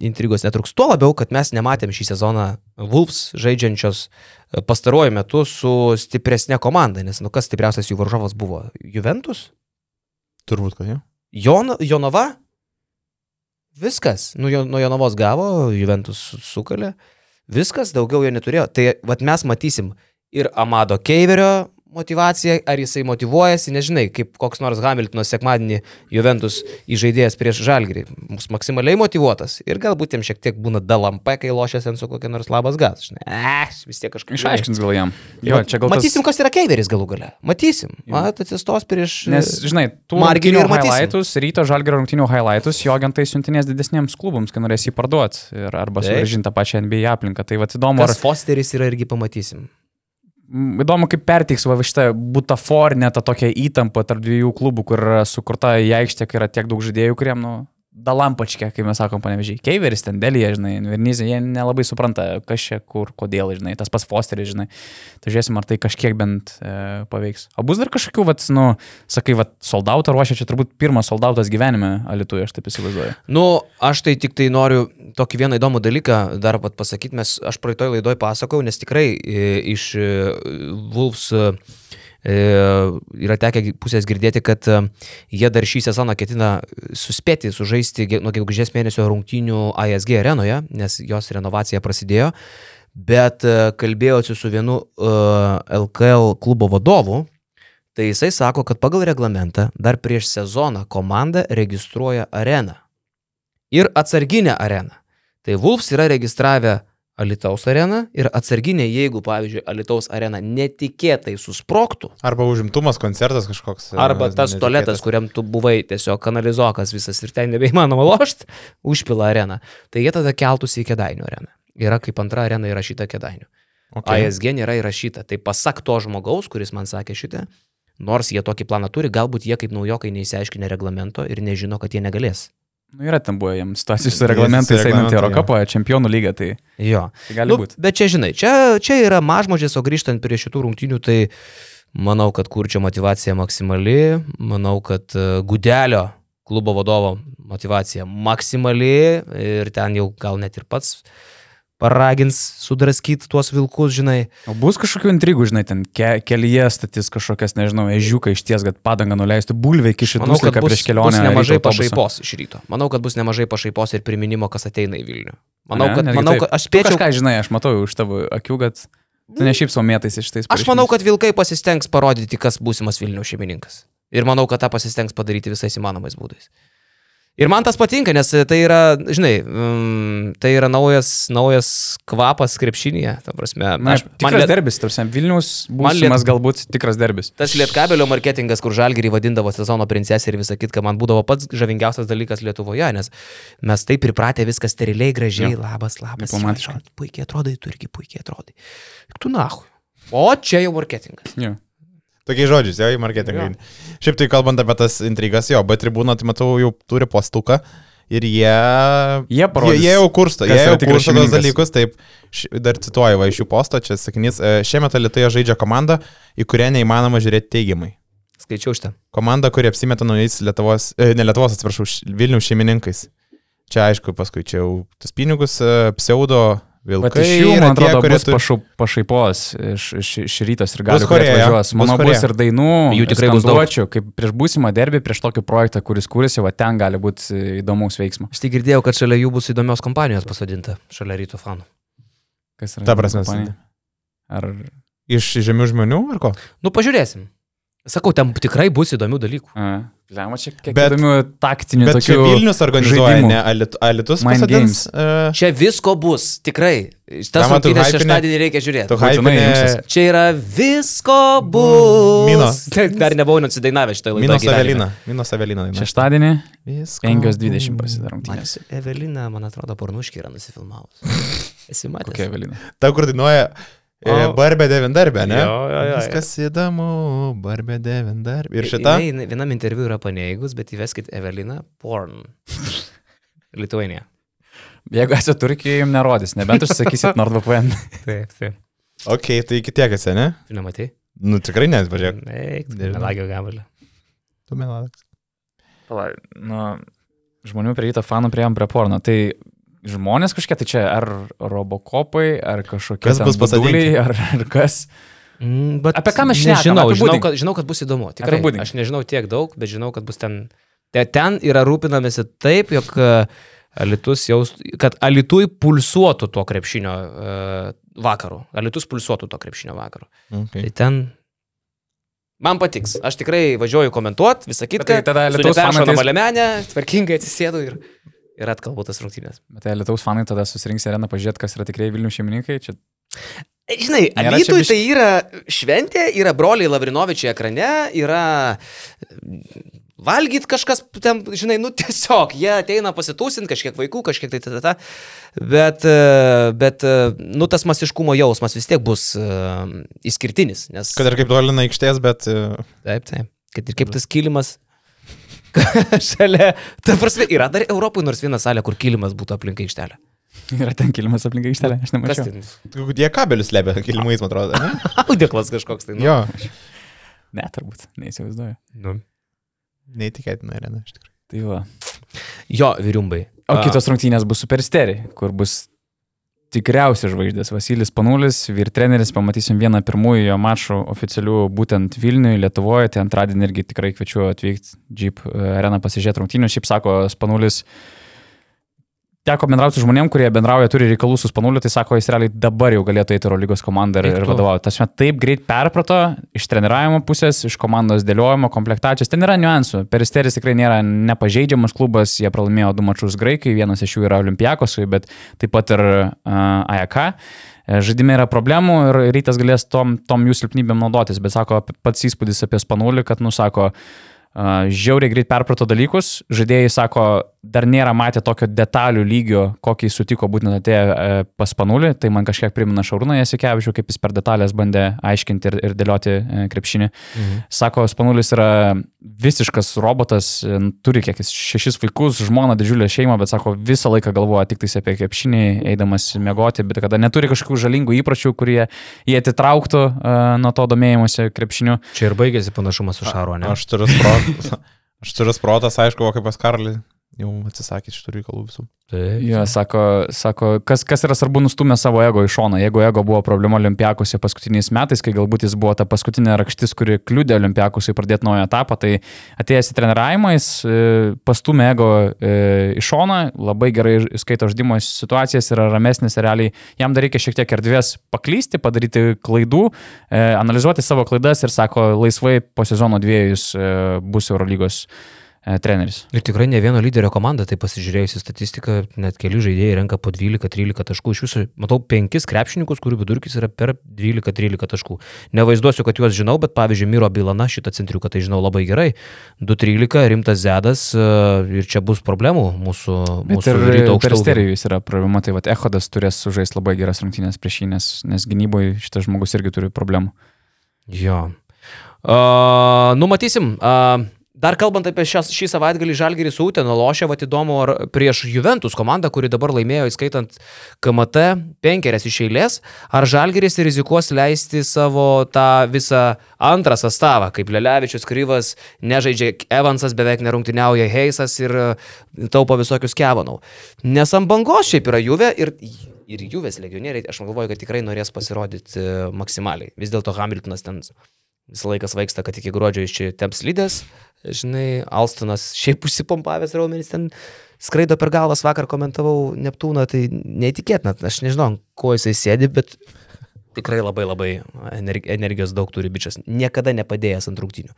intrigos netruks. Tuo labiau, kad mes nematėm šį sezoną Wolves žaidžiančios e, pastaruoju metu su stipresnė komanda, nes nu kas stipriausias jų varžovas buvo? Juventus? Turbūt, kad jau. Jon, Jonava? Viskas. Nu, jo, nuo Jonavos gavo, Juventus sukalė. Viskas, daugiau jo neturėjo. Tai vad mes matysim ir Amado Keiverio motivacija, ar jisai motivuojasi, nežinai, kaip koks nors Hamiltono sekmadienį Juventus įžaidėjas prieš Žalgirį. Mus maksimaliai motivuotas ir galbūt jam šiek tiek būna dalampai, kai lošiasi ant su kokia nors labas gas. Žinai, eh, vis tiek kažkaip. Išaiškins gal jam. Jo, čia gal Matysim, tas... kas yra Keiveris galų gale. Matysim. Mat, atsistos prieš... Nes, žinai, tų Marginio ir highlightus, ryto Žalgirio rungtinių highlightus, jo agentai siuntinės didesniems klubams, kai norės jį parduoti arba sugražinti tą pačią NBA aplinką. Tai vad įdomu. Ar Fosteris yra irgi pamatysim. Įdomu, kaip perteiks va šitą butaforinę tą tokią įtampą tarp dviejų klubų, kur sukurta į aikštę, kai yra tiek daug žaidėjų, kuriem, nu, dalampačkė, kaip mes sakom, panevežiai. Keiveris, ten Delija, žinai, Vernizė, jie nelabai supranta, kas čia, kur, kodėl, žinai, tas pas Fosteris, žinai. Tai žiūrėsim, ar tai kažkiek bent e, paveiks. O bus dar kažkokių, vat, nu, sakai, vat, soldautą ruošia, čia turbūt pirmas soldautas gyvenime Alituje, aš taip įsivaizduoju. Nu, aš tai tik tai noriu tokį vieną įdomų dalyką dar pat pasakyti, mes, aš praeitoj laidoj pasakau, nes tikrai e, iš e, e, E, yra tekę pusės girdėti, kad e, jie dar šį sezoną ketina suspėti sužaisti nuo gegužės mėnesio rungtynių ASG arenoje, nes jos renovacija prasidėjo. Bet e, kalbėjausi su vienu LKL klubo vadovu, tai jisai sako, kad pagal reglamentą dar prieš sezoną komanda registruoja areną. Ir atsarginę areną. Tai Wolfs yra registravę Alitaus areną ir atsarginė, jeigu, pavyzdžiui, Alitaus arena netikėtai susproktų. Arba užimtumas koncertas kažkoks. E, arba tas netikėtas. tualetas, kuriam tu buvai tiesiog kanalizokas visas ir ten nebeįmanoma lošti, (laughs) užpila areną. Tai jie tada keltųsi į Kedainių areną. Yra kaip antra arena įrašyta Kedainių. Okay. ASG nėra įrašyta. Tai pasak to žmogaus, kuris man sakė šitą, nors jie tokį planą turi, galbūt jie kaip naujokai neįsiaiškinę reglamento ir nežino, kad jie negalės. Nu, yra ten buvo jiems situacijos su reglamentais einant į Eurocapą, čempionų lygą, tai, jo. tai gali nu, būti. Bet čia, žinai, čia, čia yra mažmožės, o grįžtant prie šitų rungtynių, tai manau, kad kurčio motivacija maksimali, manau, kad e, Gudelio klubo vadovo motivacija maksimali ir ten jau gal net ir pats paragins sudraskyti tuos vilkus, žinai. O bus kažkokių intrigų, žinai, ten ke kelyje statys kažkokias, nežinau, ežiuką iš ties, kad padangą nuleistų Manau, kad bus, prieš kelionę. Bus nemažai pašaipos iš ryto. Manau, kad bus nemažai pašaipos ir priminimo, kas ateina į Vilnių. Manau, kad, ne, manau, kad aš spėčiau... Kažką žinai, aš matau iš tavo akių, kad tu ne šiaip somėtais iš tais. Aš manau, kad vilkai pasistengs parodyti, kas būsimas Vilnių šeimininkas. Ir manau, kad tą pasistengs padaryti visais įmanomais būdais. Ir man tas patinka, nes tai yra, žinai, mm, tai yra naujas, naujas kvapas krepšinėje. Ta prasme, Na, aš, tikras liet... derbis, tarsi Vilnius būsimas liet... galbūt tikras derbis. Tas lietkabelio marketingas, kur žalgerį vadindavo sezono princesė ir visą kitką, man būdavo pats žavingiausias dalykas Lietuvoje, nes mes taip pripratę viskas steriliai, gražiai, ja. labas, labas. Diplomatiškai. Puikiai atrodai, tu irgi puikiai atrodai. Tu nahu. O čia jau marketingas. Ja. Tokiais žodžiais, jo, į marketingą. Jo. Šiaip tai kalbant apie tas intrigas, jo, bet tribūna, tai matau, jau turi postuką. Ir jie, jie, parodys, jie, jie jau kursto, jie jau kursto tos dalykus, taip, š, dar cituoju, va iš jų posto, čia sakinys, e, šiemet Lietuvoje žaidžia komanda, į kurią neįmanoma žiūrėti teigiamai. Skaičiau šitą. Komanda, kuri apsimeta naujais Lietuvos, e, ne Lietuvos, atsiprašau, Vilnių šeimininkais. Čia aišku, paskui čia jau tas pinigus, e, pseudo Vilkai Bet iš jų, man tie, atrodo, kurie bus turi- pašau, pašaipos iš, iš, iš rytos ir gali atvažiuos. bus Manau, chorėja. bus ir dainų. Jų tikrai bus skanduočių, Kaip prieš būsimą derbį, prieš tokį projektą, kuris kūrėsi, va ten gali būti įdomus veiksmas. Aš tik girdėjau, kad šalia jų bus įdomios kompanijos pasodinta, šalia ryto fanų. Kas yra Ta prasme, kompanija? Ar Iš žemių žmonių ar ko? Nu, pažiūrėsim. Sakau, ten tikrai bus įdomių dalykų. Lema čia kiek Bet- įdomių taktinių Bet čia tokių. Vilnius organizuoja, žaidimų. ne Alit, Alitus pasadins. Uh, Čia visko bus, tikrai. Tas rungtynės šeštadienį reikia žiūrėti. Būtinai. Čia yra visko bus. Mino. Tai (laughs) Dar nebuvau nusidainavęs šitą laidą. Minos Avelina. Minos Avelina. daina. Šeštadienį Visko 5.20 bus. prasideda rungtynės. Evelina, man atrodo, pornuškį yra nusifilmavus. (laughs) Esi matęs? Kokia Evelina? Ta, kur dainuoja O. Barbė devindarbė, ne? Jo, jo, jo. Viskas įdomu, Barbė devindarbė. Ir šita? Jinai vienam interviu yra paneigus, bet įveskit Evelina porn. (laughs) Lietuvainė. E- Jeigu esate Turkijoje, jums nerodys, nebent užsakysit (laughs) NordVPN. Taip, taip. Ok, tai iki tiek esi, ne? Tu nematai? Nu tikrai net, važiuok. Eik, melagio gabalį. Tu meladas. Pala, nu, žmonių prie ryto fanų prieėm prie porno. Tai žmonės kažkiek, tai čia ar robokopai, ar kažkokie Kas ten bus buduliai, ar, ar kas. Mm, bet Apie ką mes šnekam? Žinau, žinau, kad, žinau, kad bus įdomu. Tikrai. Aš nežinau tiek daug, bet žinau, kad bus ten. Te, ten yra rūpinamasi taip, jog e, Alitus jaus, kad Alitui pulsuotų to krepšinio uh, vakarų. Alitus pulsuotų to krepšinio vakarų. Okay. Tai ten. Man patiks. Aš tikrai važiuoju komentuoti, visą kitą. tai tada fanai ateis- malemenę, tvarkingai atsisėdu ir, ir atkalbu tas rungtynės. Bet tai Lietuvos fanai tada susirinks į areną pažiūrėti, kas yra tikrai Vilnių šeimininkai. Čia Žinai, Nėra čia Alytui biški- tai yra šventė, yra broliai Lavrinovičiai ekrane, yra valgyt kažkas, ten, žinai, nu tiesiog, jie ateina pasitūsinti, kažkiek vaikų, kažkiek tai tada. Bet, e, bet, e, nu tas masiškumo jausmas vis tiek bus uh, išskirtinis, nes... Kad ir kaip tolina aikštės, bet... e, Taip, taip. Kad ir kaip tas kilimas. (laughs) Šalia. Ta prasme, yra dar Europoje nors viena salė, kur kilimas būtų aplink aikštelę. yra ten kilimas aplink aikštelę, aš nemačiau. tai? Jie kabelius lebė kilimais, man atrodo. Ne? (laughs) Audeklas kažkoks tai. Nu. Jo. Ne, turbūt, neįsivaizduoju. Nu. Neįtikėtina arena, iš tikrųjų. Tai va. Jo, vyriumbai. O kitos rungtynės bus supersteriai, kur bus tikriausiai žvaigždės. Vasilis Panulis, vyr treneris, pamatysim vieną pirmųjų jo mačų oficialių būtent Vilniuje, Lietuvoje. Tai antradienį irgi tikrai kviečiu atvykti Jeep e, areną pasižiūrėti rungtynių. Šiaip sako Spanulis. Teko bendrauti su žmonėm, kurie bendrauja, turi reikalų su Spanuliu, tai sako, jis realiai dabar jau galėtų eiti Euro lygos komandą ir, ir vadovauti. Tas met taip greit perprato iš treniravimo pusės, iš komandos dėliojimo, komplektacijos. Ten yra niuansų. Peristeris tikrai nėra nepažeidžiamas klubas, jie pralaimėjo du mačus graikai, vienas iš jų yra Olimpiakosui, bet taip pat ir uh, AEK. E, Žaidime yra problemų ir rytas galės tom, tom jų silpnybėm naudotis, bet sako pats įspūdis apie Spanulį, kad, nu, sako, uh, žiauriai greit perprato dalykus, žaidėjai sako, dar nėra matę tokio detalių lygio, kokį jis sutiko būtent atėję e, pas Panulį, tai man kažkiek primena Šarūną Jasikevičių, kaip jis per detalės bandė aiškinti ir, ir dėlioti e, krepšinį. Mhm. Sako, Spanulis yra visiškas robotas, e, turi kiek jis šešis vaikus, žmoną, didžiulę šeimą, bet sako, visą laiką galvoja tik tais apie krepšinį, eidamas miegoti, bet kada neturi kažkokių žalingų įpročių, kurie jie atitrauktų uh, nuo to domėjimuose krepšiniu. Čia ir baigėsi panašumas su Šaro, ne? Aš turiu sprotas. (laughs) Aš turiu sprotas, aišku, kaip pas Karlį jau atsisakė šitų reikalų visų. Taip. Jo, sako, sako kas, kas yra svarbu, nustumė savo ego į šoną. Jeigu ego buvo problema Olimpiakose paskutiniais metais, kai galbūt jis buvo ta paskutinė rakštis, kuri kliūdė Olimpiakosui pradėti naują etapą, tai atėjęs į treniravimą, jis e, pastumė ego e, į šoną, labai gerai skaito žaidimo situacijas, yra ramesnis ir realiai jam dar reikia šiek tiek erdvės paklysti, padaryti klaidų, e, analizuoti savo klaidas ir sako, laisvai po sezono e, bus Eurolygos e, treneris. Ir tikrai ne vieno lyderio komanda, tai pasižiūrėjus į statistiką, net keli žaidėjai renka po 12-13 taškų. Iš viso matau penkis krepšininkus, kurių vidurkis yra per 12-13 taškų. Nevaizduosiu, kad juos žinau, bet pavyzdžiui, Miro Bilana šitą centriuką tai žinau labai gerai. 2-13, rimtas Zedas e, ir čia bus problemų mūsų, Bet mūsų ir. Peristerijus yra problema, tai vat Ehodas turės sužaisti labai geras rungtynės prieš jį, nes, nes gynyboje šitas žmogus irgi turi problemų. Jo. Uh, numatysim. Uh, Dar kalbant apie šias, šį savaitgalį Žalgirį su Uteno lošia, va įdomu, ar prieš Juventus komandą, kuri dabar laimėjo, įskaitant KMT penkerias iš eilės, ar Žalgiris rizikuos leisti savo tą visą antrą sastavą, kaip Lelevičius Kryvas, nežaidžia Evansas, beveik nerungtiniauja Heisas ir e, taupo visokius kevanau. Nes ant bangos šiaip yra Juve ir ir Juvės legionieriai, aš galvoju, kad tikrai norės pasirodyti e, maksimaliai. Vis dėlto Hamiltonas ten visą laiką svaigsta, kad iki gruodžio iš čia temps lydės. Žinai, Alstonas šiaip užsipompavęs raumenys ten skraido per galvas, vakar komentavau Neptūną, tai neįtikėtina, aš nežinau, ko jisai sėdi, bet tikrai labai labai energi- energijos daug turi bičias, niekada nepadėjęs ant rungtynių.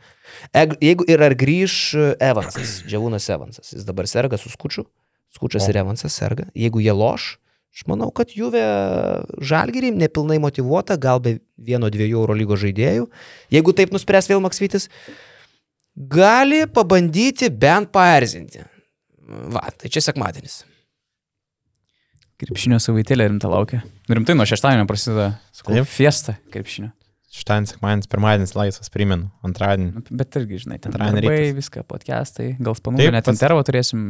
Eg- Jeigu ir ar grįž Evansas, Džiavūnas Evansas, jis dabar serga su skučiu, skučias O. ir Evansas serga, jeigu jie loš, aš manau, kad Juve žalgyrį nepilnai motivuota, gal be vieno dviejų Euro lygos žaidėjų, jeigu taip nuspręs vėl Maksvitis, gali pabandyti bent paerzinti. Va, tai čia sekmadienis. Krepšinio savaitėlė rimta laukia. Rimtai nuo šeštadienio prasideda sakau, fiesta krepšinio. Šeštadienis, sekmadienis, pirmadienis laisvas, primenu, antradienį. Nu, Bet irgi, žinai, ten darbai, viską, podcastai, gal Taip, spanų, net pats- intervą turėsim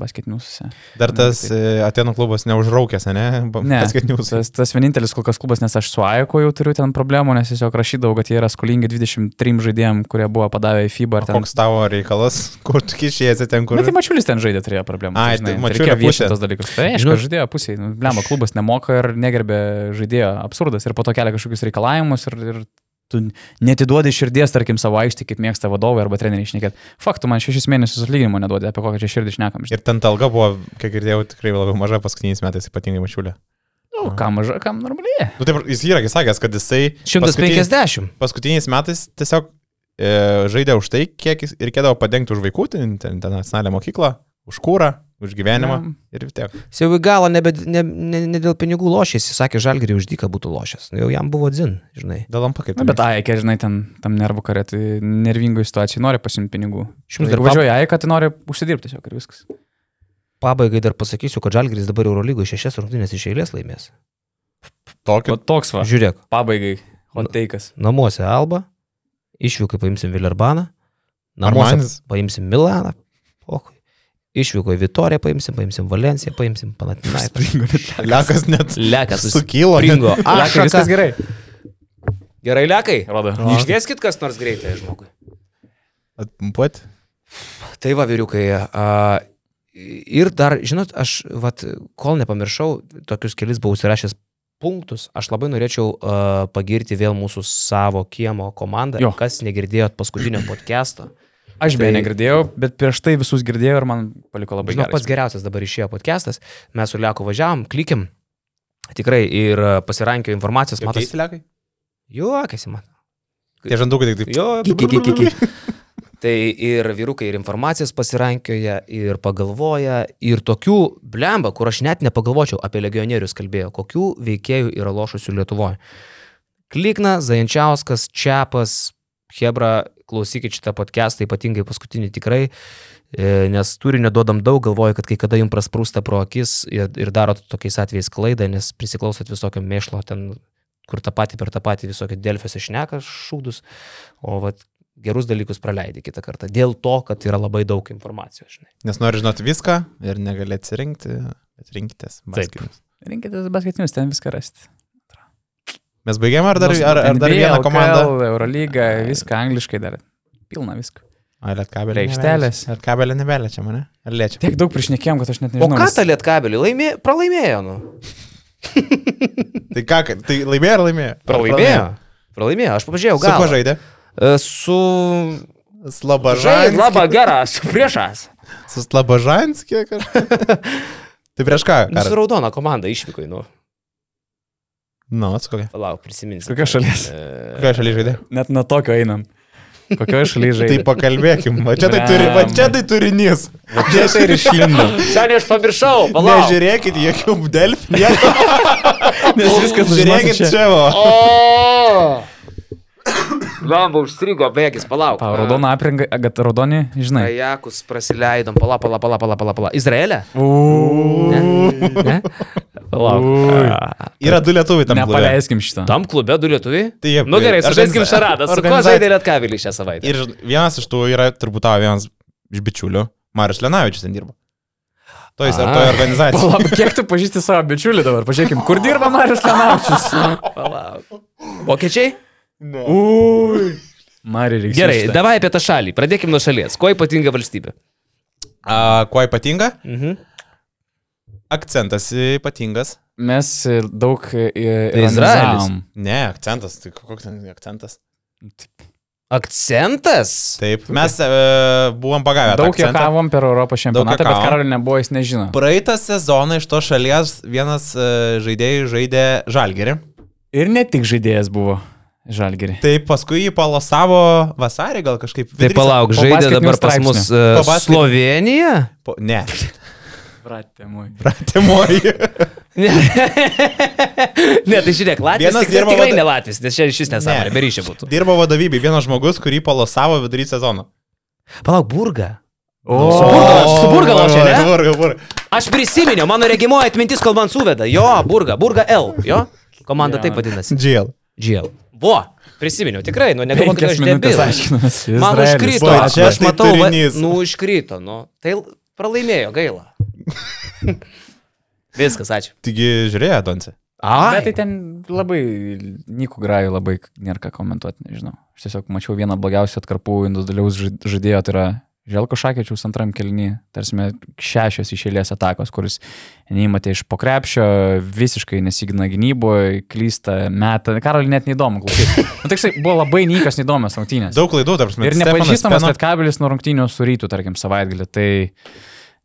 basketiniuose. Dar tas e, Atenų klubas neužraukęs, ne? Ne, Paskatinius. tas, tas vienintelis kol kas klubas, nes aš su Aiko jau turiu ten problemų, nes tiesiog rašydavau, kad jie yra skolingi 23 žaidėjim, kurie buvo padavę į FIBA. Ten... Koks tavo reikalas, (laughs) kur tu kišiesi ten, kur... Bet tai Mačiulis ten žaidė, turėjo problemų. Ai, žinai, tai tai viešinti pusė. tos dalykus. Tai aišku, Žinot- žaidėjo pusėje. Nu, Blemo, klubas nemoka ir negerbė žaidėjo. Absurdas. Ir po to kelia kažkokius reikalavimus ir, ir tu netiduodi širdies, tarkim, savo aikštį, kaip mėgsta vadovai arba treneriai išnekėti. Faktų, man šešis mėnesius atlyginimo neduodi, apie kokią čia širdį šnekam. Ir ten ta alga buvo, kiek girdėjau, tikrai labai maža paskutiniais metais, ypatingai mačiulė. Nu, kam maža, kam normaliai. Nu, taip, jis yra sakęs, kad jisai 150. paskutiniais metais tiesiog e, žaidė už tai, kiek jis reikėdavo padengti už vaikų, ten, ten, ten nacionalinę mokyklą, už kūrą, už gyvenimą Na. ir tiek. Jis jau į galą nebe, ne, ne, ne dėl pinigų lošės, jis sakė, žalgerį už dyką būtų lošęs. Nu, Jau jam buvo dzin, žinai. Dėl lampa kaip. Na, bet Aika, žinai, ten tam nervų karė, tai nervingoje situacijoje nori pasimti pinigų. Ir dar važiuoja Aika, tai nori užsidirbti tiesiog ir viskas. Pabaigai dar pasakysiu, kad žalgeris dabar Eurolygoje šešias rungtynės iš eilės laimės. O tokio. toks va. Žiūrėk, Pabaigai. Hot take'as. namuose Alba, išvykai paimsim Villerbaną, namuose Armanis. paimsim Milaną, pokui. Išvyko į Vitoriją, paimsim, paimsim Valenciją, paimsim Panathinaikos. Lekas net Lekas sukylo. net. Pringo. Lekai, viskas gerai. Gerai, lekai. Rodo. Išvieskit kas nors greitai žmogui. Atpumpuoti. Tai va, vyriukai. A, ir dar, žinot, aš, vat, kol nepamiršau, tokius kelis buvau užsirašęs punktus, aš labai norėčiau uh, pagirti vėl mūsų savo kiemo komandą. Jo. Kas negirdėjot paskutinio podcast'o. Aš beje Tai- negirdėjau, bet prieš tai visus girdėjau ir man paliko labai Žinau, gerai. pats geriausias dabar išėjo podcast'as. Mes su Leku važiavam, klikim. Tikrai ir a, pasirankio informacijos, matai. Lekai? Juokėsi man. Tie žandukai tik taip. Jo, (laughs) ki, ki, ki, ki. Tai ir vyrukai ir informacijas pasirankioja, ir pagalvoja, ir tokių blemba, kur aš net nepagalvočiau apie legionierius kalbėjo, kokių veikėjų yra lošusių Lietuvoje. Klikna, Zajančiauskas, Čiapas, Hebra, klausykit šitą podcastą, ypatingai paskutinį tikrai, e, nes turinio duodam daug, galvoju, kad kai kada jums prasprūsta pro akis ir, ir darot tokiais atvejais klaidą, nes prisiklausot visokio mėšlo ten, kur tą patį per tą patį visokio Delfiuose šneka šūdus, o vat, gerus dalykus praleidai kitą kartą. Dėl to, kad yra labai daug informacijos, žinai. Nes nori žinoti viską ir negali atsirinkti, bet rinkitės. basketinius. Rinkitės basketinius, ten viską rasti. Mes baigėme ar dar, Nors ar, ar dar NBA, vieną komandą? LKL, Eurolyga, viską angliškai dar. Pilna visko. Ar lietkabelė? Aikštelės. Ar kabelė nebeliečia mane? Ar liečia? Tiek daug priešnekėjom, kad aš net O nežinau. ką nes- ta lietkabelį? Laimė, pralaimėjo, nu. (laughs) Tai ką, tai laimėjo ar laimėjo? Ar Pralaimėjo. Pralaimėjo, aš pažiūrėjau, Su kuo gal. žaidė? Su... Žaid, Slabažanskė. labą, gerą, su priešas. Su Slabažanskė kažkas. (laughs) tai prieš ką? Nu, su raudona komanda išvyko, nu. Nu, su kokia? Palauk, prisiminsiu. Kokia šalis? E, Kokia šalia žaidė? Net nuo tokio einam. Kokioje šalyje Tai žaidži? pakalbėkim. Va čia tai, turi, va čia tai turinys. Čia tai ir išlindo. Seniai aš pamiršau, palauk. Nežiūrėkit jokių delfų. nieko. Nes viskas Žiūrėkit čia. čia. va. O! Lamba užstrigo, bėgis, palauk. Pa, raudona apranga, agat raudoni, žinai. Kajakus prasileidom, pala, pala, pala, pala, pala, pala. Izraelė? Ne? ne? Palauk. Yra du lietuviai tam. klube. Nepaleiskim šitą. Tam klube du lietuviai? Tai jie- Nu gerai, sužaiskim šaradą. Su kuo žaidė Lietkavilį šią savaitę? Ir vienas iš tų yra turbūt tavo vienas iš bičiulių. Marius Lenavičius ten dirba. Toj, ar A. toje organizacijoje. Palauk, kiek tu pažįsti savo bičiulį dabar? Pažiūrėkim, kur dirba Marius Lenavičius. Palauk. Vokiečiai? Ui. Mariui reikia. Gerai, davai apie tą šalį. Pradėkime nuo šalies. Kuo ypatinga valstybė? A, kuo ypatinga? Mhm. Akcentas ypatingas. mes e, daug Tai tai Izraelis. Ne, akcentas, tai koks ten akcentas? Akcentas? Taip, mes e, buvom pagavę. tą Daug akcentą. juokavom per Europos čempionatą, bet juokavom. Karolina buvo, jis nežino. Praeitą sezoną iš to šalies vienas e, žaidėjų žaidė žalgerį. Ir ne tik žaidėjas buvo žalgerį. Tai paskui jį palasavo vasarį gal kažkaip. Tai palauk, po žaidė dabar pas mus uh, Po basket- Slovenija? Po, ne, Pratė, mui. pratimoji. (laughs) Ne. ne, tai žiūrėk, Latvijas Vienas tik, dirba tikrai vada- ne Latvijas, nes čia šis nesąmonė, Ne. be ryšio būtų. Dirbo vadovybė, vienas žmogus, kurį palasavo vidury sezono. Palauk, burga. O, Su Burga- lošia, ne? Burga, burga. Aš prisiminiau, mano regimoji atmintis, kol man suveda. Jo, burga, burga L, jo? Komanda taip vadinasi. GL. GL. Vo, prisiminiau, tikrai, nu negalvoju, kad aš debilas. Man užkrito, Va, aš, čia aš tai matau, va, turinys. nu užkrito, nu. Tai pralaimėjo, gaila. (laughs) Viskas, ačiū. Taigi žiūrėjo, Donce. A, Bet tai ten labai, Nikų Grajų labai nėra ką komentuoti, nežinau. Aš tiesiog mačiau vieną blogiausių atkarpų individualiaus žaid- žaidėjo, tai yra Želko Šakečiaus antram kelnyje, tarsi šešios išėlės atakos, kuris neįmatė iš pokrepšio, visiškai nesigina gynyboje, klysta, meta. Karolį net neįdomu klausyti. (laughs) Nu, tiksai, buvo labai nykios, neįdomios rungtynės. Daug klaidų, tarp Ir nepažįstamas Lietkabilis nuo rungtynių su rytų, tarkim, savaitgalį. Tai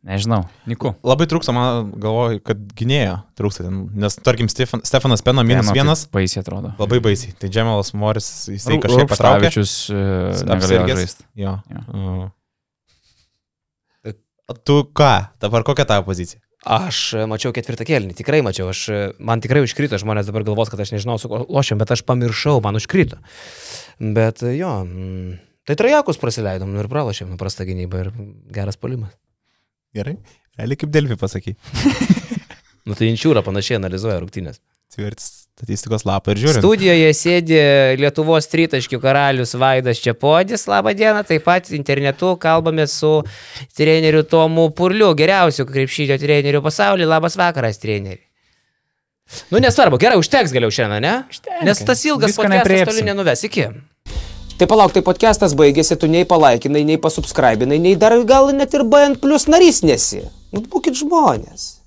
nežinau, Niku. Labai trūksta, man galvoju, kad gynėjo trūksta nes tarkim Stefan, Stefanas Pena minus Jam vienas, Baisiai atrodo. labai baisiai. Tai Džemalas Moris, jisai kažkaip patraukė. Rūpštavičius e, negalėjo žaisti. Jo. Jo. Uh. Tu ką, dabar kokia tavo pozicija? Aš e, mačiau ketvirtą kėlinį, tikrai mačiau, aš, e, man tikrai užkrito, žmonės dabar galvos, kad aš nežinau, su kuo lošiam, bet aš pamiršau, man užkrito. Bet e, jo, mm, tai trajakus prasileidom nu ir pralašėm, nu prasta gynyba ir geras polimas. Gerai? Realiai kaip Delfi pasaky. (laughs) Nu tai Inčiūra panašiai analizuoja rungtynės. Tvirtis statistikos lapą ir žiūri. Studijoje sėdi Lietuvos tritaškių karalius Vaidas Čiapodis, laba diena, taip pat internetu kalbame su treneriu Tomu Purliu, geriausiu krepšinio treneriu pasaulyje, labas vakaras treneri. Nu nesvarbu, gerai, užteks galiau šiandien, ne? Užtenka. Nes tas ilgas podcastas toli nenuves iki. Tai palauk, tai podcastas baigėsi, tu nei palaikinai, nei pasubscribinai, nei dar gal net ir BN plus narys nesi. Nu, būkit žmonės.